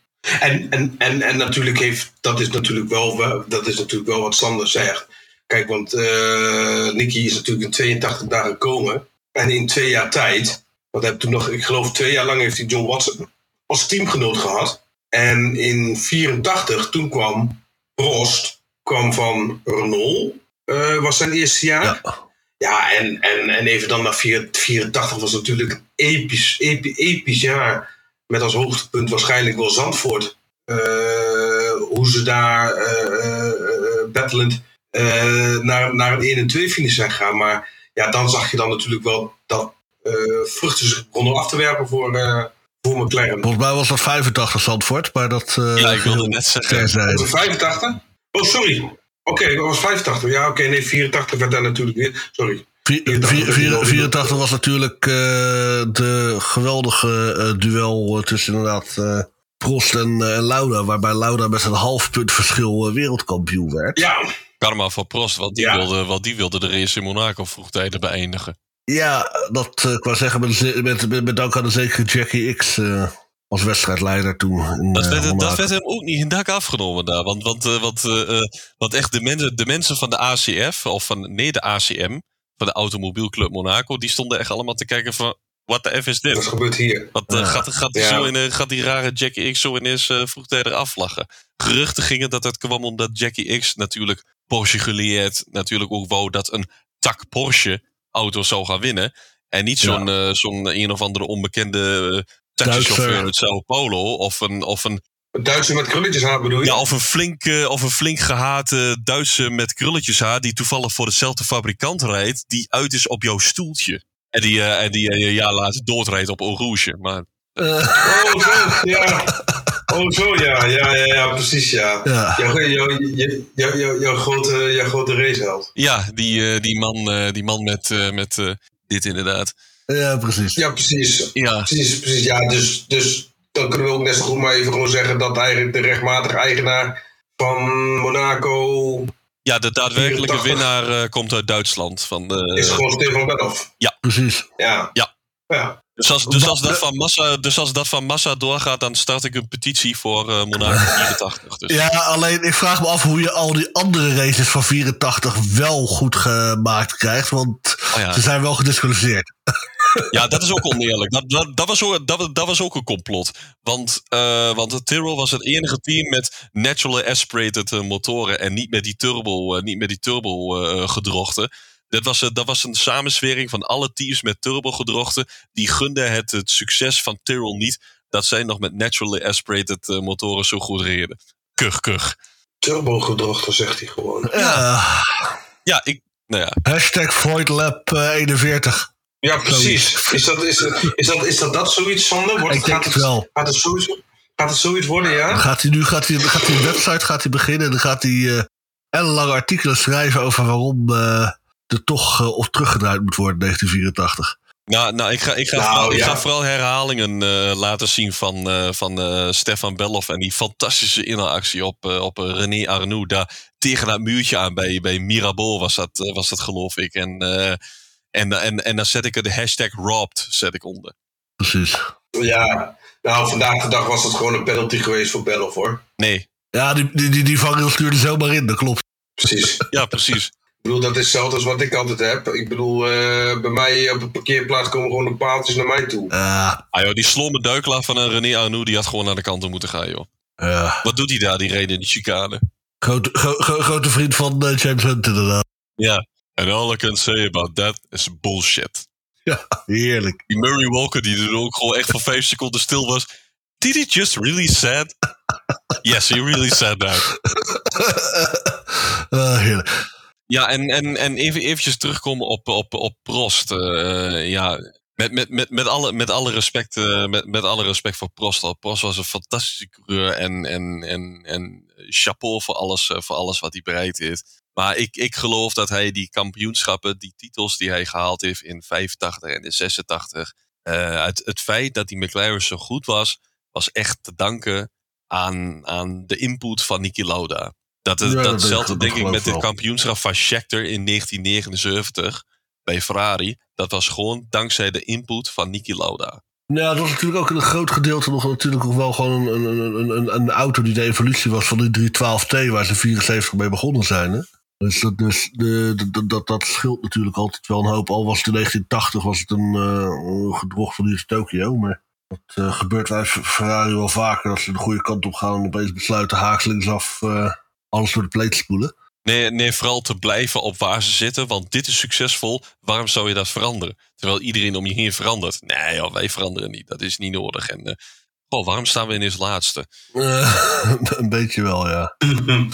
En, en, en, en natuurlijk heeft, dat is natuurlijk wel, dat is natuurlijk wel wat Sander zegt. Kijk, want eh Nicky is natuurlijk in 82 dagen gekomen. En in twee jaar tijd, want hij heeft toen nog, ik geloof twee jaar lang heeft hij John Watson als teamgenoot gehad. En in 84, toen kwam Prost, kwam van Renault, eh, was zijn eerste jaar. Ja. Ja, en, en, en even dan naar 4 84 was natuurlijk een episch, epi, episch jaar. Met als hoogtepunt waarschijnlijk wel Zandvoort. Eh, hoe ze daar eh, eh, battlend eh, naar, naar een 1 en 2 finish zijn gegaan. Maar ja, dan zag je dan natuurlijk wel dat eh, vruchten zich begonnen af te werpen voor, voor McLaren. Volgens mij was dat 85 Zandvoort, maar dat... eh, Ja, ik wilde net zeggen. Was terzijde. het 85? Oh, sorry. Oké, dat was 85. Ja, oké, nee, 84 werd daar natuurlijk weer. Sorry. Vier- vier- vier- 84 was natuurlijk eh, de geweldige eh, duel eh, tussen inderdaad eh, Prost en, eh, Lauda. Waarbij Lauda met een half punt verschil wereldkampioen werd. Ja, Karma voor Prost, want die, Ja. wilde, want die wilde de race in Monaco vroegtijdig beëindigen. Ja, dat eh, ik wou zeggen met, met, met, met dank aan de zekere Jackie X eh, als wedstrijdleider toen. In, Dat werd, dat werd hem ook niet in dak afgenomen daar. Want, want, eh, want, eh, eh, want echt de mensen, de mensen van de ACF, of van nee, de ACM, van de Automobielclub Monaco, die stonden echt allemaal te kijken van, what the F is dit? gebeurt hier. Wat, eh, Ja. gaat, gaat, Ja. zo in, eh, gaat die rare Jackie X zo ineens eh vroegtijdig afvlachen? Geruchten gingen dat het kwam omdat Jackie X natuurlijk Porsche geleerd natuurlijk ook wou dat een tak Porsche auto zou gaan winnen. En niet zo'n eh, zo'n een of andere onbekende taxichauffeur uit Sao Paulo. Of een, of een, Een Duitser met krulletjes haar bedoel je? ja, of een, flink, eh, of een flink gehate Duitse met krulletjes haar. Die toevallig voor dezelfde fabrikant rijdt. Die uit is op jouw stoeltje. En die, eh, en die een jaar later doodrijdt op Rouge. Maar Eh, Oh, zo, ja. Oh, zo, ja. Ja, ja, ja, precies, ja. ja. Jouw, grote, jouw grote raceheld. Ja, die, eh, die man, eh, die man met, eh, met eh, dit inderdaad. ja, precies. Ja, precies. Ja, Precies, precies. Ja, dus, dus dan kunnen we ook net zo goed maar even gewoon zeggen dat eigenlijk de rechtmatige eigenaar van Monaco ja de daadwerkelijke 84. winnaar eh, komt uit Duitsland. Van de, is gewoon Stefan Bellof. precies. Ja. Ja. Ja. Dus, als, dus, als dat van massa, dus als dat van massa doorgaat, dan start ik een petitie voor eh Monaco 84. Dus. Ja, alleen ik vraag me af hoe je al die andere races van 84 wel goed gemaakt krijgt. Want Oh ja. ze zijn wel gedisqualificeerd. Ja, dat is ook oneerlijk. Dat, dat, dat, was, ook, dat, dat was ook een complot. Want, eh want het Tyrrell was het enige team met naturally aspirated eh, motoren en niet met die turbo, eh, niet met die turbo gedrochten. Dat was, eh, dat was een samenswering van alle teams met turbo gedrochten. Die gunden het, het succes van Tyrrell niet dat zij nog met naturally aspirated eh, motoren zo goed reden. Kuch, kuch. Turbo-gedrochter, zegt hij gewoon. Ja. Ja, ik, nou ja. Hashtag Voidlab eh, 41. Ja, precies. Is dat, is, dat- is, dat, is dat, dat zoiets, Sander? Wordt, Ik denk gaat, het wel. Gaat het zoiets, gaat het zoiets worden, ja? Gaat hij nu gaat hij, gaat hij een website gaat hij beginnen en dan gaat hij eh ellenlange artikelen schrijven over waarom eh er toch eh, op teruggedraaid moet worden in 1984. Nou, nou ik, ga, ik, ga Nou, vooral, ik ga vooral herhalingen eh, laten zien van, eh, van eh, Stefan Bellof. En die fantastische interactie op, op René Arnoux. Daar tegen dat muurtje aan bij, bij Mirabeau was dat, was dat geloof ik. En, eh, en, en, en dan zet ik er de hashtag robbed zet ik onder. Precies. Ja, nou, vandaag de dag was het gewoon een penalty geweest voor Bellof, hoor. Nee, Ja, die, die, die, die vangrail stuurde zomaar in, dat klopt. Precies. ja, precies. Ik bedoel, dat is hetzelfde als wat ik altijd heb. Ik bedoel, eh, bij mij op een parkeerplaats komen gewoon de paaltjes naar mij toe. Ja, Ah joh, die slomme duikelaar van een René Arnoux, die had gewoon naar de kant moeten gaan, joh. ja. Wat doet hij daar, die reden in die chicane? Grote, gro- gro- grote vriend van eh, James Hunt, inderdaad. Ja. And all I can say about that is bullshit. Heerlijk. Die Murray Walker, die er ook gewoon echt voor vijf seconden stil was. Did he just really said? yes, he really said that. Ah, heerlijk. Ja, en, en, en even eventjes terugkomen op, op, op Prost. eh, ja, met, met, met, met, alle, met, alle respect, eh, met, met alle respect voor Prost. Prost was een fantastische coureur en, en, en, en chapeau voor alles, eh, voor alles wat hij bereikt heeft. Maar ik, ik geloof dat hij die kampioenschappen, die titels die hij gehaald heeft in 85 en in 86, eh, het, het feit dat die McLaren zo goed was, was echt te danken aan, aan de input van Niki Lauda. Dat, Ja, dat datzelfde denk ik- denk ik dat met het kampioenschap van Scheckter in 1979 bij Ferrari. Dat was gewoon dankzij de input van Niki Lauda. Ja, het was natuurlijk ook in een groot gedeelte nog natuurlijk wel gewoon een, een, een, een, een auto die de evolutie was van die 312T waar ze 74 mee begonnen zijn. Hè? Dus, dat, dus de, de- dat, dat, dat scheelt natuurlijk altijd wel een hoop. Al was het in 1980 was het een eh, gedrocht van hier Tokio. Maar dat eh, gebeurt bij Ferrari wel vaker. Dat ze de goede kant op gaan en opeens besluiten haakslinksaf eh alles door de pleet spoelen. Nee, nee, vooral te blijven op waar ze zitten, want dit is succesvol. Waarom zou je dat veranderen? Terwijl iedereen om je heen verandert. Nee, joh, wij veranderen niet. Dat is niet nodig. En eh, oh, waarom staan we ineens laatste? Eh, een beetje wel, ja.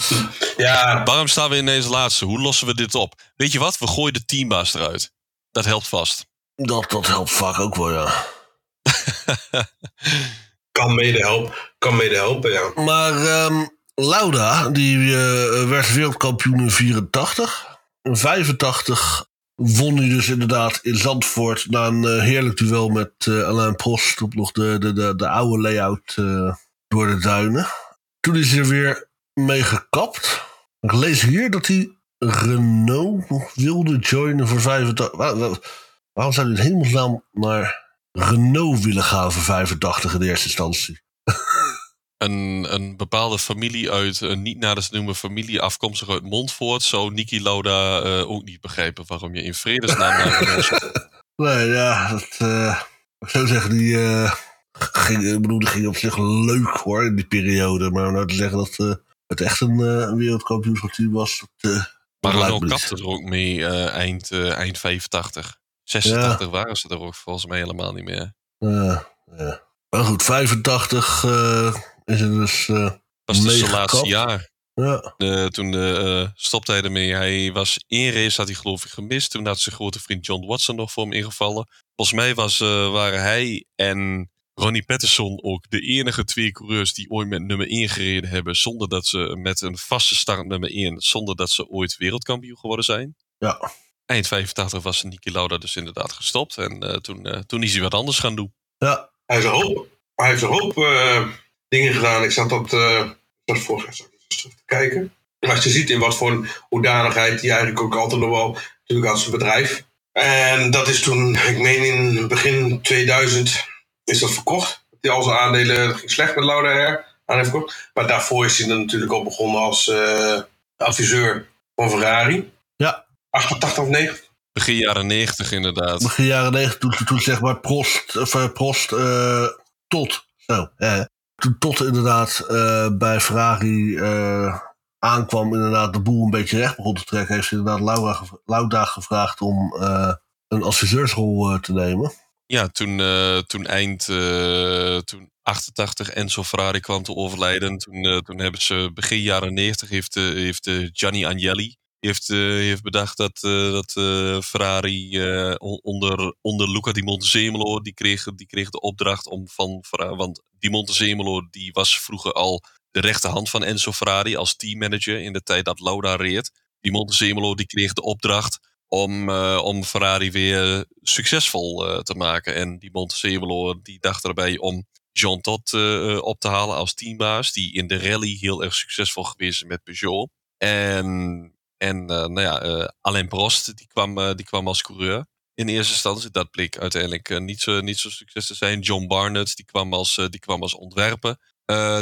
Ja, Waarom staan we ineens laatste? Hoe lossen we dit op? Weet je wat? We gooien de teambaas eruit. Dat helpt vast. Dat, dat helpt vaak ook wel, ja. kan mede helpen. Kan mede helpen, ja. Maar ehm, Lauda, die eh, werd wereldkampioen in 84. In 85 won hij dus inderdaad in Zandvoort na een eh, heerlijk duel met eh, Alain Prost op nog de, de, de, de oude layout door de duinen. Toen is hij er weer mee gekapt. Ik lees hier dat hij Renault wilde joinen voor 85. Waar- waar- waarom zou hij in hemelsnaam naar Renault willen gaan voor 85 in de eerste instantie? Een, een bepaalde familie uit, een niet nader te noemen familie afkomstig uit Montfort, zou Niki Lauda eh, ook niet begrijpen waarom je in vredesnaam naar Nee, ja, dat, eh, ik zou zeggen, die eh, ging, ik bedoel, die ging op zich leuk hoor, in die periode. Maar om nou te zeggen dat het echt een, een wereldkampioenschapteam was, dat, Maar Renault kapte er ook mee eind, eind 85. 86 waren ze er ook volgens mij helemaal niet meer. Ja, ja. Maar goed, 85 eh, is het dus, eh, was dus zijn laatste jaar. ja. Eh, toen eh, stopte hij ermee. Hij was één race had hij geloof ik gemist. Toen had zijn grote vriend John Watson nog voor hem ingevallen. Volgens mij was, eh, waren hij en Ronnie Patterson ook de enige twee coureurs die ooit met nummer 1 gereden hebben. Zonder dat ze met een vaste start nummer 1. Zonder dat ze ooit wereldkampioen geworden zijn. Ja. Eind 85 was Niki Lauda dus inderdaad gestopt. En eh, toen, eh, toen is hij wat anders gaan doen. ja, Hij heeft een hoop, hij heeft een hoop eh, dingen gedaan. Ik zat dat, eh dat vorig jaar eens terug te kijken. Als je ziet in wat voor een hoedanigheid die eigenlijk ook altijd nog wel natuurlijk als een bedrijf. En dat is toen, ik meen in begin 2000 is dat verkocht. Die al zijn aandelen dat ging slecht met Lauda Air aan heeft verkocht. Maar daarvoor is hij dan natuurlijk al begonnen als eh, adviseur van Ferrari. Ja. 88 of 90. Begin jaren 90 inderdaad. begin jaren 90, toen, toen zeg maar Prost, of, eh, Prost eh, tot, zo, eh, tot inderdaad eh, bij Ferrari eh, aankwam, inderdaad de boel een beetje recht begon te trekken, heeft inderdaad Laura, Lauda gevraagd om eh, een adviseursrol te nemen. Ja, toen, toen eind eh, toen 88 Enzo Ferrari kwam te overlijden. Toen, toen hebben ze begin jaren 90 heeft, heeft Gianni Agnelli heeft, eh, heeft bedacht dat, eh, dat eh, Ferrari on- onder, onder Luca Di Montezemolo die kreeg, die kreeg de opdracht om van Ferrari, want Di Montezemolo die was vroeger al de rechterhand van Enzo Ferrari als teammanager in de tijd dat Lauda reed. Di Montezemolo die kreeg de opdracht om, om Ferrari weer succesvol te maken. En die Montezemolo die dacht erbij om Jean Todt op te halen als teambaas. Die in de rally heel erg succesvol geweest is met Peugeot. En, en eh, nou ja, eh, Alain Prost die kwam, eh, die kwam als coureur. in eerste instantie. Dat bleek uiteindelijk niet, zo, niet zo succes te zijn. John Barnett, die kwam als, die kwam als ontwerper.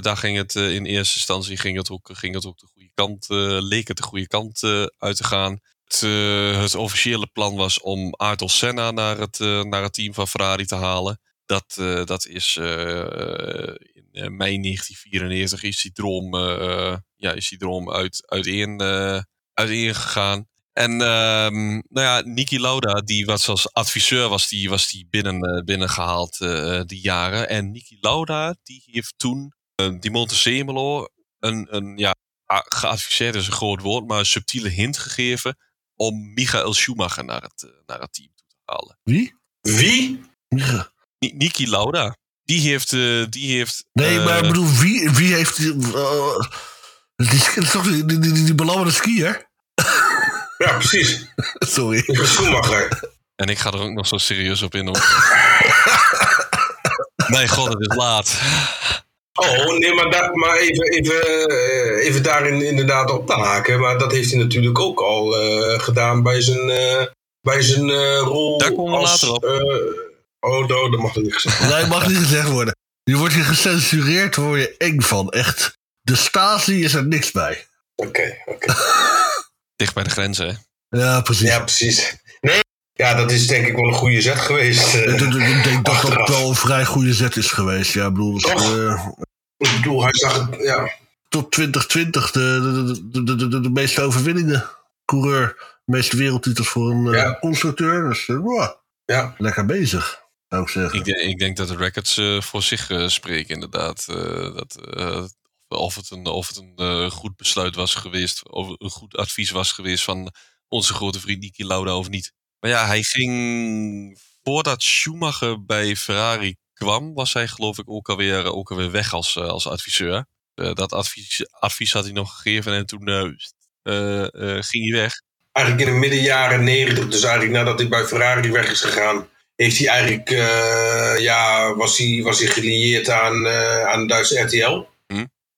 Daar ging het in eerste instantie ging het ook, ging het ook de goede kant, leek het de goede kant uit te gaan. Het, het officiële plan was om Ayrton Senna naar het, naar het team van Ferrari te halen. Dat, dat is in mei 1994 is die droom, ja, is die droom uit, uiteen, eh uiteen gegaan. En ehm, nou ja, Niki Lauda, die was als adviseur was die, was die binnen, eh, binnengehaald eh, die jaren. En Niki Lauda, die heeft toen eh, die Montezemolo een, een ja, geadviseerd is een groot woord, maar een subtiele hint gegeven om Michael Schumacher naar het, naar het team toe te halen. Wie? Wie? Ni- Niki Lauda, die heeft, die heeft Nee, maar ik bedoel, wie, wie heeft... die, die, die, toch die, die, skier? Ja, precies. Sorry. Ik ben Schumacher. En ik ga er ook nog zo serieus op in. hoor. nee, god, het is laat. Oh, nee, maar, daar, maar even, even, eh, even daarin inderdaad op te haken. Maar dat heeft hij natuurlijk ook al eh, gedaan bij zijn, eh, bij zijn eh, rol Daar komen we als... later op. eh, oh, no, dat mag er niet gezegd worden. Nee, mag niet gezegd worden. Je wordt hier gecensureerd, daar word je eng van. Echt. De Stasi is er niks bij. Oké, oké. Dicht bij de grenzen, hè? Ja, precies. Ja, precies. Nee, ja, dat is denk ik wel een goede zet geweest. eh. Ik, ik- ik denk dat dat wel een vrij goede zet is geweest. Ja, ik bedoel, Toch? eh, Ik bedoel, hij zag het, ja. tot 2020 de, de, de, de, de, de meeste overwinningen. Coureur, de meeste wereldtitels voor een eh, Ja. constructeur. Dus eh, wow, ja. lekker bezig, zou ik zeggen. Ik, denk- ik denk dat de records eh, voor zich eh, spreken, inderdaad. Eh, dat, eh, of het een, of het een eh, goed besluit was geweest, of een goed advies was geweest van onze grote vriend Niki Lauda of niet. Maar ja, hij ging voordat Schumacher bij Ferrari kwam, was hij geloof ik ook alweer, ook alweer weg als, eh, als adviseur. Eh, dat advies, advies had hij nog gegeven en toen ging hij weg. Eigenlijk in de midden jaren negentig, dus eigenlijk nadat hij bij Ferrari weg is gegaan, heeft hij eigenlijk, ja, was hij, was hij gelieerd aan, aan Duitse RTL.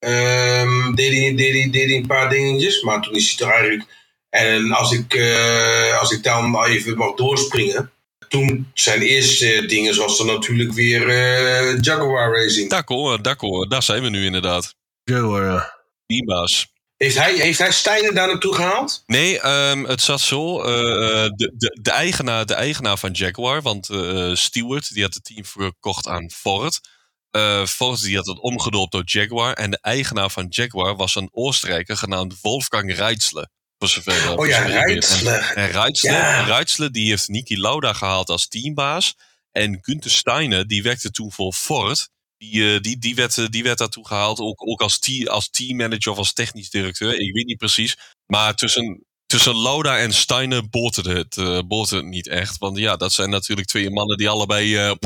Ehm, deed, hij, deed, hij, deed hij een paar dingetjes, maar toen is hij toch eigenlijk. En als ik, eh, als ik dan even mag doorspringen. Toen zijn eerste dingen was er natuurlijk weer eh, Jaguar Racing. D'accord, d'accord, daar zijn we nu inderdaad. Jaguar, ja. Teambaas. Heeft hij, heeft hij Steiner daar naartoe gehaald? Nee, ehm, het zat zo. eh, eh, de, de, de, eigenaar, de eigenaar van Jaguar, want eh Stewart die had het team verkocht aan Ford. Ford die had het omgedoopt door Jaguar. En de eigenaar van Jaguar was een Oostenrijker genaamd Wolfgang Reitzle. Voor zover, Oh ja. Reitzle. En, en Reitzle, Ja. Reitzle die heeft Niki Lauda gehaald als teambaas. En Günther Steiner die werkte toen voor Ford. Die, eh, die, die, werd, eh, die werd daartoe gehaald, ook, ook als, team, als teammanager of als technisch directeur. Ik weet niet precies. Maar tussen, tussen Lauda en Steiner boterde het, boterde het niet echt. Want ja, dat zijn natuurlijk twee mannen die allebei,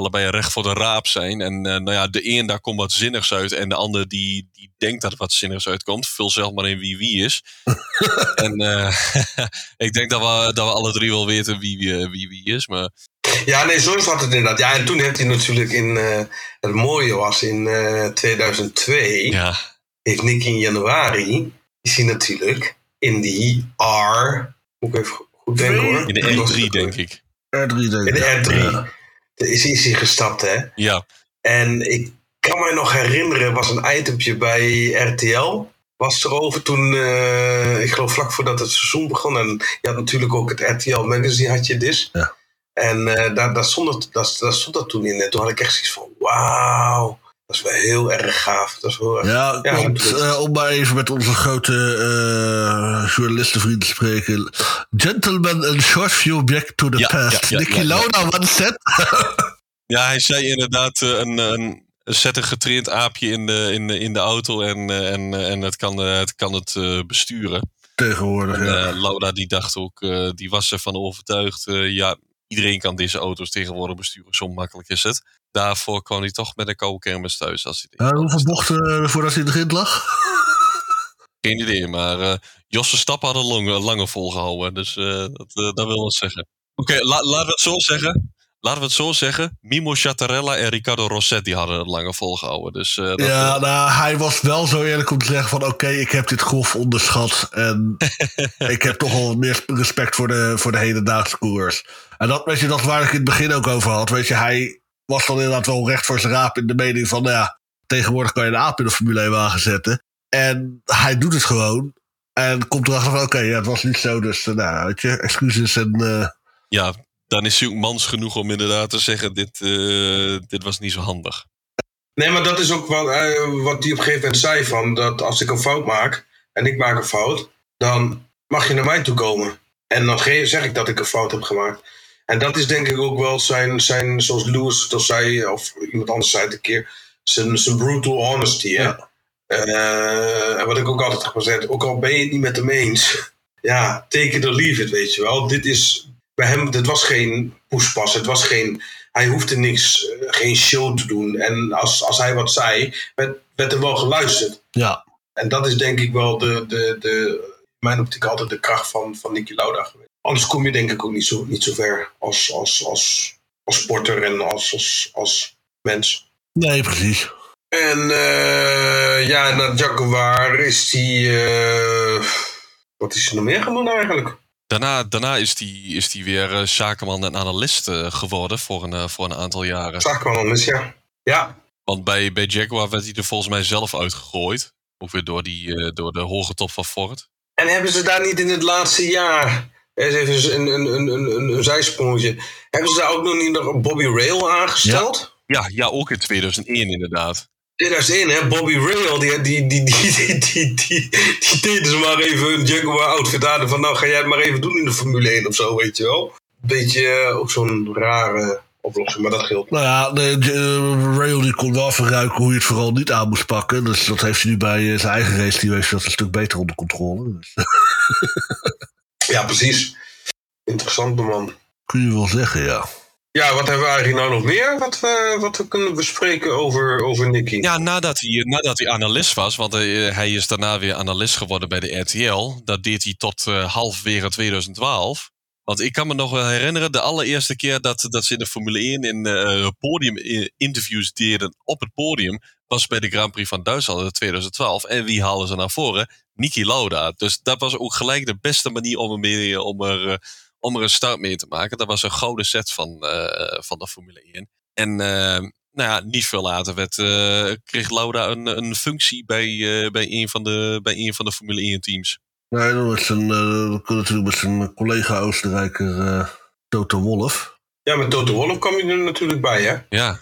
allebei recht voor de raap zijn. En eh, nou ja, de een daar komt wat zinnigs uit. En de ander die, die denkt dat er wat zinnigs uitkomt. Vul zelf maar in wie wie is. en eh, ik denk dat we, dat we alle drie wel weten wie wie, wie, wie is. Maar Ja, nee, zo zat het inderdaad. Ja, en toen heeft hij natuurlijk in. eh, het mooie was in eh, 2002. ja, Heeft Nick in januari. Is hij natuurlijk in die R. Moet ik even goed denken hoor. in de N3 denk ik. R3 denk In ik. de R3. Ja. Is, is hij gestapt, hè? Ja, En ik kan me nog herinneren, was een itempje bij RTL. Was erover toen, eh, ik geloof vlak voordat het seizoen begon. En je had natuurlijk ook het RTL Magazine, had je dus. Ja. En eh, daar, daar, stond het, daar, daar stond dat toen in. En toen had ik echt zoiets van, wauw, dat is wel heel erg gaaf. Dat is heel erg Ja, eh, om maar even met onze grote eh journalistenvriend te spreken. Gentlemen, a short view back to the Ja, past. ja, ja, Nicky ja, ja. Lauda once said. Ja, hij zei inderdaad eh, een, een, zet een getraind aapje in de, in de, in de auto en, eh, en, en het kan, het, kan het eh, besturen. Tegenwoordig, En, ja. eh, Laura die dacht ook, eh, die was ervan overtuigd, eh, ja, iedereen kan deze auto's tegenwoordig besturen, zo makkelijk is het. Daarvoor kwam hij toch met een koude kermis thuis. Als hij Ja, hoeveel bochten eh, voordat hij erin lag? Geen idee, maar eh Josse Stappen had een lange, lange volgehouden, dus dat, dat wil wat zeggen. Oké, la- laten we het zo zeggen. laten we het zo zeggen. Mimo Chattarella en Riccardo Rossetti hadden het langer volgehouden. Dus, uh, dat, ja, nou, hij was wel zo eerlijk om te zeggen van... oké, ik heb dit grof onderschat. En ik heb toch wel meer respect voor de, voor de hedendaagse koers. En dat, weet je, dat waar ik in het begin ook over had. Weet je, hij was dan inderdaad wel recht voor zijn raap in de mening van... Nou ja, tegenwoordig kan je een aap in de Formule 1 wagen zetten. En hij doet het gewoon. En komt erachter van, oké, ja, het was niet zo. Dus, nou, weet je, excuses en... Uh... Ja, dan is hij ook mans genoeg om inderdaad te zeggen: dit, uh, dit was niet zo handig. Nee, maar dat is ook wat, uh, wat hij op een gegeven moment zei: van dat als ik een fout maak en ik maak een fout, dan mag je naar mij toe komen. En dan zeg ik dat ik een fout heb gemaakt. En dat is denk ik ook wel zijn, zijn zoals Lewis dat zei, of iemand anders zei het een keer, zijn, zijn brutal honesty. Ja. Uh, en wat ik ook altijd heb gezegd, ook al ben je het niet met hem eens, ja, take it or leave it, weet je wel. Dit is, bij hem, dit was geen poespas. Het was geen, hij hoefde niks, eh, geen show te doen. En als, als hij wat zei, werd, werd er wel geluisterd. Ja. En dat is denk ik wel de, de, de mijn optiek altijd de kracht van, van Nicky Lauda geweest. Anders kom je denk ik ook niet zo, niet zo ver als, als, als, als sporter en als, als, als mens. Nee, precies. En uh, ja, naar Jaguar is hij. Uh, wat is er nog meer gedaan eigenlijk? Daarna, daarna is hij is die weer uh, zakenman en analist uh, geworden voor een, uh, voor een aantal jaren. Zakenman analist, ja. Ja. Want bij, bij Jaguar werd hij er volgens mij zelf uitgegooid. Ook weer door, die, door de hoge top van Ford. En hebben ze daar niet in het laatste jaar is dus even een, een, een, een, een zijsprongetje. Hebben ze daar ook nog niet nog Bobby Rail aangesteld? Ja, ja, ook in 2001 inderdaad. 2001, hè? Bobby Rail, die, die, die, die, die, die, die, deden ze maar even een Jaguar outfit aan. Van nou, ga jij het maar even doen in de Formule 1 of zo, weet je wel. Beetje eh, ook zo'n rare oplossing, maar dat geldt. Nou ja, de, Rail die kon wel verruiken hoe je het vooral niet aan moest pakken. Dus dat heeft hij nu bij eh, zijn eigen race, die heeft dat een stuk beter onder controle. Dus. ja, precies. Interessant man. Kun je wel zeggen, ja. Ja, wat hebben we eigenlijk nou nog meer wat we, wat we kunnen bespreken over, over Nicky? Ja, nadat hij, nadat hij analist was, want hij, hij is daarna weer analist geworden bij de RTL. Dat deed hij tot uh, halfwege 2012. Want ik kan me nog wel herinneren, de allereerste keer dat, dat ze in de Formule 1 in uh, podium-interviews deden op het podium, was bij de Grand Prix van Duitsland in 2012. En wie halen ze naar voren? Niki Lauda. Dus dat was ook gelijk de beste manier om er, mee, om er om er een start mee te maken. Dat was een gouden set van, uh, van de Formule 1. En uh, nou ja, niet veel later werd, uh, kreeg Lauda een, een functie bij, bij, een van de, bij een van de Formule 1 teams. Nee, dat was een, natuurlijk met zijn collega Oostenrijker Toto Wolff. Ja, met Toto Wolff kwam je er natuurlijk bij, hè? Ja.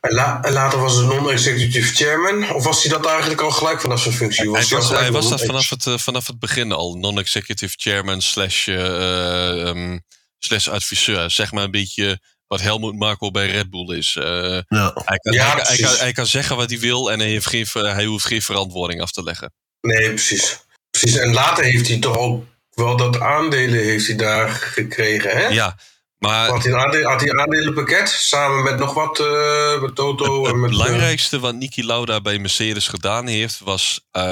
En, la en, later was hij non-executive chairman. Of was hij dat eigenlijk al gelijk vanaf zijn functie? Was hij was, hij was dat vanaf het, uh, vanaf het begin al. Non-executive chairman slash, uh, um, slash adviseur. Zeg maar een beetje wat Helmut Marko bij Red Bull is. Uh, ja. hij, kan, ja, hij, hij, kan, hij, kan, zeggen wat hij wil en hij, heeft geen, hij hoeft geen verantwoording af te leggen. Nee, precies. precies. En later heeft hij toch ook wel dat aandelen heeft hij daar gekregen, hè? Ja, maar, had, hij aandeel, had hij een aandelenpakket samen met nog wat uh, met Toto? Het, en met, belangrijkste wat Niki Lauda bij Mercedes gedaan heeft was. Um,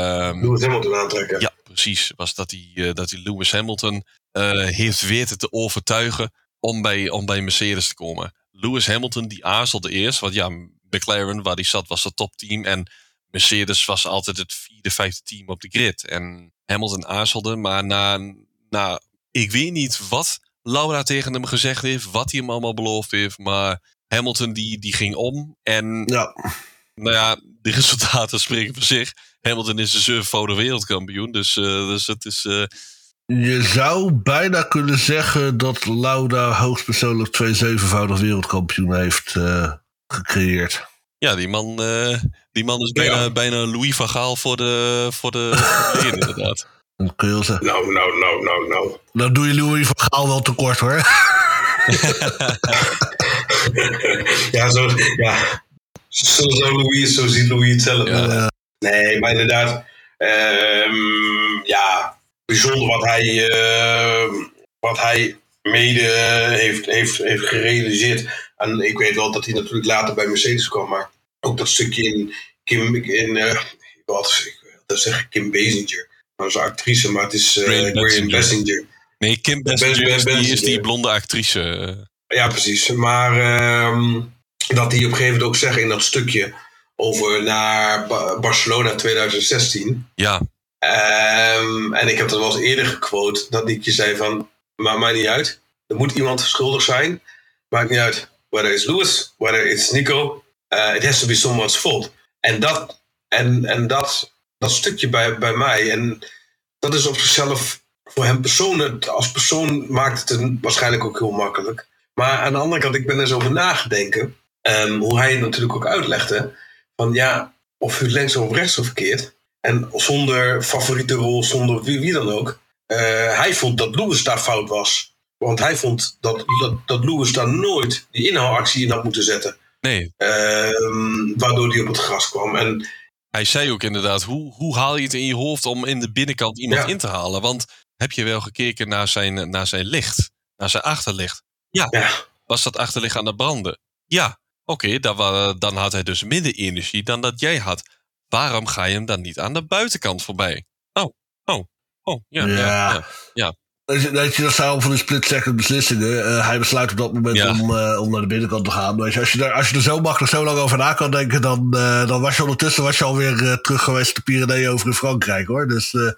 Lewis Hamilton aantrekken. Ja, precies. Was dat hij, uh, dat hij Lewis Hamilton uh, heeft weten te overtuigen om bij, om bij Mercedes te komen. Lewis Hamilton die aarzelde eerst, want ja, McLaren waar hij zat was het topteam en Mercedes was altijd het vierde, vijfde team op de grid. En Hamilton aarzelde, maar na, na ik weet niet wat Laura tegen hem gezegd heeft, wat hij hem allemaal beloofd heeft. Maar Hamilton die, die ging om. En ja. nou ja, de resultaten spreken voor zich. Hamilton is de zevenvoudige wereldkampioen. Dus, uh, dus het is... Uh... Je zou bijna kunnen zeggen dat Lauda hoogstpersoonlijk twee zevenvoudig wereldkampioen heeft uh, gecreëerd. Ja, die man, die man is bijna, ja. bijna Louis van Gaal voor de, voor de, voor de inderdaad. Wel zeggen. Nou, nou, nou, nou, nou. Dan doe je Louis van Gaal wel tekort hoor. ja, zo, ja. Zo, zo, Louis, zo ziet Louis het zelf. Ja. Nee, maar inderdaad. Um, ja, bijzonder wat hij, uh, wat hij mede heeft, heeft, heeft gerealiseerd. En ik weet wel dat hij natuurlijk later bij Mercedes kwam, maar ook dat stukje in Kim, in, uh, wat, ik wil zeggen Kim Basinger zo'n actrice, maar het is uh, Graham Bessinger. Nee, Kim Bessinger, is, die, is die blonde actrice. Ja, precies. Maar ehm, dat die op een gegeven moment ook zeggen in dat stukje over naar Ba- Barcelona 2016. Ja, Ehm, en ik heb dat wel eens eerder gequote, dat Nietje zei van, maakt mij niet uit. Er moet iemand schuldig zijn. Maakt niet uit. Whether it's Lewis, whether it's Nico. uh, it has to be someone's fault. En dat, en, en dat, dat stukje bij, bij mij, en dat is op zichzelf voor hem persoonlijk, als persoon maakt het hem waarschijnlijk ook heel makkelijk. Maar aan de andere kant, ik ben er zo over nagedenken, ehm, hoe hij het natuurlijk ook uitlegde, van ja, of u links of rechts of verkeerd, en zonder favoriete rol, zonder wie, wie dan ook. eh, hij vond dat Lewis daar fout was. Want hij vond dat, dat, dat Lewis daar nooit die inhaalactie in had moeten zetten. nee. Ehm, waardoor hij op het gras kwam. En Hij zei ook inderdaad, hoe, hoe haal je het in je hoofd om in de binnenkant iemand Ja. in te halen? Want heb je wel gekeken naar zijn, naar zijn licht, naar zijn achterlicht? ja, Was dat achterlicht aan het branden? Ja, oké, dan, wa- dan had hij dus minder energie dan dat jij had. Waarom ga je hem dan niet aan de buitenkant voorbij? Oh, oh, oh, ja, ja. Ja. ja, Weet je, dat zijn van die split-second beslissingen. Eh, hij besluit op dat moment Ja. om, eh, om naar de binnenkant te gaan. Weet je, als, je er, als je er zo makkelijk zo lang over na kan denken, dan, eh, dan was je ondertussen was je alweer terug geweest de Pyreneeën over in Frankrijk hoor. Dus eh,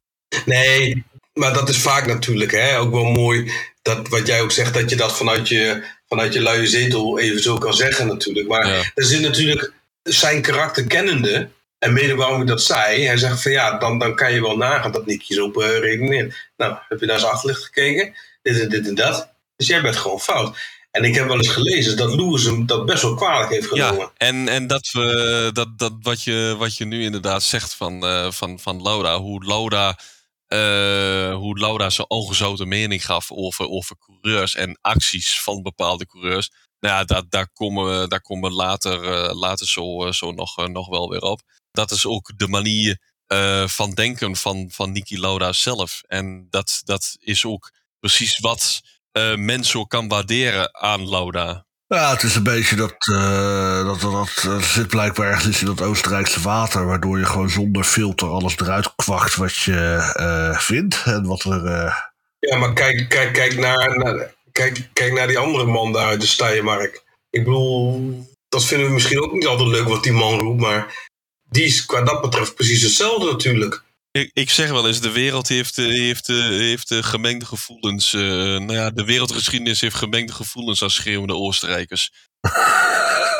nee, maar dat is vaak natuurlijk hè, ook wel mooi. Dat wat jij ook zegt, dat je dat vanuit je, vanuit je luie zetel even zo kan zeggen natuurlijk. Maar Ja. er zit natuurlijk zijn karakter kennende. En mede waarom hij dat zei, hij zegt van ja, dan, dan kan je wel nagaan dat Nicky zo op eh, redeneert. Nou, heb je naar zijn achterlicht gekeken? Dit en dit en dat. Dus jij bent gewoon fout. En ik heb wel eens gelezen dat Lewis hem dat best wel kwalijk heeft genomen. Ja, en, en dat, we, dat, dat wat, je, wat je nu inderdaad zegt van, eh, van, van Laura, hoe Laura, eh, hoe Laura zijn ongezouten mening gaf over, over coureurs en acties van bepaalde coureurs. Nou ja, daar, daar komen we, daar komen we later, later zo, zo nog, nog wel weer op. Dat is ook de manier eh, van denken van, van Niki Lauda zelf. En dat, dat is ook precies wat eh men zo kan waarderen aan Lauda. ja, het is een beetje dat, eh, dat, dat, dat er zit blijkbaar ergens in dat Oostenrijkse water, waardoor je gewoon zonder filter alles eruit kwakt wat je eh, vindt. En wat er. eh, Ja, maar kijk, kijk, kijk, naar, naar- kijk, kijk naar die andere man daar uit de Steiermark. Ik bedoel, dat vinden we misschien ook niet altijd leuk wat die man roept, maar die is qua dat betreft precies hetzelfde natuurlijk. Ik, ik zeg wel eens, de wereld heeft, eh, heeft, eh, heeft eh, gemengde gevoelens. eh, nou ja, de wereldgeschiedenis heeft gemengde gevoelens als schreeuwende Oostenrijkers.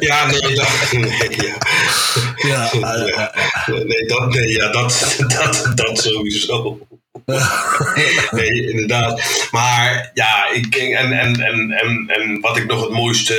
Ja, nee, dat, nee, ja. ja, eh, nee, dat, nee, ja, dat, dat, dat sowieso. Nee, inderdaad. Maar ja, ik, en, en, en, en, en wat ik nog het mooiste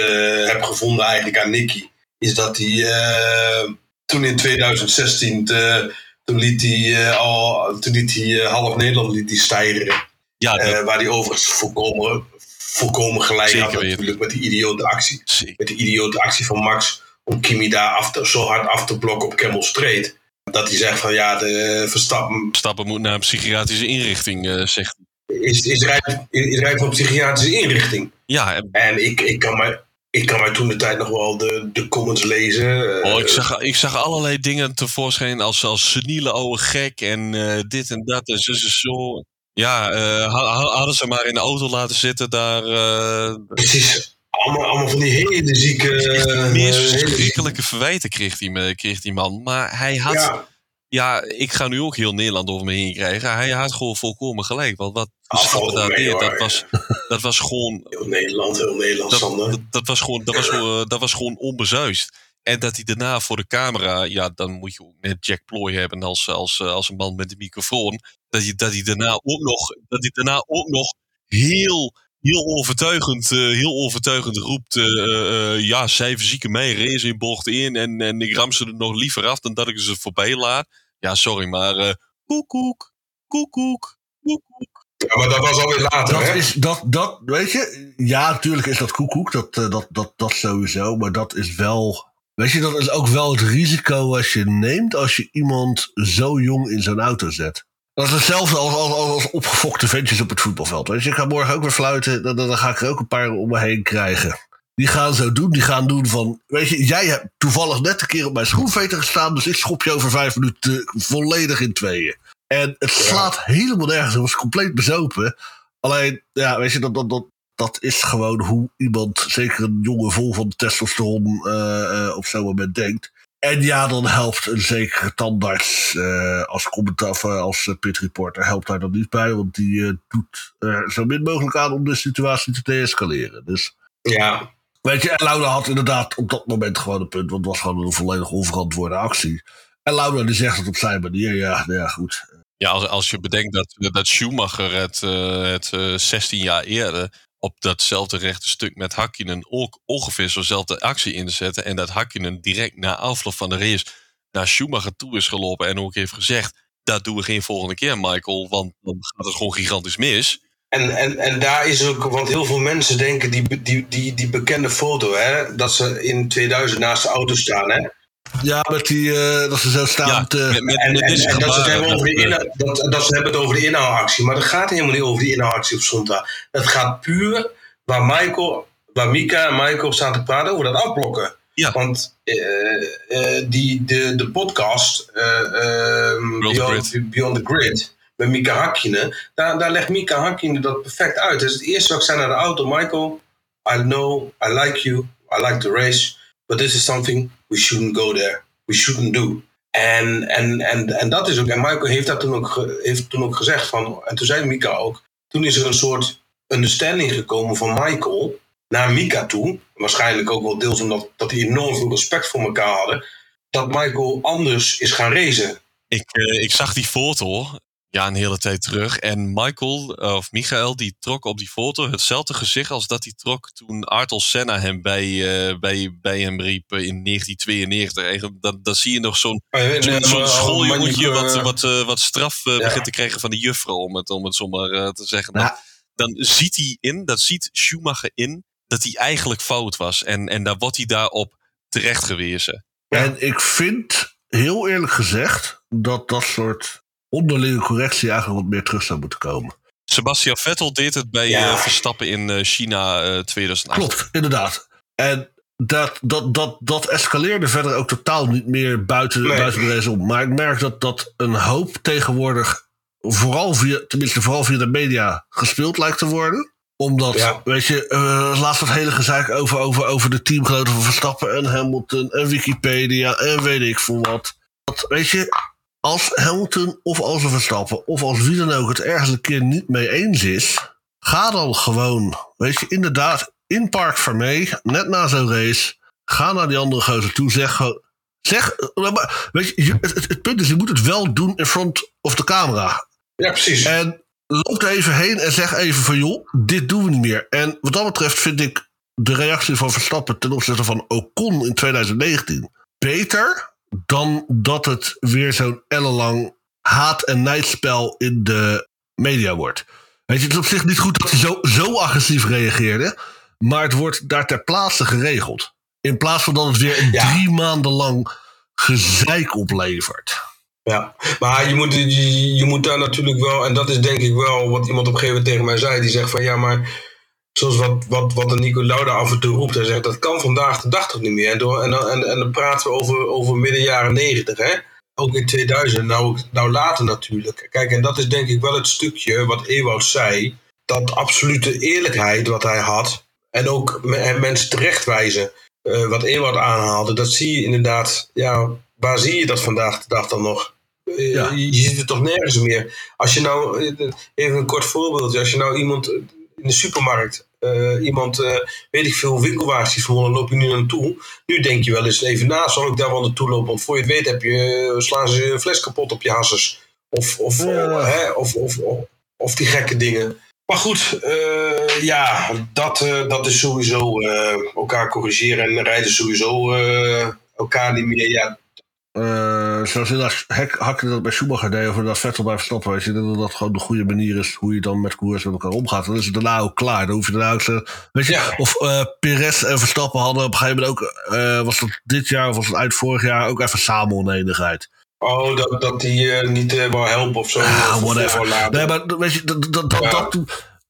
heb gevonden eigenlijk aan Nicky, is dat hij eh, toen in 2016, te- toen liet hij eh, al, toen liet hij eh, half Nederland liet hij stijgeren. Ja, dat, Eh, waar hij overigens volkomen, volkomen gelijk Zeker had natuurlijk met die idiote actie. zeker. Met die idiote actie van Max om Kimi daar af te- zo hard af te blokken op Camel Street. Dat hij zegt van ja, de Verstappen Stappen moet naar een psychiatrische inrichting, eh, zegt hij. is, is, rijp, is rijp voor een psychiatrische inrichting. Ja, en, En ik, ik, kan mij, ik kan mij toen de tijd nog wel de, de comments lezen. oh, ik, Eh, zag, ik zag allerlei dingen tevoorschijn als, als seniele oude gek en eh, dit en dat en zo zo. Ja, eh, ha- ha- hadden ze maar in de auto laten zitten daar. eh, Precies. Allemaal, allemaal van die hele zieke... de meest eh, hele zieke- verschrikkelijke verwijten kreeg die, kreeg die man. Maar hij had... Ja, Ja, ik ga nu ook heel Nederland over me heen krijgen. Hij had gewoon volkomen gelijk. Want wat valt daar mee, deed, hoor. dat was, dat was gewoon... heel Nederland, heel Nederland, Dat, dat, dat was gewoon, dat, was gewoon, dat was gewoon onbezuist. En dat hij daarna voor de camera... Ja, dan moet je ook net Jack Ploy hebben als, als, als een man met een microfoon. Dat hij, dat hij, daarna, ook nog, dat hij daarna ook nog heel... Heel overtuigend, eh, heel overtuigend roept. eh, eh, eh, ja, zij verzieken mij race in bocht in. En, en ik ram ze er nog liever af dan dat ik ze voorbij laat. Ja, sorry, maar eh koekoek, koekoek, koekoek. Ja, maar dat was alweer later, dat hè? is, dat, dat, weet je, ja, natuurlijk is dat koekoek, dat, eh, dat, dat, dat sowieso, maar dat is wel, weet je, dat is ook wel het risico als je neemt als je iemand zo jong in zo'n auto zet. Dat is hetzelfde als, als, als, als opgefokte ventjes op het voetbalveld. Weet je, ik ga morgen ook weer fluiten, dan, dan ga ik er ook een paar om me heen krijgen. Die gaan zo doen, die gaan doen van, weet je, jij hebt toevallig net een keer op mijn schoenveter gestaan, dus ik schop je over vijf minuten volledig in tweeën. En het slaat helemaal nergens, het was compleet bezopen. Alleen, ja, weet je, dat, dat, dat, dat is gewoon hoe iemand, zeker een jongen vol van testosteron, uh, op zo'n moment denkt. En ja, dan helpt een zekere tandarts uh, als commentaar, als pit reporter, helpt daar dan niet bij. Want die doet er zo min mogelijk aan om de situatie te deescaleren. Dus ja. Weet je, en Laura had inderdaad op dat moment gewoon een punt, want het was gewoon een volledig onverantwoorde actie. En Laura die zegt het op zijn manier, ja, nou ja goed. Ja, als, als je bedenkt dat, dat Schumacher het, uh, het uh, eh, 16 jaar eerder op datzelfde rechte stuk met Hakkinen ook ongeveer zo'nzelfde actie inzette. En dat Hakkinen direct na afloop van de race naar Schumacher toe is gelopen en ook heeft gezegd, dat doen we geen volgende keer Michael, want dan gaat het gewoon gigantisch mis. En, en, en daar is ook, want heel veel mensen denken die, die, die, die bekende foto, hè, dat ze in 2000 naast de auto staan. Hè? Ja, met die, uh, dat ze zo staan. Ja, met, met, en, en, en dat, ze het hebben over de dat, dat ze hebben het over de inhoudactie. Maar dat gaat helemaal niet over die inhoudactie op zondag. Het gaat puur waar Michael, waar Mika en Michael staan te praten over dat afblokken. Ja. Want uh, uh, die, de, de podcast um, Beyond, the Beyond the Grid met Mika Hakkinen, daar, daar legt Mika Hakkinen dat perfect uit. Dus het eerste wat ik zei naar de auto, Michael, I know, I like you, I like the race, but this is something we shouldn't go there. We shouldn't do. En, en, en, en dat is ook, en Michael heeft dat toen ook, heeft toen ook gezegd, van, en toen zei Mika ook, toen is er een soort understanding gekomen van Michael naar Mika toe, waarschijnlijk ook wel deels omdat dat die enorm veel respect voor elkaar hadden, dat Michael anders is gaan racen. Ik, uh, ik zag die foto ja, een hele tijd terug. En Michael, eh, of Michael, die trok op die foto hetzelfde gezicht als dat hij trok toen Artel Senna hem bij, uh, bij, bij hem riep in 1992. Dan, dan zie je nog zo'n oh, zo, zo schooljongetje wat, wat, wat straf ja. begint te krijgen van de juffrouw, om het, om het zomaar te zeggen. Dan, dan ziet hij in, dat ziet Schumacher in, dat hij eigenlijk fout was. En, en daar wordt hij daarop terecht gewezen. En ik vind, heel eerlijk gezegd, dat dat soort onderlinge correctie eigenlijk wat meer terug zou moeten komen. Sebastian Vettel deed het bij ja. uh, Verstappen in uh, China uh, 2008. Klopt, inderdaad. En dat, dat, dat, dat escaleerde verder ook totaal niet meer buiten, nee. buiten de race om. Maar ik merk dat, dat een hoop tegenwoordig, vooral via, tenminste vooral via de media, gespeeld lijkt te worden omdat, ja. weet je, uh, laatst dat hele gezeik over, over, over de teamgenoten van Verstappen en Hamilton en Wikipedia en weet ik veel wat. Dat, weet je, als Hamilton of als een Verstappen of als wie dan ook het ergens een keer niet mee eens is, ga dan gewoon, weet je, inderdaad, in Park Vermee, net na zo'n race, ga naar die andere gozer toe, zeg gewoon, zeg, weet je, het, het, het, punt is, je moet het wel doen in front of de camera. Ja, precies. En loop er even heen en zeg even van, joh, dit doen we niet meer. En wat dat betreft vind ik de reactie van Verstappen ten opzichte van Ocon in 2019 beter dan dat het weer zo'n ellenlang haat- en nijdspel in de media wordt. Weet je, het is op zich niet goed dat hij zo, zo agressief reageerde. Maar het wordt daar ter plaatse geregeld. In plaats van dat het weer ja. drie maanden lang gezeik oplevert. Ja, maar je moet, je, je moet daar natuurlijk wel, en dat is denk ik wel wat iemand op een gegeven moment tegen mij zei. Die zegt van ja, maar zoals wat, wat, wat de Nico Lauda af en toe roept. Hij zegt dat kan vandaag de dag toch niet meer. En, door, en, dan, en, en dan praten we over, over midden jaren negentig. Hè? Ook in 2000, nou, nou later natuurlijk. Kijk, en dat is denk ik wel het stukje wat Ewout zei. Dat absolute eerlijkheid wat hij had. En ook mensen terechtwijzen. Uh, wat Ewout aanhaalde. Dat zie je inderdaad. Ja, waar zie je dat vandaag de dag dan nog? Uh, ja. je, je ziet het toch nergens meer. Als je nou, even een kort voorbeeld. Als je nou iemand in de supermarkt uh, iemand, uh, weet ik veel, winkelwagens ziet verwonnen, loop je nu naartoe. Nu denk je wel eens even na, zal ik daar wel naartoe lopen? Want voor je het weet heb je, uh, slaan ze een fles kapot op je hassers. Of, of, ja. hè, of, of, of, of, die gekke dingen. Maar goed, ja, dat, dat is sowieso elkaar corrigeren en rijden sowieso elkaar niet meer. Ja, uh, zoals in dat hakken dat bij Schumacher deed over dat Vettel bij Verstappen. Weet je, dat dat gewoon de goede manier is hoe je dan met koers met elkaar omgaat. Dan is het daarna ook klaar. Dan hoef je daarna ook zo, weet je, ja. of uh, Perez en Verstappen hadden op een gegeven moment ook, uh, was dat dit jaar of was het uit vorig jaar, ook even samen oneenigheid. Oh, dat, dat die niet wil helpen of zo. Ah, whatever. Nee, maar weet je, dat, dat, dat, ja. dat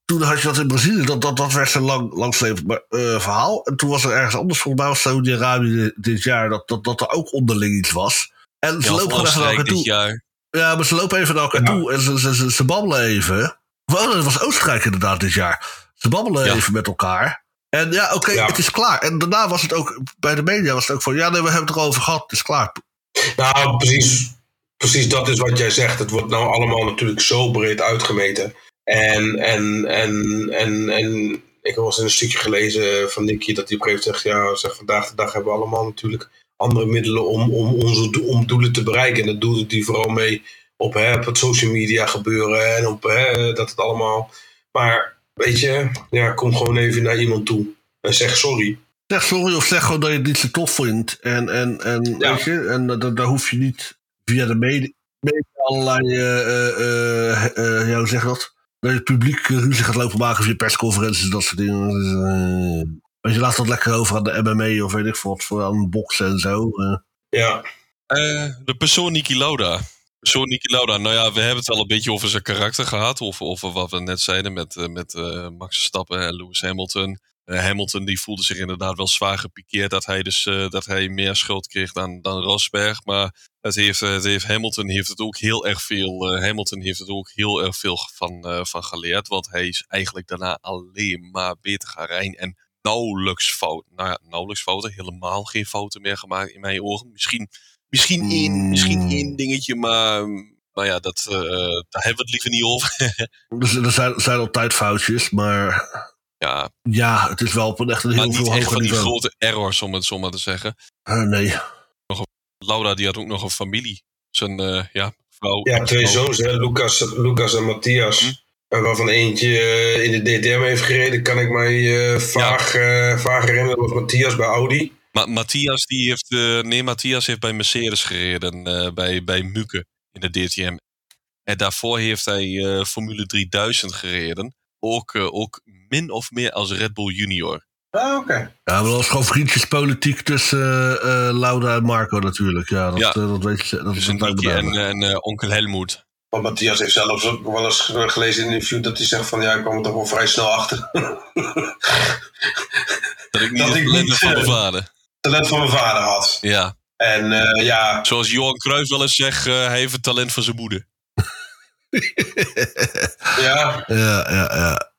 toen had je dat in Brazilië, dat, dat, dat werd zo'n lang, langslepend uh, verhaal. En toen was er ergens anders, volgens mij was Saudi-Arabië dit jaar, dat, dat, dat er ook onderling iets was. En ze ja, lopen gewoon even naar elkaar toe. Jaar. Ja, maar ze lopen even naar elkaar ja. toe en ze, ze, ze, ze babbelen even. Oh, dat was Oostenrijk inderdaad dit jaar. Ze babbelen Ja. even met elkaar. En ja, oké, Ja. het is klaar. En daarna was het ook, bij de media was het ook van, ja, nee, we hebben het erover gehad, het is klaar. Nou, precies, precies dat is wat jij zegt. Het wordt nou allemaal natuurlijk zo breed uitgemeten. En, en, en, en, en ik heb eens een stukje gelezen van Nicky dat hij op een gegeven moment zegt, ja, vandaag de dag hebben we allemaal natuurlijk andere middelen om, om onze do- om doelen te bereiken. En dat doelde hij vooral mee op, hè, op het social media gebeuren en op hè, dat het allemaal. Maar weet je, ja, kom gewoon even naar iemand toe en zeg sorry. Zeg sorry of zeg gewoon dat je het niet zo tof vindt. En, en, en, Ja. weet je, en da- da- daar hoef je niet via de media, media allerlei, eh, eh, ja, hoe zeg dat? Dat je het publiek ruzie gaat lopen maken via persconferenties en dat soort dingen. Dus, eh, weet je, laat dat lekker over aan de MMA of weet ik wat, voor aan boksen en zo. eh. Ja, Eh, de persoon Niki Lauda. Persoon Niki Lauda. Nou ja, we hebben het wel een beetje over zijn karakter gehad. Of over wat we net zeiden met, met eh, Max Verstappen en Lewis Hamilton. Eh, Hamilton die voelde zich inderdaad wel zwaar gepikeerd dat hij, dus, dat hij meer schuld kreeg dan, dan Rosberg. Maar het heeft, eh, het heeft, Hamilton heeft het ook heel erg veel, eh, Hamilton heeft het ook heel erg veel van, eh, van geleerd. Want hij is eigenlijk daarna alleen maar beter gaan rijden. En nauwelijks fouten. Nou ja, nauwelijks fouten. Helemaal geen fouten meer gemaakt in mijn ogen. Misschien Misschien één, misschien Mm. één dingetje, maar nou ja, dat, daar hebben we het liever niet over. Dus er zijn, zijn altijd foutjes, maar ja, ja, het is wel op een echt een heel maar veel hoger van die grote errors, om het zo maar te zeggen. Nee. Laura, die had ook nog een familie. Zijn eh, ja, vrouw. Ja, twee zoons, hè? Lucas, Lucas en Matthias. Hm. En waarvan eentje eh, in de DTM heeft gereden, kan ik mij eh, vaag, eh, vaag herinneren. Was Matthias bij Audi. Ma Matthias, die heeft, nee, Matthias heeft bij Mercedes gereden, bij, bij Muke in de DTM. En daarvoor heeft hij Formule 3000 gereden. Ook, ook min of meer als Red Bull Junior. Ah, oké. Ja, maar dat was gewoon vriendjespolitiek tussen eh, eh, Lauda en Marco natuurlijk. Ja, dat, Ja. eh, dat weet je. Dat is Dus me Niki en, eh, onkel Helmoet. Want Matthias heeft zelfs ook wel eens gelezen in een interview dat hij zegt van ja, ik kwam er toch wel vrij snel achter. Dat ik niet Dat het ik talent niet, van mijn vader. Talent van mijn vader had. Ja, En eh, ja, zoals Johan Cruijff wel eens zegt, eh, hij heeft het talent van zijn moeder. ja, Ja, ja, ja.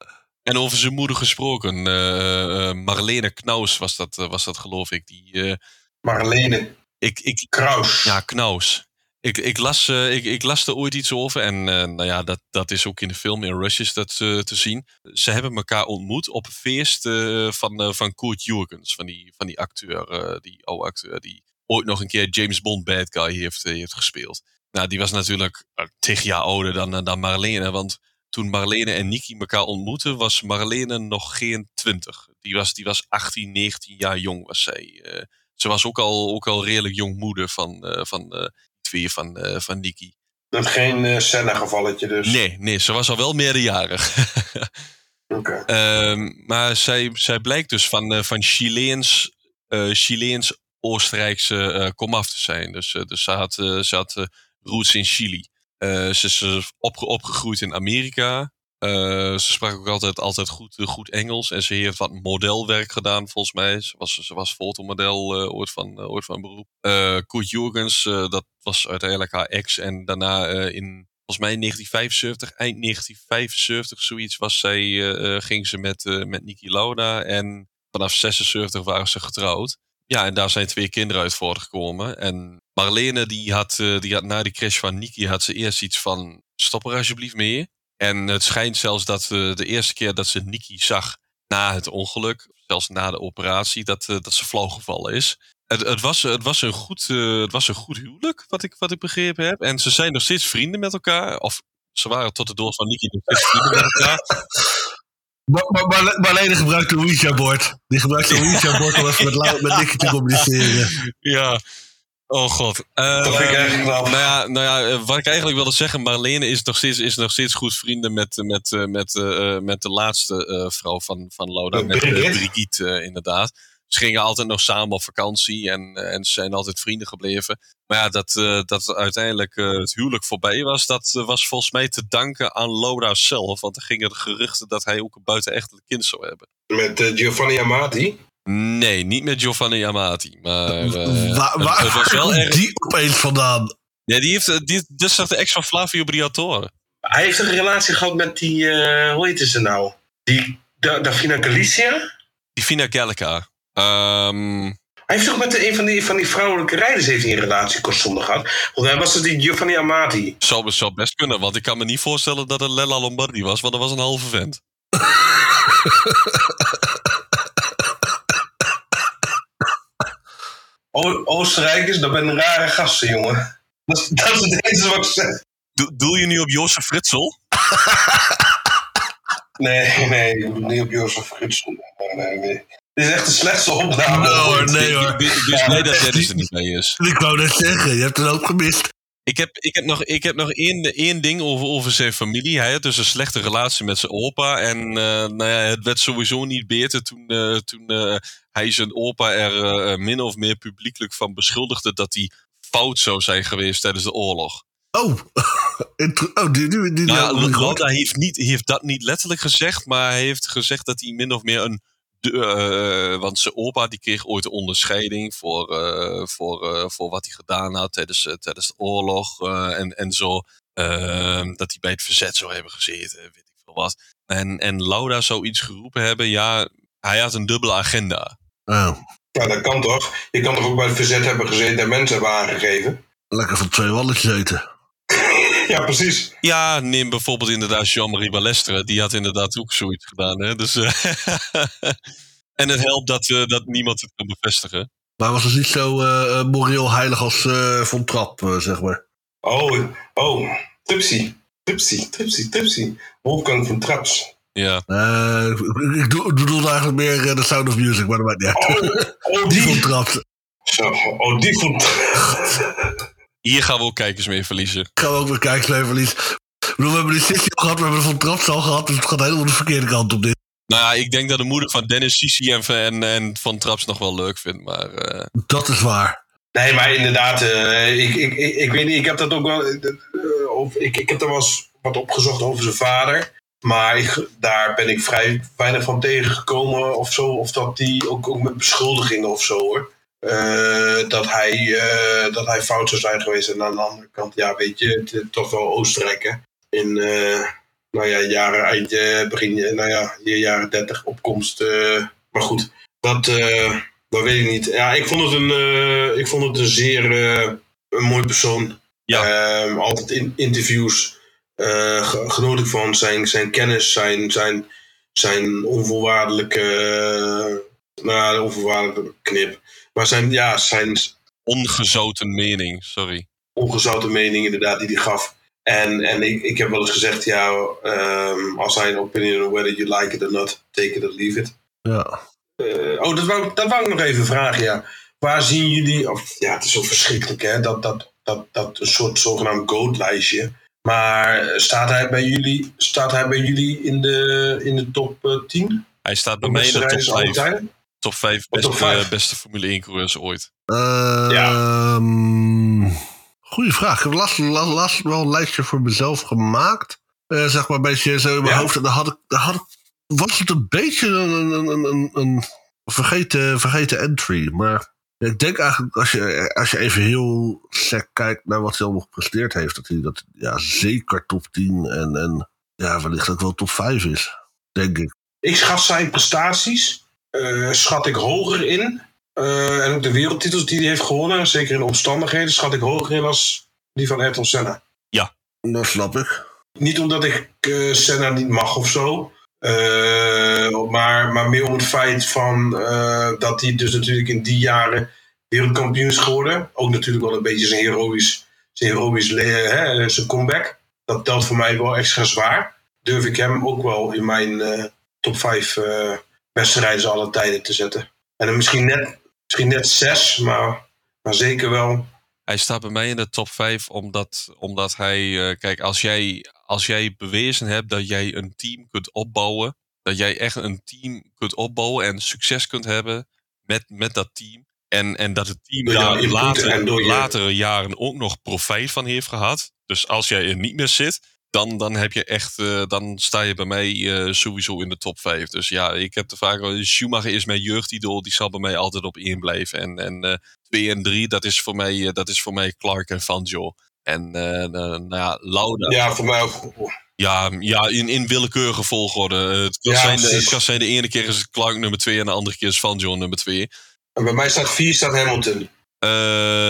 En over zijn moeder gesproken, eh, eh, Marlene Knaus was dat, eh, was dat geloof ik. Die, eh, Marlene ik, ik, Kraus. ja, Knaus. Ik, ik, las, eh, ik, ik las er ooit iets over en eh, nou ja, dat, dat is ook in de film in Rushes dat, eh, te zien. Ze hebben elkaar ontmoet op een feest eh, van, eh, van Kurt Jurgens, van die, van die acteur, eh, die oude acteur die ooit nog een keer James Bond bad guy heeft, eh, heeft gespeeld. Nou, die was natuurlijk tig jaar ouder dan, eh, dan Marlene, want toen Marlene en Niki elkaar ontmoetten, was Marlene nog geen twintig. Die was, die was 18, 19 jaar jong was zij. Eh, ze was ook al, ook al redelijk jong moeder van, eh, van eh, twee van, van Niki. Geen Senna-gevalletje dus. Nee, nee, ze was al wel meerderjarig. Oké. Ehm, maar zij, zij blijkt dus van, van Chileens, Chileens Oostenrijkse eh, komaf te zijn. Dus, dus ze had, ze had roots in Chili. Eh, ze is eh, opge- opgegroeid in Amerika. Eh, ze sprak ook altijd, altijd goed, goed Engels. En ze heeft wat modelwerk gedaan, volgens mij. Ze was, ze was fotomodel eh, ooit, van, ooit van beroep. Koert Jurgens, dat was uiteindelijk haar ex. En daarna in, volgens mij in 1975, eind 1975, zoiets was zij, ging ze met, met Niki Lauda. En vanaf 76 waren ze getrouwd. Ja, en daar zijn twee kinderen uit voortgekomen. En Marlene, die had, eh, die had na die crash van Niki, had ze eerst iets van, stop er alsjeblieft mee. En het schijnt zelfs dat eh, de eerste keer dat ze Niki zag na het ongeluk, zelfs na de operatie, dat, eh, dat ze flauw gevallen is. Het, het, was, het, was een goed, het was een goed huwelijk, wat ik, wat ik begrepen heb. En ze zijn nog steeds vrienden met elkaar. Of ze waren tot de dood van Niki nog steeds vrienden met elkaar. Maar, maar, maar Marlene gebruikt een Ouija-bord. Die gebruikt een Ouija-bord om even met, Lau- met Nicky te communiceren. Ja. Oh god. Dat vind ik eigenlijk wel. Nou ja, nou ja, eh, wat ik eigenlijk wilde zeggen, Marlene is nog steeds, is nog steeds goed vrienden met, met, eh, met, eh, eh, met de laatste eh, vrouw van, van Loda, Met met eh, Brigitte? Eh, inderdaad. Ze gingen altijd nog samen op vakantie en, eh, en ze zijn altijd vrienden gebleven. Maar ja, dat, eh, dat uiteindelijk eh, het huwelijk voorbij was, dat was volgens mij te danken aan Loda zelf. Want er gingen geruchten dat hij ook een buitenechtelijk kind zou hebben. Met Giovanni Amati. Nee, niet met Giovanni Amati. Maar eh, waar het- waar het was wel erg... die opeens vandaan? Ja, die heeft, die, is toch de ex van Flavio Briatore. Hij heeft een relatie gehad met die, eh, hoe heet ze nou? Die Da Davina Galicia? Divina Gallica. Ehm, Hij heeft toch met een van die, van die vrouwelijke rijders heeft hij een relatie kort gehad. Want hij was het die Giovanni Amati. zou, zou best kunnen, want ik kan me niet voorstellen dat het Lella Lombardi was, want dat was een halve vent. O Oostenrijkers, dat ben een rare gasten, jongen. Dat is, dat is het enige wat ik zeg. Do- doel je nu op Jozef Fritsel? Nee, nee, niet op Jozef Fritsel. Nee, nee, nee. Dit is echt de slechtste opname. Nee hoor, ooit. nee hoor. Nee dat Dennis er niet mee is. Ik wou net zeggen, je hebt het ook gemist. Ik heb, ik heb nog, ik heb nog één, één ding over, over zijn familie. Hij had dus een slechte relatie met zijn opa. En eh, nou ja, het werd sowieso niet beter toen, eh, toen eh, hij zijn opa er eh, min of meer publiekelijk van beschuldigde dat hij fout zou zijn geweest tijdens de oorlog. Oh, oh die, die, die, Nou, Lauda heeft, niet, heeft dat niet letterlijk gezegd, maar hij heeft gezegd dat hij min of meer een. De, eh, want zijn opa die kreeg ooit een onderscheiding voor, eh, voor, eh, voor wat hij gedaan had tijdens, tijdens de oorlog eh, en, en zo. dat hij bij het verzet zou hebben gezeten, weet ik veel wat. En, en Lauda zou iets geroepen hebben, ja, hij had een dubbele agenda. Oh, Ja, dat kan toch? Je kan toch ook bij het verzet hebben gezeten en mensen hebben aangegeven? lekker van twee walletjes eten. Ja, precies. Ja, neem bijvoorbeeld inderdaad Jean-Marie Balestre. Die had inderdaad ook zoiets gedaan. Hè? Dus, eh, en het helpt dat, eh, dat niemand het kan bevestigen. Maar was dus niet zo eh, eh, moreel heilig als eh Von Trap, zeg maar. Oh, oh. Tipsy. Tipsy, tipsy, tipsy. Wolfgang van Traps. Ja, Eh, ik, ik, doe- ik bedoelde eigenlijk meer The Sound of Music, maar dat maakt niet uit. Oh, oh Die die. Von Trap. Zo, oh, die van hier gaan we ook kijkers mee verliezen. Gaan we ook weer verlies. Ik bedoel, we hebben die Sissy al gehad, we hebben de Von Traps al gehad, dus het gaat helemaal de verkeerde kant op dit. Nou ja, ik denk dat de moeder van Dennis Sisi en, en, en Van Traps nog wel leuk vindt. Maar eh, Dat is waar. Nee, maar inderdaad, eh, ik, ik, ik, ik weet niet, ik heb dat ook wel. eh, of, ik, ik heb er wel eens wat opgezocht over zijn vader. Maar ik, daar ben ik vrij weinig van tegengekomen of zo. Of dat die ook, ook met beschuldigingen of zo hoor. Eh, dat, hij, eh, dat hij fout zou zijn geweest. En aan de andere kant, ja, weet je, het, toch wel Oostenrijk hè. In, eh, nou ja, jaren, eind, begin, nou ja, jaren 30 opkomst. maar goed, dat. dat weet ik niet. Ja, ik vond het een, ik vond het een zeer een mooi persoon. Ehm, altijd in interviews ge- genoot ik van zijn, zijn kennis, zijn, zijn, zijn onvoorwaardelijke, nou, onvoorwaardelijke knip. Maar zijn, ja, zijn ongezouten mening, sorry. ongezouten mening inderdaad die hij gaf. En, en ik, ik heb wel eens gezegd, ja, ehm, als hij een opinion whether you like it or not, take it or leave it. Ja. Eh, oh, dat wou, ik- dat wou ik nog even vragen, ja. Waar zien jullie, of ja, het is zo verschrikkelijk hè, dat, dat, dat, dat een soort zogenaamd goat-lijstje. Maar eh, staat hij bij jullie, staat hij bij jullie in de, in de top eh, 10? Hij staat bij mij in de top beste rijders aller 5. Top 5 Oh, top beste, vijf. beste Formule 1 coureurs ooit. Ehm, Goeie vraag. Ik heb laatst, laatst, laatst wel een lijstje voor mezelf gemaakt. Eh, zeg maar een beetje zo in mijn Ja. hoofd. En daar had ik, daar had ik, was het een beetje een, een, een, een, een vergeten, vergeten entry. Maar ik denk eigenlijk, als je, als je even heel sec kijkt naar wat hij allemaal gepresteerd heeft, dat hij dat ja, zeker top 10 en, en ja, wellicht ook wel top 5 is. Denk ik. Ik schat zijn prestaties, eh, schat ik hoger in. Eh, en ook de wereldtitels die hij heeft gewonnen, zeker in de omstandigheden, schat ik hoger in als die van Ayrton Senna. Dat snap ik. Niet omdat ik eh, Senna niet mag of zo. eh, maar, maar meer om het feit van eh, dat hij dus natuurlijk in die jaren wereldkampioen is geworden. Ook natuurlijk wel een beetje zijn heroïsch, zijn heroïsch le- hè, zijn comeback. Dat telt voor mij wel extra zwaar. Durf ik hem ook wel in mijn eh, top 5 beste rijders aller tijden te zetten. En dan misschien net, misschien net zes, maar, maar zeker wel. Hij staat bij mij in de top 5 omdat, omdat hij, eh, kijk, als jij, als jij bewezen hebt dat jij een team kunt opbouwen, dat jij echt een team kunt opbouwen en succes kunt hebben met, met dat team. En, en dat het team daar later, en door je- latere jaren ook nog profijt van heeft gehad. Dus als jij er niet meer zit, dan, dan heb je echt, eh, dan sta je bij mij eh, sowieso in de top 5. Dus ja, ik heb de vaak al- Schumacher is mijn jeugdidool, die zal bij mij altijd op één blijven. En, en eh, 2 en 3, dat is voor mij, eh, dat is voor mij Clark en Fangio. En eh, eh, nou ja, Lauda. Ja, voor mij ook. Ja, ja in, in willekeurige volgorde. Het kan, Ja, zijn, de, het kan zijn de ene keer is Clark nummer 2 en de andere keer is Van John nummer 2. En bij mij staat 4 staat Hamilton. Eh,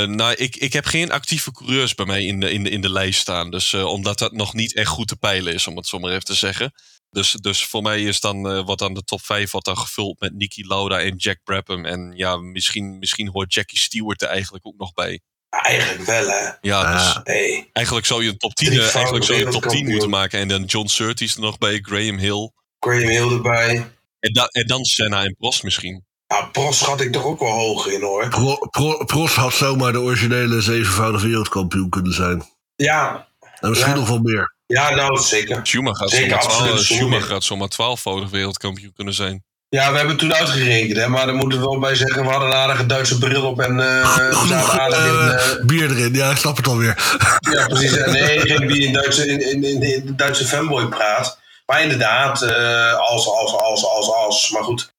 nou, ik, ik heb geen actieve coureurs bij mij in de, in de, in de lijst staan. Dus eh, omdat dat nog niet echt goed te peilen is, om het zo maar even te zeggen. Dus, dus voor mij is dan, eh, wat dan de top 5 wordt dan gevuld met Nicky Lauda en Jack Brabham. En ja, misschien, misschien hoort Jackie Stewart er eigenlijk ook nog bij. Eigenlijk wel, hè. Ja, dus Ja. Nee. eigenlijk zou je een top 10, eh, Drievoudig eigenlijk zou je een top 10 wereldkampioen. moeten maken. En dan John Surtees er nog bij, Graham Hill. Graham Hill erbij. En, da- en dan Senna en Prost misschien. Ja, Prost schat ik toch ook wel hoog in, hoor. Pro, Pro- Prost had zomaar de originele zevenvoudig wereldkampioen kunnen zijn. Ja, En misschien Ja. nog wel meer. ja nou, zeker. Schumacher had Zeker, zomaar, absoluut, 12, zonder Schumacher meer. had zomaar 12-voudig wereldkampioen kunnen zijn. Ja, we hebben het toen uitgerekend, hè. Maar daar moeten we wel bij zeggen, we hadden een aardige Duitse bril op en eh we Genoeg zaten aardig in... eh, eh, bier erin, ja, ik snap het alweer. Ja, precies. En nee, degene die in, Duitse, in, in, in, Duitse fanboy praat. Maar inderdaad, eh, als, als, als, als, als. Maar goed,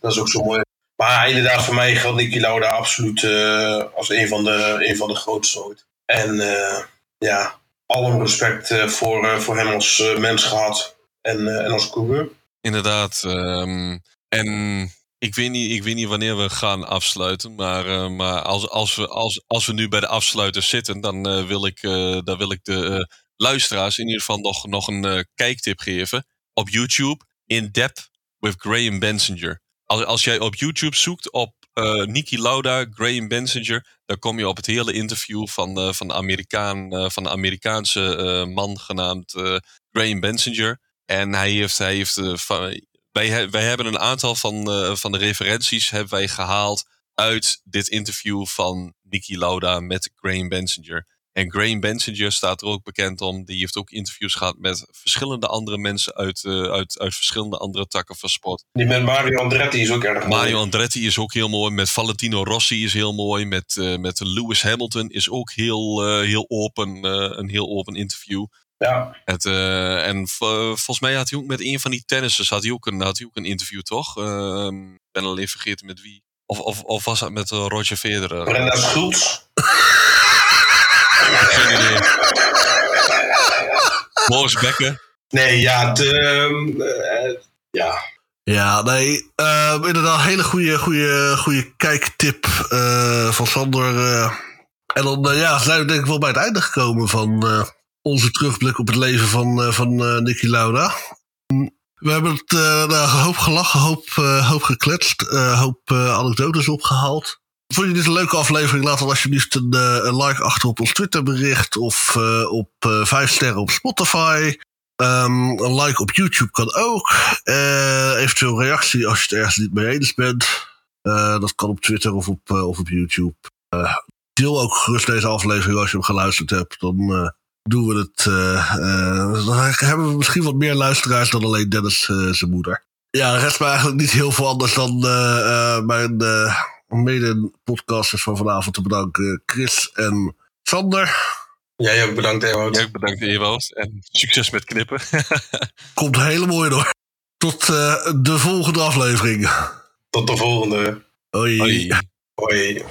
dat is ook zo mooi. Maar inderdaad, voor mij geldt Niki Lauda absoluut eh, als een van, de, een van de grootste ooit. En eh, ja, allen respect eh, voor, voor hem als mens gehad en, en als coureur. Inderdaad. ehm, en ik weet, niet, ik weet niet wanneer we gaan afsluiten. Maar, maar als, als, we, als, als we nu bij de afsluiter zitten, dan, wil, ik, dan wil ik de luisteraars in ieder geval nog, nog een kijktip geven. Op YouTube, In Depth with Graham Bensinger. Als, als jij op YouTube zoekt op eh Niki Lauda, Graham Bensinger, dan kom je op het hele interview van, eh, van, de, Amerikaan, eh, van de Amerikaanse man genaamd Graham Bensinger. En hij heeft, hij heeft wij, wij hebben een aantal van, van de referenties hebben wij gehaald uit dit interview van Niki Lauda met Graham Bensinger. En Graham Bensinger staat er ook bekend om. Die heeft ook interviews gehad met verschillende andere mensen uit, eh, uit, uit verschillende andere takken van sport. Die met Mario Andretti is ook erg mooi. Mario Andretti is ook heel mooi. Met Valentino Rossi is heel mooi. Met, eh, met Lewis Hamilton is ook heel, eh, heel open. een heel open interview. Ja, Het, en volgens mij had hij ook met een van die tennissers had hij ook een, had hij ook een interview, toch? Ehm, Ik ben alleen vergeten met wie. Of, of, of was dat met Roger Federer? Brenda Schultz. Geen idee. Boris Becker. Nee, ja, het, ehm, eh, ja, Ja, nee, eh, inderdaad, hele goede, goede, goede kijktip eh, van Sander. eh. en dan ja, zijn we denk ik wel bij het einde gekomen van eh, onze terugblik op het leven van, eh van eh Nicky Lauda. We hebben het nou, een hoop gelachen, hoop, eh, hoop gekletst, een hoop anekdotes opgehaald. Vond je dit een leuke aflevering? Laat dan alsjeblieft een, eh, like achter op ons Twitterbericht of eh, op eh, vijf sterren op Spotify. Ehm, een like op YouTube kan ook. Eh, eventueel reactie als je het ergens niet mee eens bent. Eh, dat kan op Twitter of op, eh, of op YouTube. Eh, deel ook gerust deze aflevering als je hem geluisterd hebt. Dan eh, doen we het. eh, eh, dan hebben we misschien wat meer luisteraars dan alleen Dennis eh, zijn moeder. Ja, rest me eigenlijk niet heel veel anders dan eh, eh, mijn eh mede-podcasters van vanavond te bedanken. Chris en Sander. jij ook bedankt, Ewout. Ja, bedankt Ewout. En succes met knippen. Komt heel mooi door. Tot eh, de volgende aflevering. Tot de volgende. Hoi. Hoi. Hoi.